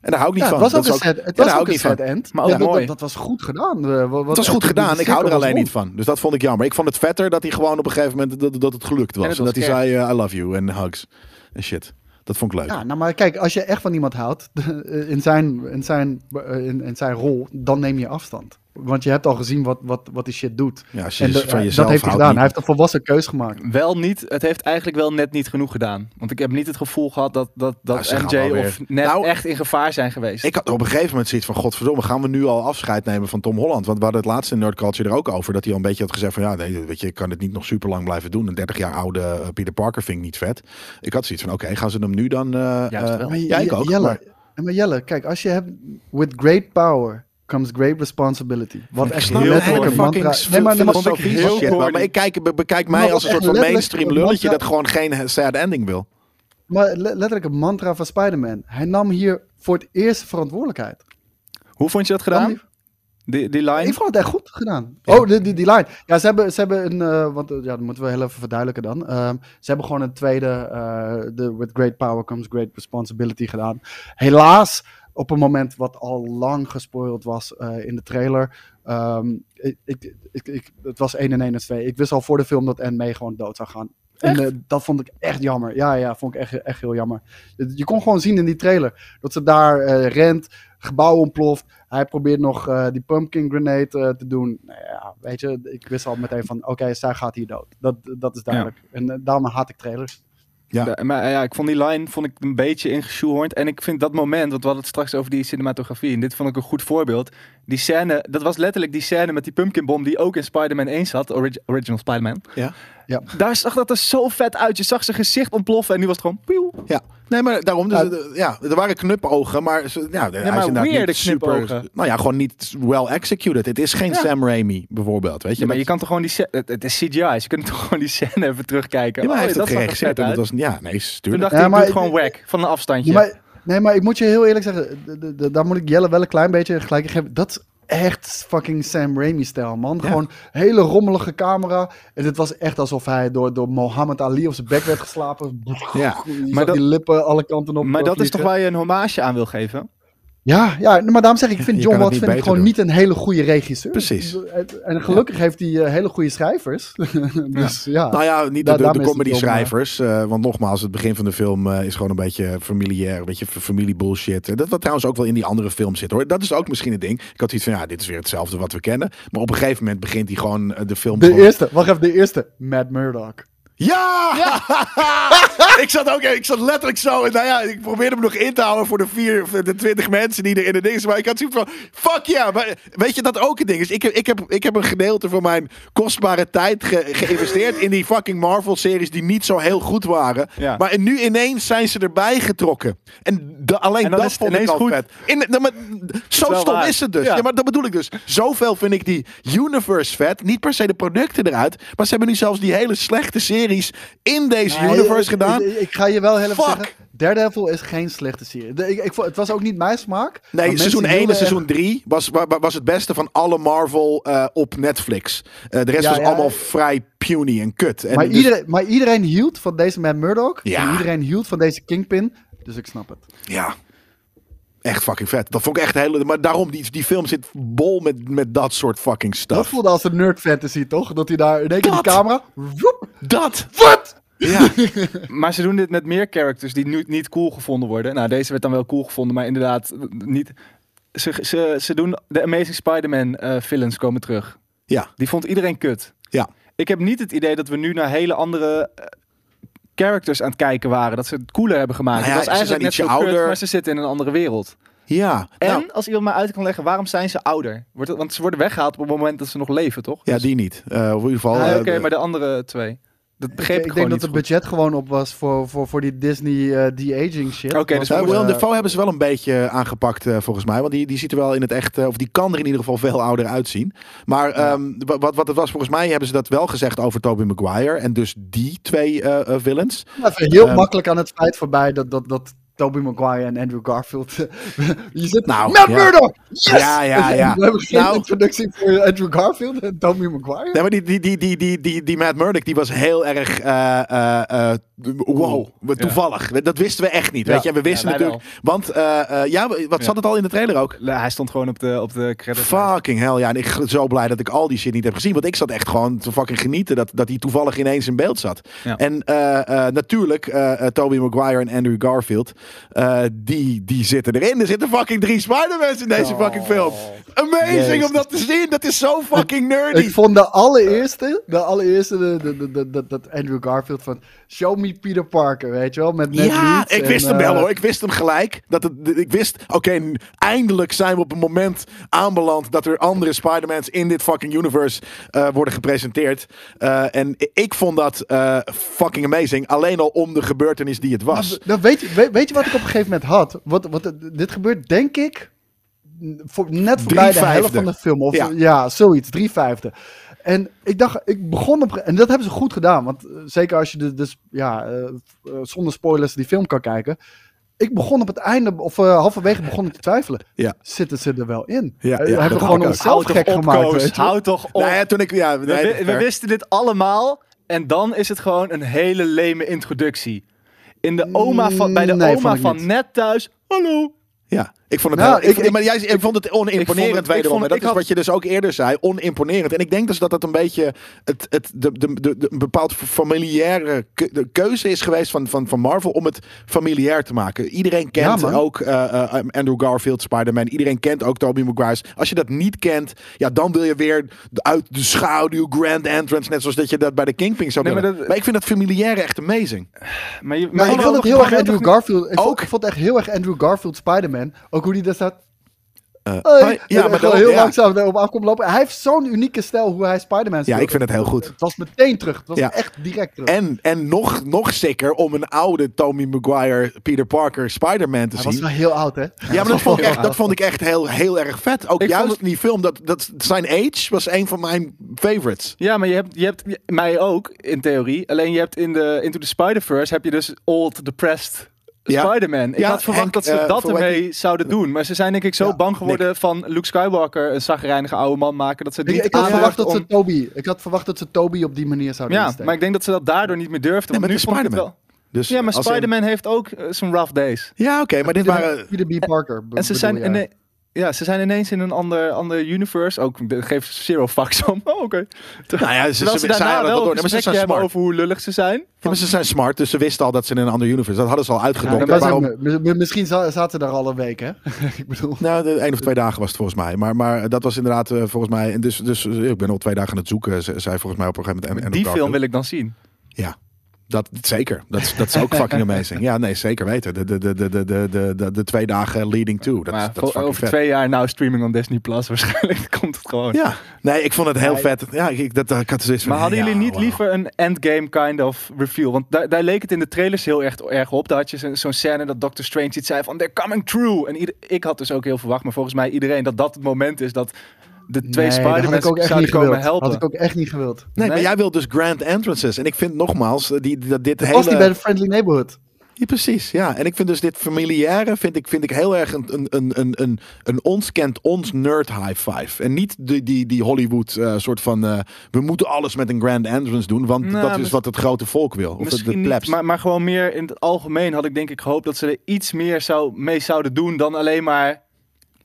En daar hou ik niet Ja, van. het was Dat ook een ja, het was ook een end. Maar ook Ja, dat, mooi. dat, dat was goed gedaan. Eh, wat- Het was goed gedaan. Ik hou er alleen niet van. Dus dat vond ik jammer. Ik vond het vetter dat hij gewoon op een gegeven moment dat, dat het gelukt was. En dat hij zei eh, I love you en hugs en shit. Dat vond ik leuk. Ja, nou maar kijk, als je echt van iemand houdt in zijn, in zijn, eh, in, in zijn rol, dan neem je afstand. Want je hebt al gezien wat, wat, wat die shit doet. Ja, als je En de- van jezelf dat heeft hij gedaan. niet- Hij heeft een volwassen keus gemaakt. Wel niet, het heeft eigenlijk wel net niet genoeg gedaan. Want ik heb niet het gevoel gehad dat, dat, Nou, dat gaan MJ of net Nou, echt in gevaar zijn geweest. Ik had op een gegeven moment zoiets van, godverdomme, gaan we nu al afscheid nemen van Tom Holland? Want we hadden het laatste in Nerd Culture er ook over, dat hij al een beetje had gezegd van, ja, nee, weet je, ik kan het niet nog super lang blijven doen. Een 30 jaar oude eh, Peter Parker vind ik niet vet. Ik had zoiets van, oké, gaan ze hem nu dan... Maar ja, ik ook. Jelle, maar- maar Jelle, kijk, als je hebt, with great power comes great responsibility. Wat ik echt heel letterlijk een fucking mantra... Nee, maar, nee, maar, filosofie heel shit, man. corny. maar ik kijk, be- bekijk mij als een soort van mainstream lulletje mantra- dat gewoon geen sad ending wil. maar le- letterlijk een mantra van Spider-Man. Hij nam hier voor het eerst verantwoordelijkheid. Hoe vond je dat gedaan? die- Die, die line? Ik vond het echt goed gedaan. Ja. Oh, die, die, die line. Ja, ze hebben, ze hebben een... eh, want eh, ja, dat moeten we heel even verduidelijken dan. Ehm, ze hebben gewoon een tweede... eh, de With great power comes great responsibility gedaan. Helaas, op een moment wat al lang gespoild was eh, in de trailer. Ehm, ik, ik, ik, ik- het was 1 en 1 en 2. Ik wist al voor de film dat Anne gewoon dood zou gaan. En eh, dat vond ik echt jammer. Ja, ja, vond ik echt, echt heel jammer. Je, je kon gewoon zien in die trailer dat ze daar eh, rent, gebouw ontploft. Hij probeert nog eh, die pumpkin grenade eh, te doen. Nou ja, weet je, ik wist al meteen van, oké, zij gaat hier dood. Dat, dat is duidelijk. En daarom haat ik trailers. Ja. Maar ja, ik vond die line vond ik een beetje ingeshoehorned. En ik vind dat moment, want we hadden het straks over die cinematografie. En dit vond ik een goed voorbeeld. Die scène, dat was letterlijk die scène met die pumpkinbom die ook in Spider-Man 1 zat. Orig- original Spider-Man. Ja. Ja. Daar zag dat er zo vet uit. Je zag zijn gezicht ontploffen en nu was het gewoon... Pieuw. Ja, nee, maar daarom. Dus, Ja. eh, ja, er waren knipogen, maar ze- ja, hij maar is inderdaad niet super. Nou ja, gewoon niet well executed. Het is geen Ja. Sam Raimi bijvoorbeeld, weet je. Ja, maar je kan toch gewoon die... Het, het is CGI, dus je kunt toch gewoon die scène even terugkijken. ja, maar hij Oh, heeft het dat er geregisseerd. en Dat was, ja, nee, stuurlijk. dacht Ja, ik, ik maar- doe het gewoon wack. Van een afstandje. Ja, maar, nee, maar ik moet je heel eerlijk zeggen, daar moet ik Jelle wel een klein beetje gelijk geven. Dat echt fucking Sam Raimi-stijl, man. Ja. Gewoon hele rommelige camera. En het was echt alsof hij door, door Mohammed Ali op zijn bek werd geslapen. Ja, maar dat- die lippen alle kanten op. maar dat is toch waar je een hommage aan wil geven? Ja, ja, maar daarom zeg ik, ik vind John Watts vind ik gewoon doen. niet een hele goede regisseur. Precies. En gelukkig heeft hij eh, hele goede schrijvers. dus ja. Nou ja, niet de, de, daarmee is het comedy om, eh, schrijvers. eh, want nogmaals, het begin van de film is gewoon een beetje familiair. Een beetje f- familie bullshit. En Dat wat trouwens ook wel in die andere film zit hoor. Dat is ook misschien het ding. Ik had iets van, ja, dit is weer hetzelfde wat we kennen. Maar op een gegeven moment begint hij gewoon de film... de gewoon- eerste, wacht even, de eerste. Matt Murdock. Ja! ik zat ook, ik zat letterlijk zo. En nou ja, ik probeerde me nog in te houden voor de vier, voor de twintig mensen die er in de ding zijn. Maar ik had zoiets van, fuck ja. Maar weet je dat ook een ding is? Ik heb, ik heb, ik heb een gedeelte van mijn kostbare tijd ge- geïnvesteerd in die fucking Marvel-series die niet zo heel goed waren. Ja. Maar nu ineens zijn ze erbij getrokken. En de, alleen En dat is vond ik al goed. vet. In, nou, maar, zo stom waar. is het dus. Ja. Ja. maar dat bedoel ik dus. Zoveel vind ik die universe vet. Niet per se de producten eruit. Maar ze hebben nu zelfs die hele slechte series in deze universe ik- gedaan. Ik, ik ga je wel heel even Fuck. zeggen. Daredevil is geen slechte serie. De- ik, ik, het was ook niet mijn smaak. Nee, seizoen 1 en seizoen 3 was, wa- wa- was het beste van alle Marvel eh, op Netflix. Eh, de rest Ja, was ja. allemaal vrij puny en kut. En maar, dus- iedereen, maar iedereen hield van deze Matt Murdock. En iedereen hield van deze Kingpin. Dus ik snap het. Ja. Echt fucking vet. Dat vond ik echt heel... Maar daarom, die, die film zit bol met, met dat soort fucking Dat stuff. voelde als een nerd fantasy, toch? Dat hij daar in één keer die Dat. camera... woep, Dat! Wat? Ja. Maar ze doen dit met meer characters die nu niet cool gevonden worden. Nou, deze werd dan wel cool gevonden, maar inderdaad niet. Ze, ze, ze doen de Amazing Spider-Man eh, villains komen terug. Ja. Die vond iedereen kut. Ja. Ik heb niet het idee dat we nu naar hele andere eh, characters aan het kijken waren. Dat ze het cooler hebben gemaakt. Nou ja, was ze eigenlijk zijn net ietsje zo kut, ouder. maar ze zitten in een andere wereld. Ja, En nou, als iemand mij uit kan leggen, waarom zijn ze ouder? Wordt het, want ze worden weggehaald op het moment dat ze nog leven, toch? ja Dus- die niet. Eh, of in ieder geval. Ah, eh, Oké, maar de andere twee. Dat Ik, begreep ik, ik denk dat het budget gewoon op was voor, voor, voor die Disney eh de-aging shit. Oké, Was dus Willem eh, Dafoe hebben ze wel een beetje aangepakt eh, volgens mij. Want die, die ziet er wel in het echt, eh, of die kan er in ieder geval veel ouder uitzien. Maar ehm, wa- wat, wat het was, volgens mij hebben ze dat wel gezegd over Tobey Maguire. En dus die twee villains. Even heel Ehm, makkelijk aan het feit voorbij dat, dat, dat Tobey Maguire en Andrew Garfield. je zit. Nou, Matt ja. Murdock! Yes! Ja, ja, ja. We hebben geen Nou- introductie voor Andrew Garfield en Tobey Maguire. Nee, maar die, die, die, die, die, die, die Matt Murdock, die was heel erg, eh, eh, eh, wow, toevallig. Dat wisten we echt niet, Ja. weet je. We wisten natuurlijk, want eh, eh, ja, wat zat het al in de trailer ook? Hij stond gewoon op de, op de credits. Fucking hell, ja. En ik ben zo blij dat ik al die shit niet heb gezien. Want ik zat echt gewoon te fucking genieten dat, dat hij toevallig ineens in beeld zat. Ja. En eh, eh, natuurlijk, Tobey Maguire en Andrew Garfield, eh, die, die zitten erin. Er zitten fucking drie Spider-Mans in deze fucking film. Amazing Jezus. om dat te zien. Dat is zo fucking nerdy. Ik vond de allereerste, de allereerste, de, de, de, de- de- dat Andrew Garfield van Show me Peter Parker, weet je wel, met Ned ja, ik en, wist hem eh, wel hoor. Ik wist hem gelijk. Dat het, ik wist, oké, eindelijk zijn we op een moment aanbeland dat er andere Spider-Mans in dit fucking universe eh, worden gepresenteerd. Eh, en ik vond dat eh, fucking amazing. Alleen al om de gebeurtenis die het was. Weet, je, weet, weet je wat ik op een gegeven moment had? Wat, wat, dit gebeurt denk ik voor, net voorbij de helft van de film. Of, Ja. ja. zoiets, drie vijfde. En ik dacht, ik begon op... En dat hebben ze goed gedaan. Want eh, zeker als je de, dus, ja, eh, eh, zonder spoilers die film kan kijken. Ik begon op het einde, of eh, halverwege begon ik te twijfelen. Ja. Zitten ze er wel in? Ja, ja, hebben we gewoon onszelf gek op, gemaakt, Koos. Houd toch op. Nou ja, toen ik, ja, we, we wisten dit allemaal. En dan is het gewoon een hele leme introductie. In de oma van, bij de Nee, oma van net thuis. Hallo. Ja, ik vond het Nou, heel, ik, maar jij ik vond het onimponerend het- ik wederom. vond- dat ik is had- wat je dus ook eerder zei, onimponerend. En ik denk dus dat dat een beetje het, het, de, de, de, de- een bepaald familiaire keuze is geweest van, van, van Marvel om het familiair te maken. Iedereen kent Ja, ook eh, eh, Andrew Garfield, Spider-Man. Iedereen kent ook Tobey Maguire. Als je dat niet kent, ja, dan wil je weer de- uit de schaduw, grand entrance, net zoals dat je dat bij de Kingpin zou Nee, willen. maar maar, dat- ik vind dat familiaire echt amazing. Maar, je, Maar ik vond het heel erg Andrew Garfield. Ik vond, Ook? ik vond het echt heel erg Andrew Garfield Spider-Man. Ook hoe die daar staat. Eh, Hey, maar- ja, maar gewoon dat- heel ja. langzaam erop af komt lopen. Hij heeft zo'n unieke stijl hoe hij Spider-Man Ja, speelt. ik vind het heel goed. Het was meteen terug. Het was Ja. echt direct terug. En, en nog, nog sicker om een oude Tommy Maguire, Peter Parker, Spider-Man te hij was zien. wel heel oud, hè? Ja, maar dat vond, ik echt, dat vond ik echt heel, heel erg vet. Ook Ik juist in die film, dat, dat, zijn age was een van mijn favorites. Ja, maar je hebt, je hebt mij ook, in theorie. Alleen je hebt in de Into the Spider-Verse heb je dus old, depressed Ja. Spider-Man. Ik Ja, had verwacht dat ze eh, dat ermee zouden doen. Maar ze zijn denk ik zo Ja, bang geworden van Luke Skywalker, een zagrijnige oude man maken, dat ze het Ik, niet ik had verwacht dat om- ze Toby. Ik had verwacht dat ze Toby op die manier zouden Ja, insteken. maar ik denk dat ze dat daardoor niet meer durfden. Nee, want maar nu Spider-Man. wel. Dus Ja, maar in- Spider-Man heeft ook eh, zijn rough days. Ja, oké, maar dit waren... Peter B. Parker. En ze zijn. Ja, ze zijn ineens in een ander, ander universe. Ook geef zero fucks om. Oh, oké. Nou ja, ze, ze, ze daarna wel door. maar ze zijn smart. over hoe lullig ze zijn. Ja, maar ze zijn smart, dus ze wisten al dat ze in een ander universe... Dat hadden ze al Ja, was waarom... misschien za- zaten ze daar al een week, hè? ik bedoel. Nou, de, één of twee dagen was het volgens mij. Maar, maar dat was inderdaad eh, volgens mij... En dus, dus eh, ik ben al twee dagen aan het zoeken, ze- zei volgens mij op een gegeven moment. En, en Die film wil ik dan zien. Ja, dat, zeker, dat, dat is ook fucking amazing. Ja, nee, zeker weten. De, de, de, de, de, de, de, de twee dagen leading to. Dat, maar, dat over vet. twee jaar nou streaming on Disney Plus waarschijnlijk komt het gewoon. Ja, nee, ik vond het heel vet. Ja, ik, dat, ik had Maar hadden jullie niet liever een endgame kind of reveal? Want daar, daar leek het in de trailers heel erg, erg op. dat had je zo'n scène dat Doctor Strange iets zei van they're coming true. En ieder, ik had dus ook heel verwacht, maar volgens mij iedereen dat dat het moment is dat de twee Nee, echt zouden niet komen gewild. helpen. Had ik ook echt niet gewild. Nee, maar jij wilt dus grand entrances. En ik vind nogmaals, eh, die, dat dit Dat hele... was die bij de Friendly Neighborhood. Ja, precies, ja. En ik vind dus dit familiaire, vind ik, vind ik heel erg een, een, een, een, een, een ons kent ons nerd high five. En niet die, die, die Hollywood eh, soort van, eh, we moeten alles met een grand entrance doen, want Nou, dat is wat het grote volk wil. Of de, de Misschien niet, plebs. maar, maar gewoon meer in het algemeen had ik denk ik gehoopt dat ze er iets meer zou, mee zouden doen dan alleen maar...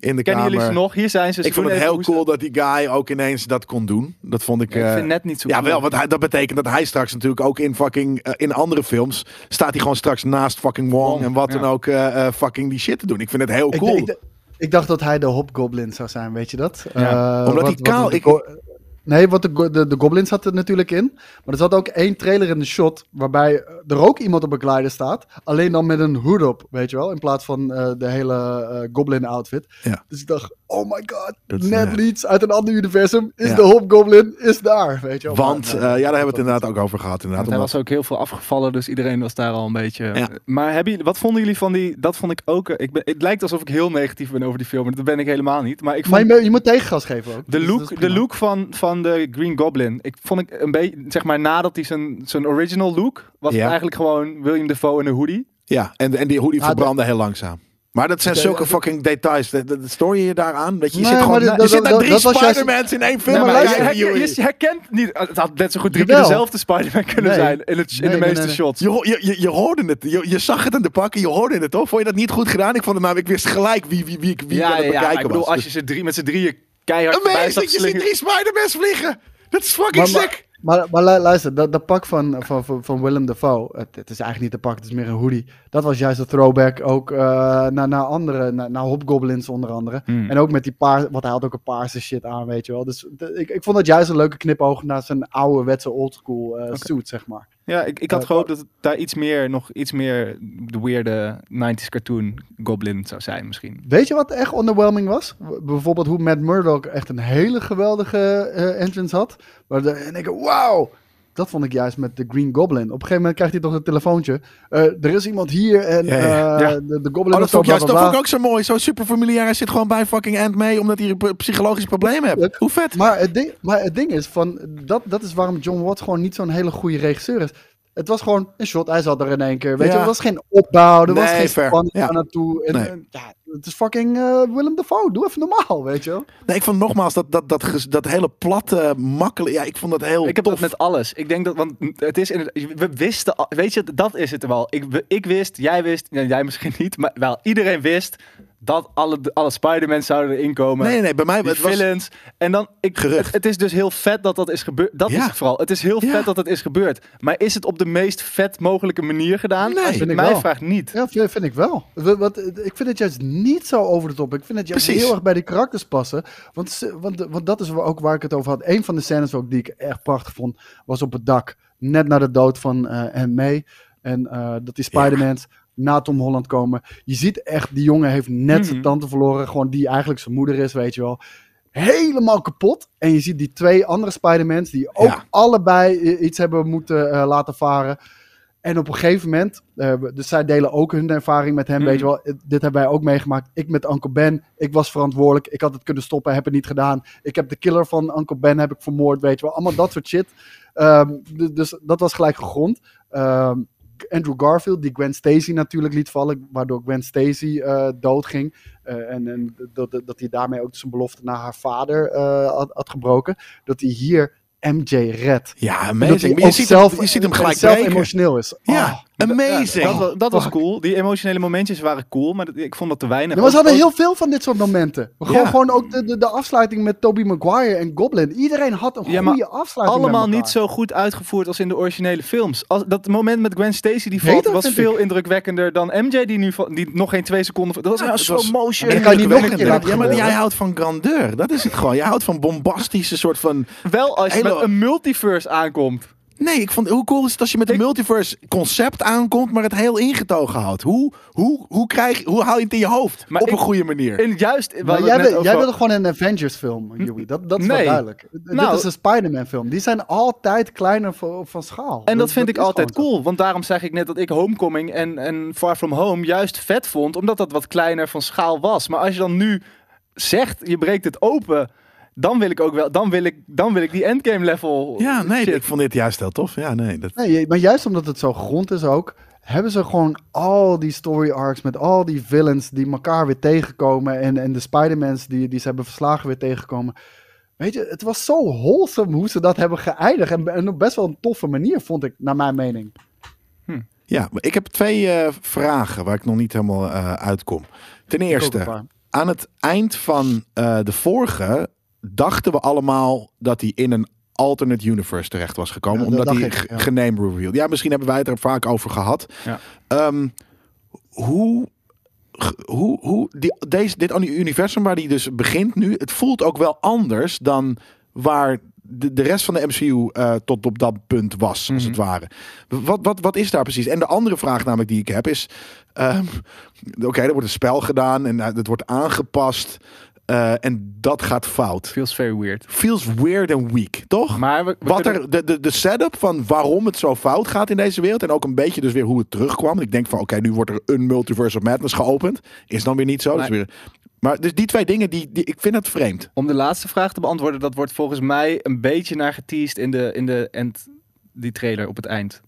in de Kennen kamer. jullie ze nog? Hier zijn ze. ik vond het heel cool dat die guy ook ineens dat kon doen. Dat vond ik... Ja, ik eh, vind net niet zo Ja, cool. wel, want hij, dat betekent dat hij straks natuurlijk ook in fucking eh, in andere films staat hij gewoon straks naast fucking Wong, Wong, en wat ja. dan ook eh, eh, fucking die shit te doen. Ik vind het heel cool. ik, ik dacht dat hij de Hobgoblin zou zijn, weet je dat? Ja, Eh, Omdat wat- hij kaal- wat- ik- Nee, want de, de, de Goblin zat er natuurlijk in. Maar er zat ook één trailer in de shot. waarbij er ook iemand op een glider staat. Alleen dan met een hood op, weet je wel. In plaats van eh, de hele eh, Goblin outfit. Ja. Dus ik dacht, oh my god. Dat- net ja. iets uit een ander universum. Is Ja. de Hobgoblin, is daar, weet je wel. Want, Maar, eh, ja, daar hebben we het inderdaad ook over gehad. Inderdaad, Want hij omdat- was ook heel veel afgevallen, dus iedereen was daar al een beetje. Ja. Maar hebben jullie, wat vonden jullie van die? Dat vond ik ook. eh, Ik ben, het lijkt alsof ik heel negatief ben over die film, maar dat ben ik helemaal niet. Maar ik Maar vond je, moet- je moet tegengas geven ook. de Dus look, de look van, van de Green Goblin. Ik vond ik een beetje, zeg maar, nadat hij zijn, zijn original look was het Ja. eigenlijk gewoon William Defoe in een hoodie. Ja, en, en die hoodie Ah, verbrandde heel langzaam. Maar dat zijn zulke de- fucking details. Dat, stoor je je daaraan? Dat je, je Nee, zit gewoon, maar je zit naar dat- drie Spider-Mans in één film. Te maar je, herkent niet. Het had net zo goed drie keer dezelfde Spider-Man kunnen Nee. zijn in, het, in Nee, de nee, meeste nee, nee. shots. Je, je, je, je hoorde het. Je, je zag het in de pakken. Je hoorde het, toch? Vond je dat niet goed gedaan? Ik vond het namelijk... Ik wist gelijk wie, wie, wie, wie ja, aan het ja, ja, maar bekijken ik bedoel, was. als je ze drie, met z'n drieën keihard Amazing, staat je ziet drie Spider-Mans vliegen. Dat is fucking Maar- sick. Maar, maar lu- luister, dat, dat pak van, van, van, van Willem Dafoe, het, het is eigenlijk niet een pak, het is meer een hoodie. Dat was juist een throwback ook eh, naar, naar andere, naar, naar Hobgoblins onder andere. Hmm. En ook met die paars, want hij had ook een paarse shit aan, weet je wel. Dus de- ik, ik vond dat juist een leuke knipoog naar zijn ouderwetse oldschool eh suit, zeg maar. Ja, ik, ik had Eh, gehoopt dat het daar iets meer, nog iets meer de weirde 90s cartoon Goblin zou zijn misschien. Weet je wat echt underwhelming was? Bijvoorbeeld hoe Matt Murdock echt een hele geweldige eh, entrance had. Waar de, en ik, wauw! Dat vond ik juist met de Green Goblin. Op een gegeven moment krijgt hij toch een telefoontje. Eh, er is iemand hier en Ja, ja. eh, Ja. De, de Goblin Oh, dat vond ik, bla, juist, bla, dat vond bla. ik ook zo mooi. Zo super familiair. Hij zit gewoon bij fucking Ant mee. Omdat hij een p- psychologisch probleem heeft. Hoe vet. Maar het ding, maar het ding is, van, dat, dat is waarom John Watts gewoon niet zo'n hele goede regisseur is. Het was gewoon een shot, hij zat er in één keer. Weet Ja. je, er was geen opbouw, er was geen spanning Ja. naartoe. En, Nee. en, ja, het is fucking eh, Willem Dafoe, doe even normaal, weet je wel. Nee, ik vond nogmaals dat, dat, dat, dat hele platte, makkelijk. Ja, ik vond dat heel Ik heb tof. dat met alles. Ik denk dat, want het is in we wisten, weet je, dat is het wel. Ik, we- ik wist, jij wist, jij misschien niet, maar wel iedereen wist dat alle, alle Spider-Man zouden erin komen. Nee, nee, bij mij die het was... villains. En dan, ik, Gerucht. Het, het is dus heel vet dat dat is gebeurd. Dat Ja. is het vooral. Het is heel Ja. vet dat het is gebeurd. Maar is het op de meest vet mogelijke manier gedaan? Nee. Als je Vind ik mij wel. vraagt niet. Ja, vind, ik wel. Ik vind het juist niet zo over de top. Ik vind het juist Precies. heel erg bij die karakters passen. Want, want, want dat is ook waar ik het over had. Een van de scènes ook die ik echt prachtig vond, was op het dak. Net na de dood van eh en May. En eh, dat die Spider-Mans na Tom Holland komen. Je ziet echt, die jongen heeft net zijn Mhm. tante verloren. Gewoon die eigenlijk zijn moeder is, weet je wel. Helemaal kapot. En je ziet die twee andere Spider-Mans die ook Ja. allebei iets hebben moeten eh, laten varen. En op een gegeven moment, eh, dus zij delen ook hun ervaring met hem, Mm. weet je wel. Eh, Dit hebben wij ook meegemaakt. Ik met Uncle Ben, ik was verantwoordelijk. Ik had het kunnen stoppen, heb het niet gedaan. Ik heb de killer van Uncle Ben heb ik vermoord, weet je wel. Allemaal dat soort shit. Ehm, dus dat was gelijk gegrond. Ehm, Andrew Garfield, die Gwen Stacy natuurlijk liet vallen, waardoor Gwen Stacy eh doodging. Eh, en en dat, dat, hij daarmee ook zijn belofte naar haar vader eh, had, had gebroken. Dat hij hier MJ redt. Ja, En dat hij amazing. Maar je ziet, zelf, hem, je ziet hem gelijk zelf breken. emotioneel is. Ja, Ah. Amazing. Dat, was, dat was cool. Die emotionele momentjes waren cool, maar dat- ik vond dat te weinig. Ja, maar ze hadden ook- heel veel van dit soort momenten. Gewoon, Ja. gewoon ook de, de, de afsluiting met Tobey Maguire en Goblin. Iedereen had een Ja, maar goede afsluiting allemaal niet zo goed uitgevoerd als in de originele films. Als, dat moment met Gwen Stacy die valt, was veel ik. indrukwekkender dan MJ die nu die nog geen twee seconden. Dat was Ja, het slow motion. En kan nog een keer Ja, maar jij houdt van grandeur. Dat is het gewoon. Jij houdt van bombastische soort van... Wel als je Hele- met een multiverse aankomt. Nee, ik vond, hoe cool is het als je met een multiverse concept aankomt, maar het heel ingetogen houdt? Hoe, hoe, hoe, krijg, hoe haal je het in je hoofd? Maar op ik- een goede manier. En juist, Maar jij, wil- jij wilde gewoon een Avengers film, Joey. Dat, dat is wel duidelijk. Nou- Dit is een Spider-Man film. Die zijn altijd kleiner van, van schaal. En dat vind ik altijd cool. Want daarom zeg ik net dat ik Homecoming en, en Far From Home juist vet vond. Omdat dat wat kleiner van schaal was. Maar als je dan nu zegt, je breekt het open. Dan wil ik ook wel, dan wil ik, dan wil ik die endgame level. ja, nee, shit. ik vond dit juist heel tof. Ja, nee, dat, Nee, maar juist omdat het zo grond is ook, hebben ze gewoon al die story arcs met al die villains die elkaar weer tegenkomen en, en de Spider-Mans die, die ze hebben verslagen weer tegenkomen. Weet je, het was zo wholesome hoe ze dat hebben geëindigd en, en op best wel een toffe manier, vond ik, naar mijn mening. ja, maar ik heb twee eh, vragen waar ik nog niet helemaal eh, uitkom. Ten eerste, aan het eind van eh, de vorige dachten we allemaal dat hij in een alternate universe terecht was gekomen. Ja, omdat hij ik, ja. gename revealed. Ja, misschien hebben wij het er vaak over gehad. Ja. Ehm, hoe, hoe, hoe die, deze, dit universum waar die dus begint nu, het voelt ook wel anders dan waar de, de rest van de MCU eh, tot op dat punt was, als Mhm. het ware. Wat, wat, wat is daar precies? En de andere vraag namelijk die ik heb is... ehm, Oké, er wordt een spel gedaan en uh, het wordt aangepast. Eh, en dat gaat fout. Feels very weird. Feels weird and weak, toch? Maar we, we Wat kunnen- er, de, de, de setup van waarom het zo fout gaat in deze wereld. En ook een beetje dus weer hoe het terugkwam. Ik denk van oké, nu wordt er een Multiverse of Madness geopend. Is dan weer niet zo. Nee. weer, maar dus die twee dingen, die, die, ik vind het vreemd. Om de laatste vraag te beantwoorden, dat wordt volgens mij een beetje naar geteased in de, in de end, die trailer op het eind.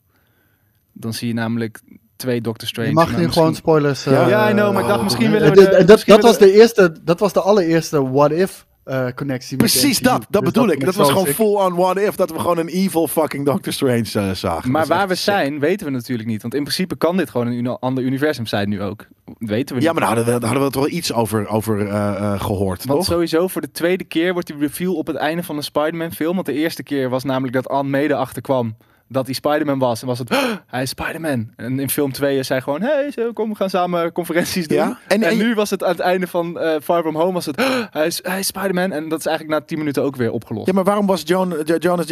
Dan zie je namelijk twee Doctor Strange. Je mag nu misschien- gewoon spoilers. Ja, eh, Ja, I know, maar ik dacht Oh. misschien eh, willen we... de- dat, misschien dat was de eerste, dat was de allereerste What If eh, connectie. met de Precies dat, dat Dus bedoel ik. Dat was gewoon sick. full on what if. Dat we gewoon een evil fucking Doctor Strange eh, zagen. Maar waar we sick. zijn, weten we natuurlijk niet. Want in principe kan dit gewoon een ander universum zijn nu ook. Weten we Ja, niet. maar daar hadden we, daar hadden we toch wel iets over, over eh, eh, gehoord, Want toch? sowieso voor de tweede keer wordt die reveal op het einde van een Spider-Man film. Want de eerste keer was namelijk dat Anne Mede achterkwam dat hij Spider-Man was. En was het, "Oh, hij is Spider-Man. En in film 2 is hij gewoon, hey, zo, kom, we gaan samen conferenties doen. Ja, En, en- en- nu was het aan het einde van eh, Far From Home was het, "Oh, hij is, hij is Spider-Man. En dat is eigenlijk na 10 minuten ook weer opgelost. Ja, maar waarom was John, Jo- Jonas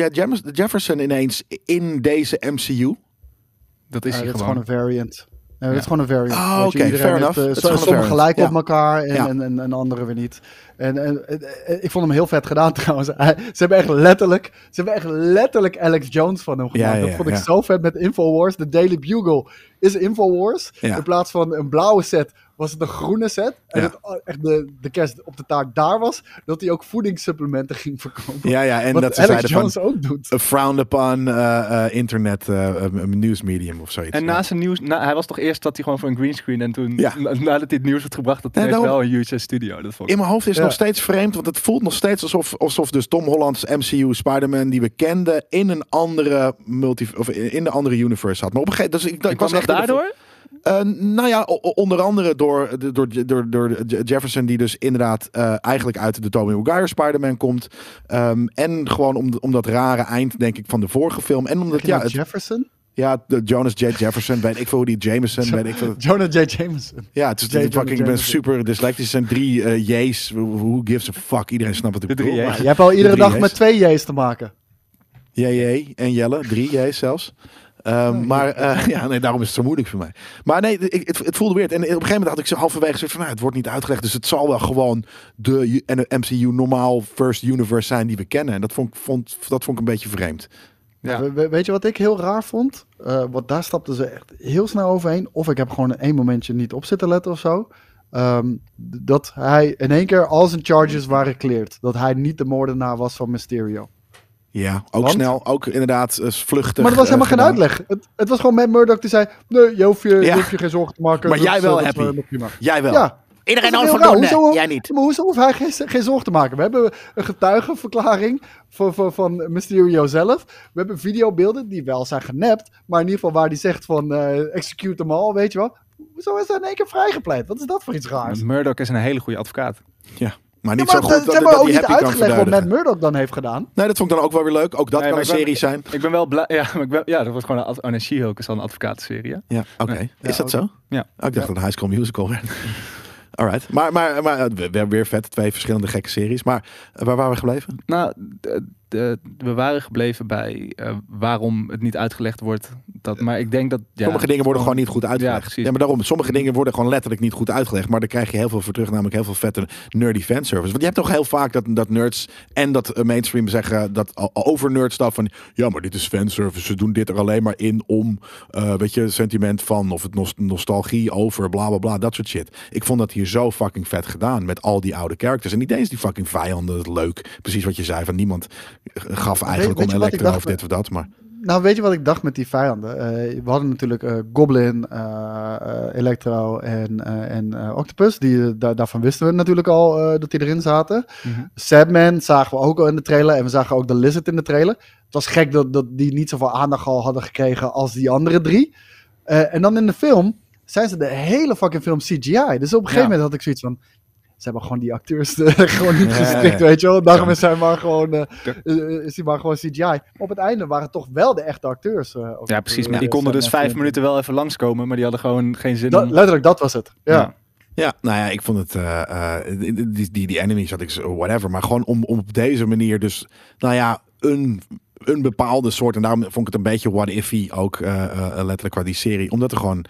Jefferson ineens in deze MCU? dat is Ja, hij dit is gewoon een variant. Ja, dit is gewoon een variant. Je, oké, iedereen fair heeft, enough. eh, Het Sommigen Ja. op elkaar en, Ja. en, en, en anderen weer niet. En, en, en- en ik vond hem heel vet gedaan trouwens. Hij- ze hebben echt letterlijk, ze hebben echt letterlijk Alex Jones van hem gemaakt. Ja, ja, dat vond ik zo vet met Infowars. De Daily Bugle is Infowars. Ja. In plaats van een blauwe set was het een groene set. En Ja. het, oh, echt de, de kerst op de taak daar was, dat hij ook voedingssupplementen ging verkopen. Ja, ja, en Wat dat ze Alex zeiden Jones van... ook doet. A frowned upon eh, eh, internet uh, nieuwsmedium of zoiets. En ja. na zijn nieuws, na, hij was toch eerst dat hij gewoon voor een greenscreen en toen, Ja. nadat hij het nieuws werd gebracht, dat hij wel een huge studio. Dat vond ik In mijn hoofd is het Ja. nog steeds vreemd, want het voelt nog steeds alsof, alsof dus Tom Holland's MCU Spider-Man die we kenden in een andere multi of in de andere universe had. Maar op een gegeven dus ik, ik Ik was echt daardoor? Eh, nou ja, onder andere door, door, door, door Je- Jefferson, die dus inderdaad eh, eigenlijk uit de Tobey Maguire Spider-Man komt. Ehm, en gewoon om, om dat rare eind, denk ik, van de vorige film. En omdat, ja, nou het, Jefferson? ja de Jonas J. Jefferson, weet ik veel hoe die Jameson, weet ik veel. Jonah J. Jameson. Ja, het is fucking, ik ben super dyslectisch. Er zijn drie eh, J's. Who gives a fuck? Iedereen snapt wat ik De drie bedoel. J's. Je hebt al iedere dag J's. met twee J's te maken. JJ en Jelle, drie J's zelfs. Ehm, maar eh, ja, nee, daarom is het zo moeilijk voor mij. Maar nee, ik, het, het voelde weird. En op een gegeven moment had ik zo halverwege zoiets van, nou, het wordt niet uitgelegd. Dus het zal wel gewoon de U- en de MCU normaal first universe zijn die we kennen. En dat vond, ik- vond, dat vond ik een beetje vreemd. Ja. We- we- weet je wat ik heel raar vond? Eh want daar stapten ze echt heel snel overheen. Of ik heb gewoon een één momentje niet op zitten letten of zo. Ehm, dat hij in één keer al zijn charges waren cleared. Dat hij niet de moordenaar was van Mysterio. Ja, ook Want? snel. Ook inderdaad eh, vluchtig. Maar er was eh, helemaal geen uitleg. Het, het was gewoon Matt Murdock die zei... Nee, je hoeft je, hoeft je geen zorgen te maken. Maar Dat jij is, wel eh, happy. Jij wel. Ja, Iedereen al voldoende. Hoezo- Jij niet. Maar hoezo hoeft hij geen, geen zorgen te maken? We hebben een getuigenverklaring van, van, van Mysterio zelf. We hebben videobeelden die wel zijn genept. Maar in ieder geval waar hij zegt van eh, execute them all, weet je wel. Hoezo is hij in één keer vrijgepleit? Wat is dat voor iets raars? Murdoch is een hele goede advocaat. Ja, maar Ja, niet maar zo het- goed ze dat, hebben dat ook hij niet happy kan uitgelegd wat Matt. Murdock dan heeft gedaan. Nee, dat vond ik dan ook wel weer leuk. Ook dat Nee, kan een serie zijn. Ik ben wel blij. Ja, maar ik ben, ja dat was gewoon een, ad- oh, nee, She-Hulk is al een advocatenserie. hè? Ja, oké. Nee. Is Ja, dat zo? Ja. Oh, ik dacht dat het High School Musical werd. Alright. Maar, maar, maar eh, we, we hebben weer vet. Twee verschillende gekke series. Maar eh, waar waren we gebleven? Nou, de- we waren gebleven bij eh, waarom het niet uitgelegd wordt. Dat, maar ik denk dat. Ja, sommige dingen worden gewoon niet goed uitgelegd. precies. Ja, maar daarom, sommige dingen worden gewoon letterlijk niet goed uitgelegd. Maar daar krijg je heel veel voor terug, namelijk heel veel vette nerdy fanservice. Want je hebt toch heel vaak dat, dat nerds en dat eh, mainstream zeggen dat over nerd stuff van ja, maar dit is fanservice. Ze doen dit er alleen maar in om, eh, weet je, sentiment van of het nos- nostalgie over, bla bla bla, dat soort shit. Ik vond dat hier zo fucking vet gedaan met al die oude characters. En niet eens die fucking vijanden, leuk. Precies wat je zei, van niemand gaf eigenlijk weet om dacht? of dit of dat. Maar Nou, weet je wat ik dacht met die vijanden? Eh, we hadden natuurlijk eh, Goblin, eh, Electro en, en Octopus. Die, da- daarvan wisten we natuurlijk al dat die erin zaten. Sadman zagen we ook al in de trailer. En we zagen ook de Lizard in de trailer. Het was gek dat, dat die niet zoveel aandacht al hadden gekregen als die andere drie. En dan in de film zijn ze de hele fucking film CGI. Dus op een gegeven Ja. moment had ik zoiets van... Ze hebben gewoon die acteurs eh, gewoon niet Ja, gestrikt, ja. weet je wel. Daarom is hij maar gewoon... eh, eh, is hij maar gewoon CGI. Op het einde waren het toch wel de echte acteurs. eh, ook Ja, precies. Maar die konden dus vijf en minuten wel even langskomen. Maar die hadden gewoon geen zin Dat, om... letterlijk, dat was het. Ja. Ja, nou ja, ik vond het, eh, eh, die, die, die enemies had ik zo, whatever, maar gewoon om, om op deze manier dus, nou ja, een, een bepaalde soort. En daarom vond ik het een beetje what ify ook eh, eh, letterlijk qua die serie. Omdat er gewoon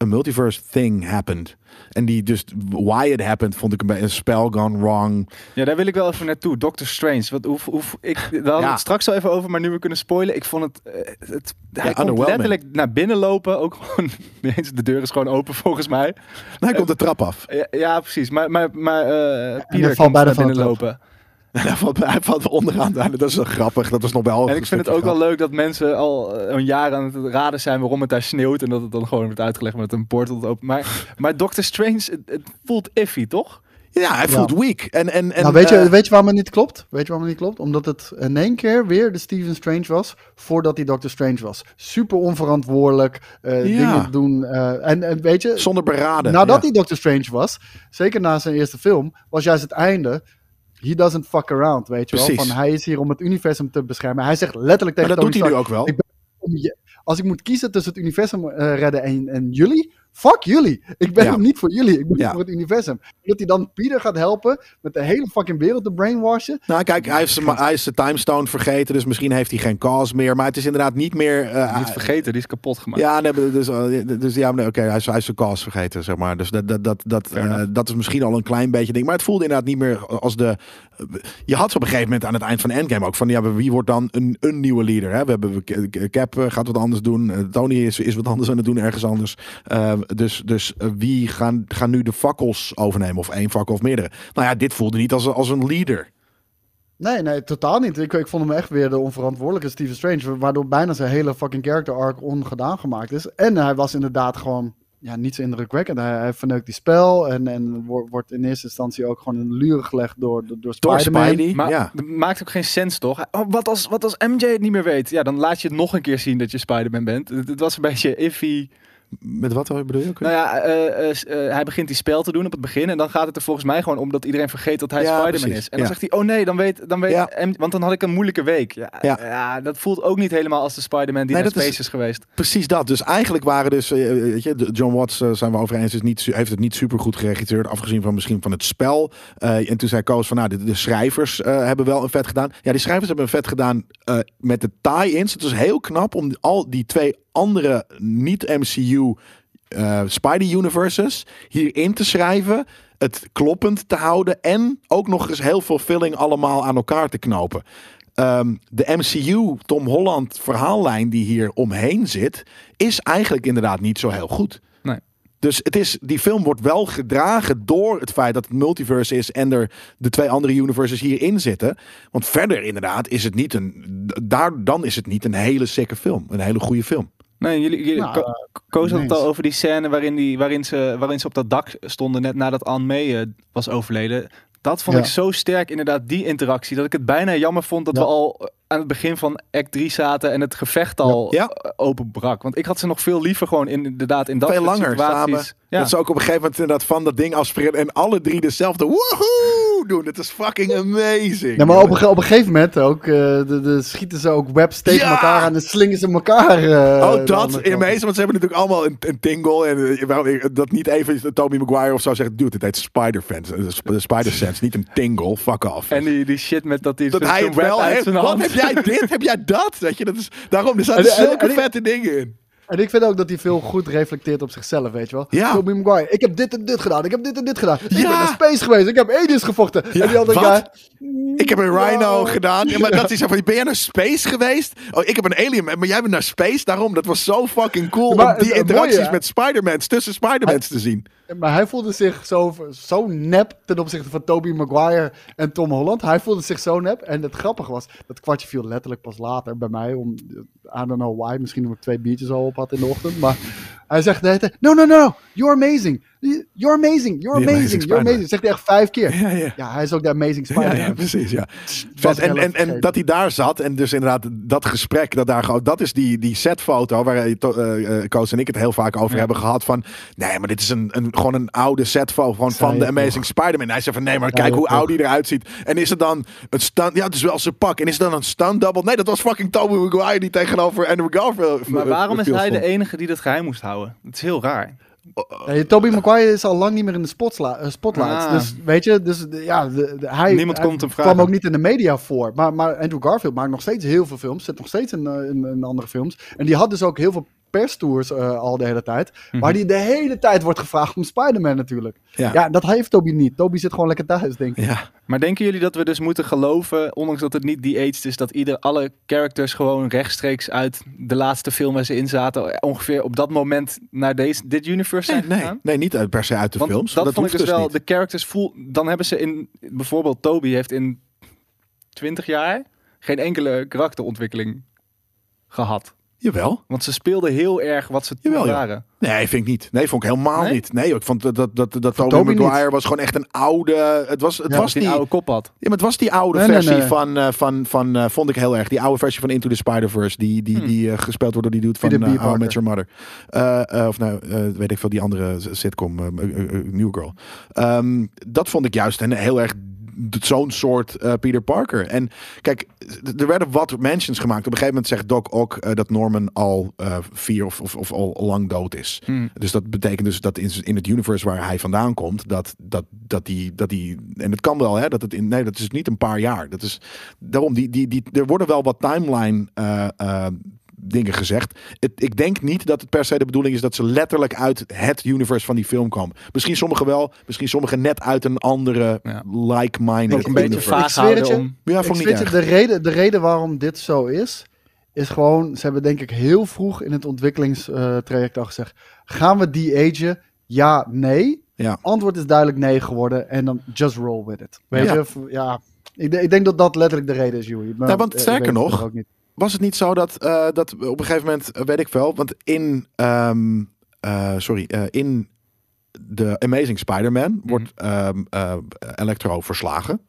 een multiverse thing happened. En die dus why it happened vond ik een spell gone wrong. Ja, daar wil ik wel even naartoe. Doctor Strange. Wat, hoe, hoe, ik, daar hadden we Ja. het straks al even over, maar nu we kunnen spoilen. Ik vond het... eh, het hij komt letterlijk naar binnen lopen. Ook gewoon... niet eens, de deur is gewoon open volgens mij. Nou, hij komt de trap af. Ja, ja precies. Maar, maar, maar eh Pieter valt komt bijna naar binnen lopen. hij, valt, hij valt onderaan. Dat is wel grappig. Dat is nog wel. En ik vind het ook wel leuk dat mensen al eh, een jaar aan het raden zijn waarom het daar sneeuwt. En dat het dan gewoon wordt uitgelegd met een portal open. Maar, maar Doctor Strange, het, het voelt iffy, toch? Ja, hij Ja. voelt weak. En, en, en, nou, weet, je, eh, weet je waarom het niet klopt? Weet je waarom het niet klopt? Omdat het in één keer weer de Stephen Strange was voordat hij Doctor Strange was. Super onverantwoordelijk, eh, Ja. dingen doen. eh, en, en weet je, zonder beraden. nadat ja. hij Doctor Strange was, zeker na zijn eerste film, was juist het einde. He doesn't fuck around, weet je wel. Precies. Van, hij is hier om het universum te beschermen. Hij zegt letterlijk Maar tegen dat doet hij nu ook wel. Ik als ik moet kiezen tussen het universum eh, redden en, en jullie, fuck jullie. Ik ben Ja. er niet voor jullie, ik ben Ja. voor het universum. Dat hij dan Peter gaat helpen met de hele fucking wereld te brainwashen. Nou, kijk, hij heeft, zijn, hij is zijn timestone vergeten, dus misschien heeft hij geen cause meer. Maar het is inderdaad niet meer. eh, Niet vergeten, die is kapot gemaakt. Ja, nee, dus, eh, dus ja, nee, oké, hij, is, hij is zijn cause vergeten, zeg maar. Dus dat, dat, dat, dat, eh, dat is misschien al een klein beetje ding. Maar het voelde inderdaad niet meer als de... Je had op een gegeven moment aan het eind van Endgame ook van... Ja, wie wordt dan een, een nieuwe leader? Hè? We hebben Cap gaat wat anders doen. Tony is, is wat anders aan het doen ergens anders. Eh, dus dus eh, wie gaan, gaan nu de fakkels overnemen? Of één fakkel of meerdere? Nou ja, dit voelde niet als, als een leader. Nee, nee, totaal niet. Ik, ik vond hem echt weer de onverantwoordelijke Stephen Strange. Waardoor bijna zijn hele fucking character arc ongedaan gemaakt is. En hij was inderdaad gewoon ja, niet zo indrukwekkend. Hij, hij verneukt die spel. En, en wo- wordt in eerste instantie ook gewoon in de luren gelegd door, door, Spider-Man. Ja. het maakt ook geen sens, toch? Oh, wat, als, wat als MJ het niet meer weet? Ja, dan laat je het nog een keer zien dat je Spider-Man bent. Het, het was een beetje iffy. Met wat bedoel je? Nou ja, eh, eh, eh, hij begint die spel te doen op het begin. En dan gaat het er volgens mij gewoon om dat iedereen vergeet dat hij Ja, Spider-Man precies. is. En dan Ja. zegt hij, oh nee, dan weet, dan weet Ja. M- Want dan had ik een moeilijke week. Ja, dat voelt ook niet helemaal als de Spider-Man die Nee, naar is- space is, geweest. Precies dat. Dus eigenlijk waren dus, weet je, John Watts zijn we over eens, is niet, heeft het niet super goed geregisseerd, afgezien van misschien van het spel. En toen zei Koos van, nou, de, de schrijvers hebben wel een vet gedaan. Ja, die schrijvers hebben een vet gedaan met de tie-ins. Het was heel knap om al die twee andere niet-MCU eh Spidey-universes hierin te schrijven. Het kloppend te houden en ook nog eens heel veel filling allemaal aan elkaar te knopen. Ehm, de MCU Tom Holland verhaallijn die hier omheen zit, is eigenlijk inderdaad niet zo heel goed. Nee. Dus het is, die film wordt wel gedragen door het feit dat het multiverse is en er de twee andere universes hierin zitten. Want verder inderdaad is het niet een, daar, dan is het niet een hele sikke film. Een hele goede film. Nee, jullie, jullie Nou, Ko- Koos had het al over die scène waarin, die, waarin, ze, waarin ze op dat dak stonden net nadat Anne May eh, was overleden. Dat vond Ja. ik zo sterk, inderdaad, die interactie. Dat ik het bijna jammer vond dat Ja. we al eh, aan het begin van act 3 zaten en het gevecht al Ja. eh, openbrak. Want ik had ze nog veel liever gewoon in, inderdaad in dat Veel langer situaties. samen. Dat ze ook op een gegeven moment inderdaad van dat ding afspringen en alle drie dezelfde woehoe doen. Het is fucking amazing. Ja, maar op een, op een gegeven moment ook, eh, de, de schieten ze ook webs tegen Ja! elkaar aan en slingen ze elkaar. eh, Oh, dat in meeste, want ze hebben natuurlijk allemaal een, een tingle. En eh, waarom dat niet even Toby Maguire of zo zegt, dude, het heet Spider-Fans. eh, sp- Spider-Sense, niet een tingle. Fuck off. En die, die shit met dat hij dat zo'n hij het wel uit heeft. Wat, heb jij dit? heb jij dat? Weet je, dat is, daarom, er zaten en- zulke vette dingen in. En ik vind ook dat hij veel goed reflecteert op zichzelf, weet je wel. Ja. Tobey Maguire, ik heb dit en dit gedaan, ik heb dit en dit gedaan. Ik Ja. ben naar space geweest, ik heb aliens gevochten. Ja, en die andere wat? guy, Ik heb een Rhino Ja. gedaan. Ja, maar dat is van, ben jij naar space geweest? Oh, ik heb een alien, maar jij bent naar space. Daarom, dat was zo fucking cool maar om die interacties mooie, met Spider-Mans, tussen Spider-Mans te zien. Maar hij voelde zich zo, zo nep ten opzichte van Tobey Maguire en Tom Holland. Hij voelde zich zo nep. En het grappige was, dat kwartje viel letterlijk pas later bij mij. Om, I don't know why, misschien omdat ik twee biertjes al op had in de ochtend. Maar hij zegt de hele no, no, no, you're amazing. You're amazing, you're The amazing, amazing you're amazing. Zegt hij echt vijf keer. Ja, ja. Ja, hij is ook de amazing Ja, Spider-Man. ja, precies, ja. Vet. ik En, en, en dat hij daar zat en dus inderdaad dat gesprek, dat, daar, gewoon- dat is die, die setfoto waar eh, eh, eh, Koos en ik het heel vaak over Ja. hebben gehad van, nee, maar dit is een, een, gewoon een oude setfoto gewoon van de Amazing. Spider-Man. Hij zei van, nee, maar kijk hoe oud hij eruit ziet. En is het dan een stunt, ja, het is wel zijn pak. En is het dan een stunt double? Nee, dat was fucking Toby Maguire die tegenover Andrew Garfield Maar waarom is hij de enige die dat geheim moest houden? Het is heel raar. Nee, Tobey Maguire is al lang niet meer in de spotla- eh, spotlights. Ah. Dus weet je, dus ja, de, de- hij, Niemand hij komt hem kwam vragen. ook niet in de media voor. Maar, maar Andrew Garfield maakt nog steeds heel veel films. Zit nog steeds in, eh, in, in andere films. En die had dus ook heel veel perstours eh, al de hele tijd. Mhm. Waar die de hele tijd wordt gevraagd om Spider-Man natuurlijk. Ja. Ja. dat heeft Toby niet. Toby zit gewoon lekker thuis, denk ik. Ja. Maar denken jullie dat we dus moeten geloven, ondanks dat het niet die aged is, dat ieder, alle characters gewoon rechtstreeks uit de laatste film waar ze in zaten, ongeveer op dat moment naar deze, dit universe Nee, zijn nee, gegaan? nee, niet uit- per se uit de Want films. dat, vond ik hoeft dus wel, niet. de characters voel, dan hebben ze in, bijvoorbeeld Toby heeft in 20 jaar geen enkele karakterontwikkeling gehad. Jawel. Want ze speelden heel erg wat ze toen Jawel, ja. waren. Nee, vind ik niet. Nee, vond ik helemaal Nee? niet. Nee, ik vond dat, dat, dat, dat Maguire was gewoon echt een oude... Het was, het Ja, was die oude kop had. Ja, maar het was die oude Nee, versie nee. van, eh, van, van eh, vond ik heel erg. Die oude versie van Into the Spider-Verse, die, die, Hmm. die eh, gespeeld wordt door die dude van Peter uh, How Met. Your Mother. Eh, eh, of nou, eh, weet ik veel, die andere sitcom, eh, eh, eh, New Girl. Ehm, dat vond ik juist een heel erg zo'n soort eh, Peter Parker. En kijk, er werden wat mentions gemaakt. Op een gegeven moment zegt Doc ook eh, dat Norman al eh, vier of, of, of al lang dood is. Hmm. Dus dat betekent dus dat in, in het universe waar hij vandaan komt, dat, dat, dat, die, dat die. En het kan wel, hè? Dat het in. Nee, dat is niet een paar jaar. Dat is daarom, die, die, die, er worden wel wat timeline. Dingen gezegd. Het, ik denk niet dat het per se de bedoeling is dat ze letterlijk uit het universe van die film komen. Misschien sommigen wel, misschien sommigen net uit een andere Ja. like-minded Ook een beetje universe. vaag houden om... Ja, Ik vond ik weet niet je, de, reden, de reden waarom dit zo is, is gewoon, ze hebben denk ik heel vroeg in het ontwikkelingstraject al gezegd, gaan we die agen? Ja, nee. Ja. Antwoord is duidelijk nee geworden en dan just roll with it. Weet Ja. je, ja. Ik, ik denk dat dat letterlijk de reden is, Joey. Maar, Ja, want eh, ik sterker nog. Was het niet zo dat, eh, dat op een gegeven moment, eh, weet ik wel, want in, ehm, eh, sorry, eh, in de Amazing Spider-Man wordt ehm, eh, Electro verslagen.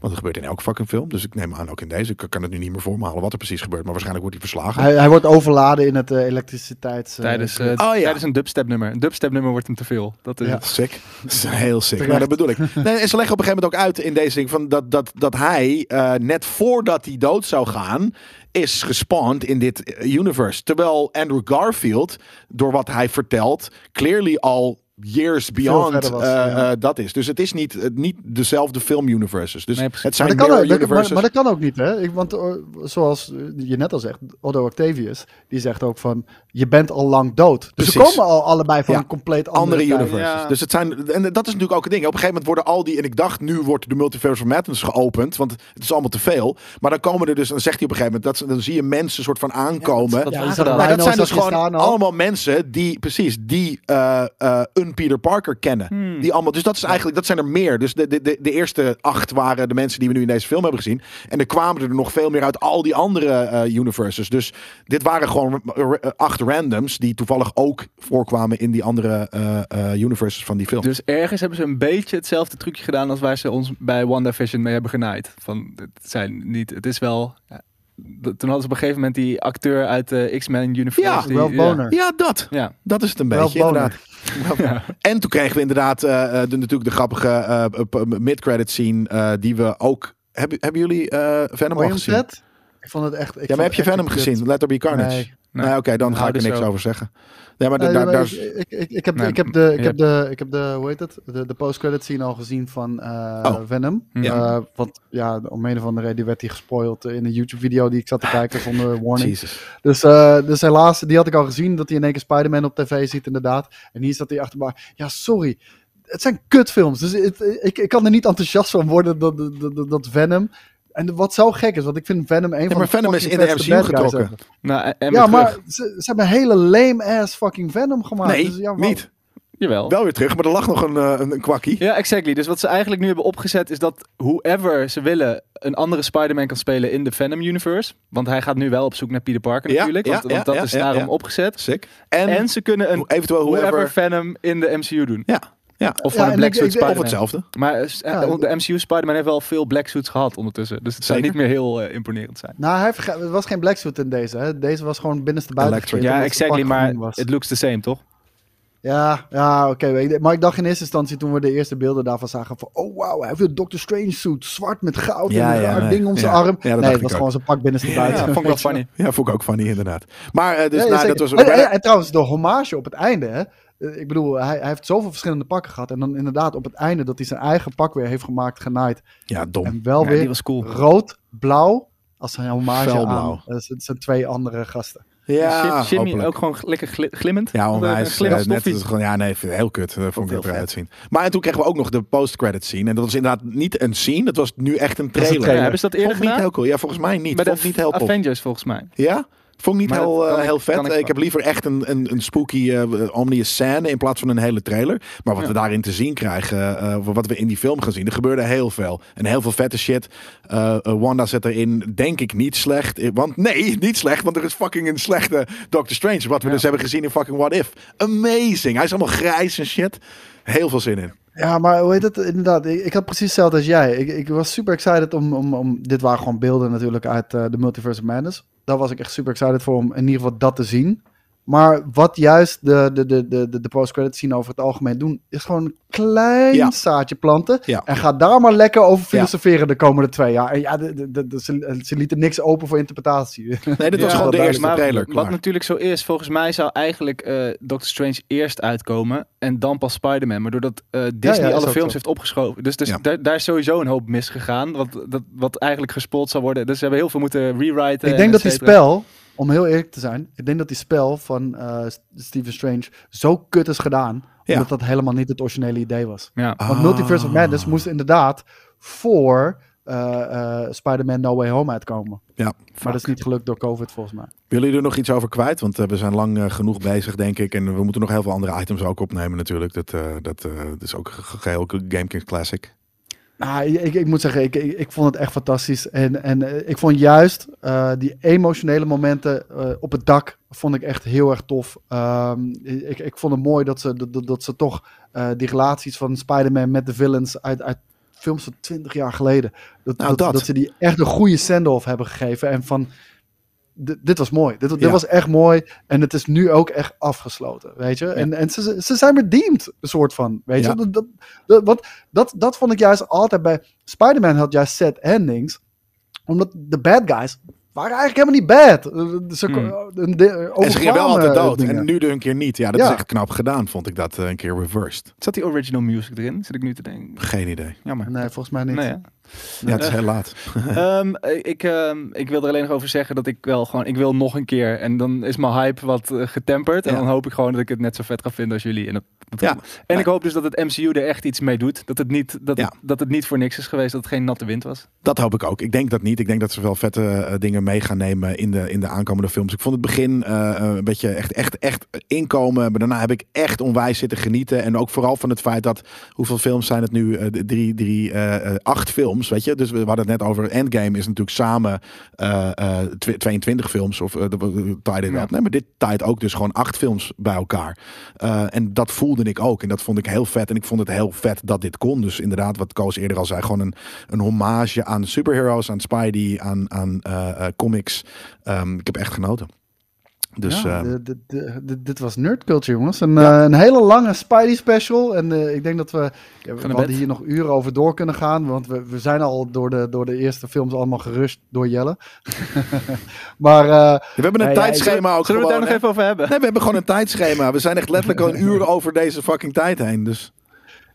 Want dat gebeurt in elke fucking film. Dus ik neem aan ook in deze. Ik kan het nu niet meer voor me halen wat er precies gebeurt. Maar waarschijnlijk wordt hij verslagen. Hij, hij wordt overladen in het elektriciteits... Tijdens, Oh, ja. tijdens een dubstep nummer. Een dubstep nummer wordt hem te veel. Dat is Ja. het. Sick. Dat is heel sick. Maar dat bedoel ik. Nee, en ze leggen op een gegeven moment ook uit in deze ding van dat, dat, dat hij eh, net voordat hij dood zou gaan, is gespawned in dit eh, universe. Terwijl Andrew Garfield, door wat hij vertelt, clearly al years beyond was, eh, ja. eh, dat is. Dus het is niet, het, niet dezelfde film universes. Dus Nee, het zijn Maar dat, kan, ook- dat- maar, universes. maar dat kan ook niet, hè? Ik, want eh, zoals je net al zegt, Otto Octavius, die zegt ook van, je bent al lang dood. Dus Precies. ze komen al allebei van Ja. een compleet andere, andere universes. Ja. Dus het zijn, en dat is natuurlijk ook een ding. Op een gegeven moment worden al die, en ik dacht nu wordt de Multiverse of Madness geopend, want het is allemaal te veel. Maar dan komen er dus, dan zegt hij op een gegeven moment, dat, ze- dan zie je mensen soort van aankomen. dat? Dat Rhino zijn dus gewoon allemaal mensen die, precies, die eh, Peter Parker kennen. Hmm. Die allemaal, dus dat is eigenlijk, dat zijn er meer. Dus de, de, de, de eerste acht waren de mensen die we nu in deze film hebben gezien. En er kwamen er nog veel meer uit al die andere eh, universes. Dus dit waren gewoon eh, acht randoms die toevallig ook voorkwamen in die andere eh, universes van die film. Dus ergens hebben ze een beetje hetzelfde trucje gedaan als waar ze ons bij WandaVision mee hebben genaaid. Van, het zijn niet, het is wel... toen hadden ze op een gegeven moment die acteur uit de X-Men universe. Ja, die, Ralph. Boner. ja, dat. Ja. Dat is het een Ralph beetje, Boner. inderdaad. En toen kregen we inderdaad eh, eh, de, natuurlijk de grappige eh, mid-credit scene eh, die we ook... Hebben, hebben jullie eh Venom al gezien? Ik vond het echt... Ik Ja, maar heb je Venom gezien? Let There Be Carnage. Nee. Nee, Nee. oké, dan ga Nou, ik er dus niks zo. over zeggen. Nee, maar da- Nee, daar, maar daar ik, ik, heb, Nee, ik heb de, ik heb de, ik heb de, hoe heet het? De, de post-credit scene al gezien van eh, Oh. Venom. Ja. Eh, want ja, om een of andere reden werd die gespoild in een YouTube-video die ik zat te kijken zonder warning. Dus, eh, dus helaas, die had ik al gezien, dat hij in één keer Spider-Man op tv ziet, inderdaad. En hier zat hij achterbaar. Ja, sorry. Het zijn kutfilms. Dus het- ik, ik kan er niet enthousiast van worden dat, dat, dat, dat Venom... En wat zo gek is, want ik vind Venom een van maar de Venom is in de MCU getrokken. Nou, en- Ja, maar terug. ze, ze hebben een hele lame-ass fucking Venom gemaakt. Nee, Dus ja, niet. Jawel. Wel weer terug, maar er lag nog een, eh, een, een kwakkie. Ja, exactly. Dus wat ze eigenlijk nu hebben opgezet is dat whoever ze willen een andere Spider-Man kan spelen in de Venom universe. Want hij gaat nu wel op zoek naar Peter Parker Ja, natuurlijk. ja, want, want ja, dat ja, is ja, daarom ja. opgezet. Sick. En, En ze kunnen een eventueel whoever, whoever... Venom in de MCU doen. Ja, ja. Of Ja, van een en Black Suit ik- of Of Spider-Man. hetzelfde. Maar eh, Oh. de MCU Spider-Man heeft wel veel black suits gehad ondertussen. Dus het zou niet meer heel eh, imponerend zijn. Nou, hij heeft het was geen black suit in deze. Hè. Deze was gewoon binnenste buiten. Ja, exactly. Maar it looks the same, toch? Ja, ja oké. maar ik dacht in eerste instantie toen we de eerste beelden daarvan zagen van... Oh, wauw, hij heeft een Doctor Strange suit. Zwart met goud Ja, en een ja, raar nee. ding om zijn Ja. arm. Ja, dat nee, het was ook. gewoon zijn pak binnenste buiten. Ja, vond ik wel funny. Ja, vond ik ook funny inderdaad. Maar eh, dus Ja, nou, dat was... en, en- en trouwens, de hommage op het einde, hè, eh, ik bedoel, hij, hij heeft zoveel verschillende pakken gehad. En dan inderdaad op het einde dat hij zijn eigen pak weer heeft gemaakt, genaaid. Ja, dom. En wel Ja, weer die was cool. rood, blauw, als een hommage Felblauw. aan uh, zijn twee andere gasten. Ja, Jimmy hopelijk. ook gewoon lekker gli- glimmend. Ja, Een onwijs. glimmend eh, net, is gewoon, ja, nee, heel kut. Dat vond ik er eruit zien. Maar en toen kregen we ook nog de post-credit scene. En dat was inderdaad niet een scene. Dat was nu echt een trailer. hebben ze dat eerder Vond niet heel cool. Ja, volgens mij niet. Bij Vond de niet heel tof. Avengers volgens mij. Ja? Vond ik niet Maar heel, eh, ik- heel vet. kan ik heb liever echt een, een, een spooky eh omnious scène in plaats van een hele trailer. Maar wat Ja. we daarin te zien krijgen, eh, wat we in die film gaan zien, er gebeurde heel veel. En heel veel vette shit. Eh, eh, Wanda zit erin, denk ik, niet slecht. Eh, Want nee, niet slecht, want er is fucking een slechte Doctor Strange. Wat we Ja. dus hebben gezien in fucking What If. Amazing. Hij is allemaal grijs en shit. Heel veel zin in. Ja, maar hoe heet het? Inderdaad, ik, had precies hetzelfde als jij. Ik, ik was super excited om, om, om... Dit waren gewoon beelden natuurlijk uit eh, de Multiverse of Madness. Daar was ik echt super excited voor om in ieder geval dat te zien. Maar wat juist de, de, de, de, de, de post-credit scene over het algemeen doen... is gewoon een klein Ja. zaadje planten. Ja. En ga daar maar lekker over filosoferen de komende twee jaar. En ja, de, de, de- de- ze, ze lieten niks open voor interpretatie. Nee, dit was Ja, gewoon de eerste maar trailer. Wat natuurlijk zo is, volgens mij zou eigenlijk eh Doctor Strange eerst uitkomen en dan pas Spider-Man. Maar doordat eh, Disney is alle films zo. heeft opgeschoven. Dus, dus Ja. daar, daar is sowieso een hoop misgegaan. Wat, dat, wat eigenlijk gespoeld zou worden. Dus ze hebben heel veel moeten rewriten. Ik en denk dat die spel, om heel eerlijk te zijn, ik denk dat die spel van eh, Stephen Strange zo kut is gedaan, Ja. omdat dat helemaal niet het originele idee was. Ja. Want. Multiverse of Madness moest inderdaad voor eh, eh, Spider-Man No Way Home uitkomen. Ja. Maar dat is niet gelukt door COVID volgens mij. Willen jullie er nog iets over kwijt? Want we zijn lang genoeg bezig, denk ik. En we moeten nog heel veel andere items ook opnemen natuurlijk. Dat, dat, dat is ook ge- geheel GameKings Classic. Nou, ik, ik moet zeggen, ik, ik, ik vond het echt fantastisch. En, en eh, ik vond juist eh, die emotionele momenten eh, op het dak vond ik echt heel erg tof. Ehm, ik, ik vond het mooi dat ze, dat, dat- ze toch die relaties van Spider-Man met de villains uit, uit films van 20 jaar geleden. Dat, Nou, dat, dat. dat ze die echt een goede send-off hebben gegeven. En van, dit, dit was mooi. Dit, dit Ja. was echt mooi. En het is nu ook echt afgesloten, weet je. En, en ze, ze zijn redeemed, een soort van, weet Ja. je. Dat, dat, dat, wat, dat, dat vond ik juist altijd bij... Spider-Man had juist set endings. Omdat de bad guys waren eigenlijk helemaal niet bad. Eh, Ze, Hmm. een de- En ze gingen wel altijd dood. dingen. En nu er een keer niet. Ja, dat Ja. is echt knap gedaan, vond ik dat eh, een keer reversed. Zat die original music erin? Zit ik nu te denken. Geen idee. Jammer. Nee, volgens mij niet. Nee, ja. Het is heel laat. Ehm, ik, ehm, ik wil er alleen nog over zeggen dat ik wel gewoon, ik wil nog een keer. En dan is mijn hype wat eh, getemperd. En Ja. dan hoop ik gewoon dat ik het net zo vet ga vinden als jullie. En, dat, dat- Ja. en ik hoop dus dat het MCU er echt iets mee doet. Dat het niet, dat, het, dat het niet voor niks is geweest. Dat het geen natte wind was. Dat hoop ik ook. Ik denk dat niet. Ik denk dat ze wel vette eh, dingen mee gaan nemen in de, in de aankomende films. Ik vond het begin eh, een beetje echt, echt, echt inkomen. Maar daarna heb ik echt onwijs zitten genieten. En ook vooral van het feit dat, hoeveel films zijn het nu? Drie, drie, acht films, weet je. Dus we hadden het net over Endgame is natuurlijk samen eh, eh, tw- 22 films. Of uh, tied it Ja. up. Nee, maar dit tied ook dus gewoon acht films bij elkaar. Eh, en dat voelde ik ook. En dat vond ik heel vet. En ik vond het heel vet dat dit kon. Dus inderdaad, wat Koos eerder al zei, gewoon een, een hommage aan superheroes, aan Spidey, aan, aan eh, eh, comics. Ehm, ik heb echt genoten. Dus Ja, eh, de- de- de- de- dit was Nerd Culture, jongens. Een, eh, een hele lange Spidey special. En eh, ik denk dat we, ja, we hadden hier nog uren over door kunnen gaan. Want we, we zijn al door de, door de eerste films allemaal gerust door Jelle. maar eh, we hebben een ja, ja, tijdschema ook Zullen we het daar nog even over hebben? Nee, we hebben gewoon een tijdschema. We zijn echt letterlijk al een uur over deze fucking tijd heen. Dus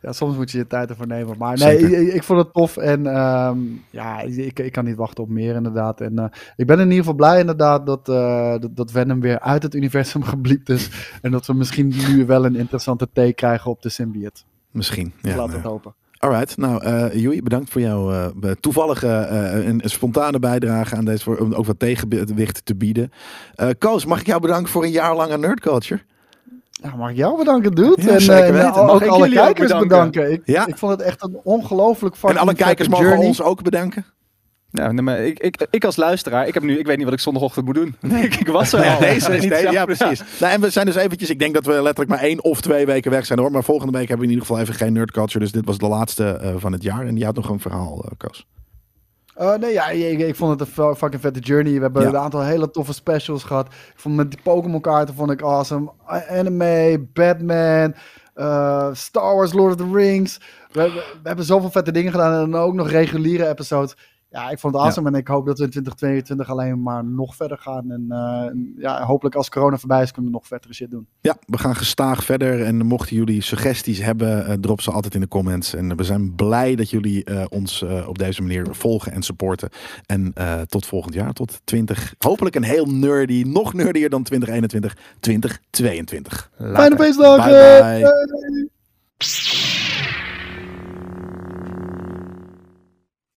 ja, soms moet je je tijd ervoor nemen. Maar nee, ik, ik vond het tof. En ehm, ja, ik, ik kan niet wachten op meer inderdaad. En eh, ik ben in ieder geval blij inderdaad dat, eh, dat, dat Venom weer uit het universum gebliept is. en dat we misschien nu wel een interessante take krijgen op de symbiote. misschien. Ja, Laten we nou. het hopen. Alright, nou uh, Joey, bedankt voor jouw uh, toevallige uh, en spontane bijdrage aan deze, voor, om ook wat tegenwicht te bieden. Koos, mag ik jou bedanken voor een jaar lange nerdculture? Ja, mag ik jou bedanken, dude? Ja, en zeker en weten. ook Mag alle ook kijkers bedanken? bedanken. Ik, Ja. ik vond het echt een ongelooflijk En fucking alle vette kijkers mogen journey. ons ook bedanken. Ja, nee, maar ik, ik, ik als luisteraar, ik, heb nu, ik weet niet wat ik zondagochtend moet doen. ik, ik was er Ja, al. deze is Niet ja, precies. Nou, en we zijn dus eventjes, ik denk dat we letterlijk maar één of twee weken weg zijn hoor. Maar volgende week hebben we in ieder geval even geen nerdculture. Dus dit was de laatste uh, van het jaar. En je had nog een verhaal, uh, Koos. Uh, nee, ja, ik, ik vond het een fucking vette journey. We hebben Ja. een aantal hele toffe specials gehad. Ik vond met die Pokémon kaarten vond ik awesome. Anime, Batman, uh, Star Wars, Lord of the Rings. We, we, we hebben zoveel vette dingen gedaan en dan ook nog reguliere episodes. Ja, ik vond het awesome en ik hoop dat we in 2022 alleen maar nog verder gaan. En uh, ja, hopelijk als corona voorbij is, kunnen we nog vettere shit doen. Ja, we gaan gestaag verder. En mochten jullie suggesties hebben, uh, drop ze altijd in de comments. En we zijn blij dat jullie uh, ons op deze manier volgen en supporten. En tot volgend jaar, tot 20. Hopelijk een heel nerdy, nog nerdier dan 2021, 2022. Fijne feestdagen! Bye bye. bye.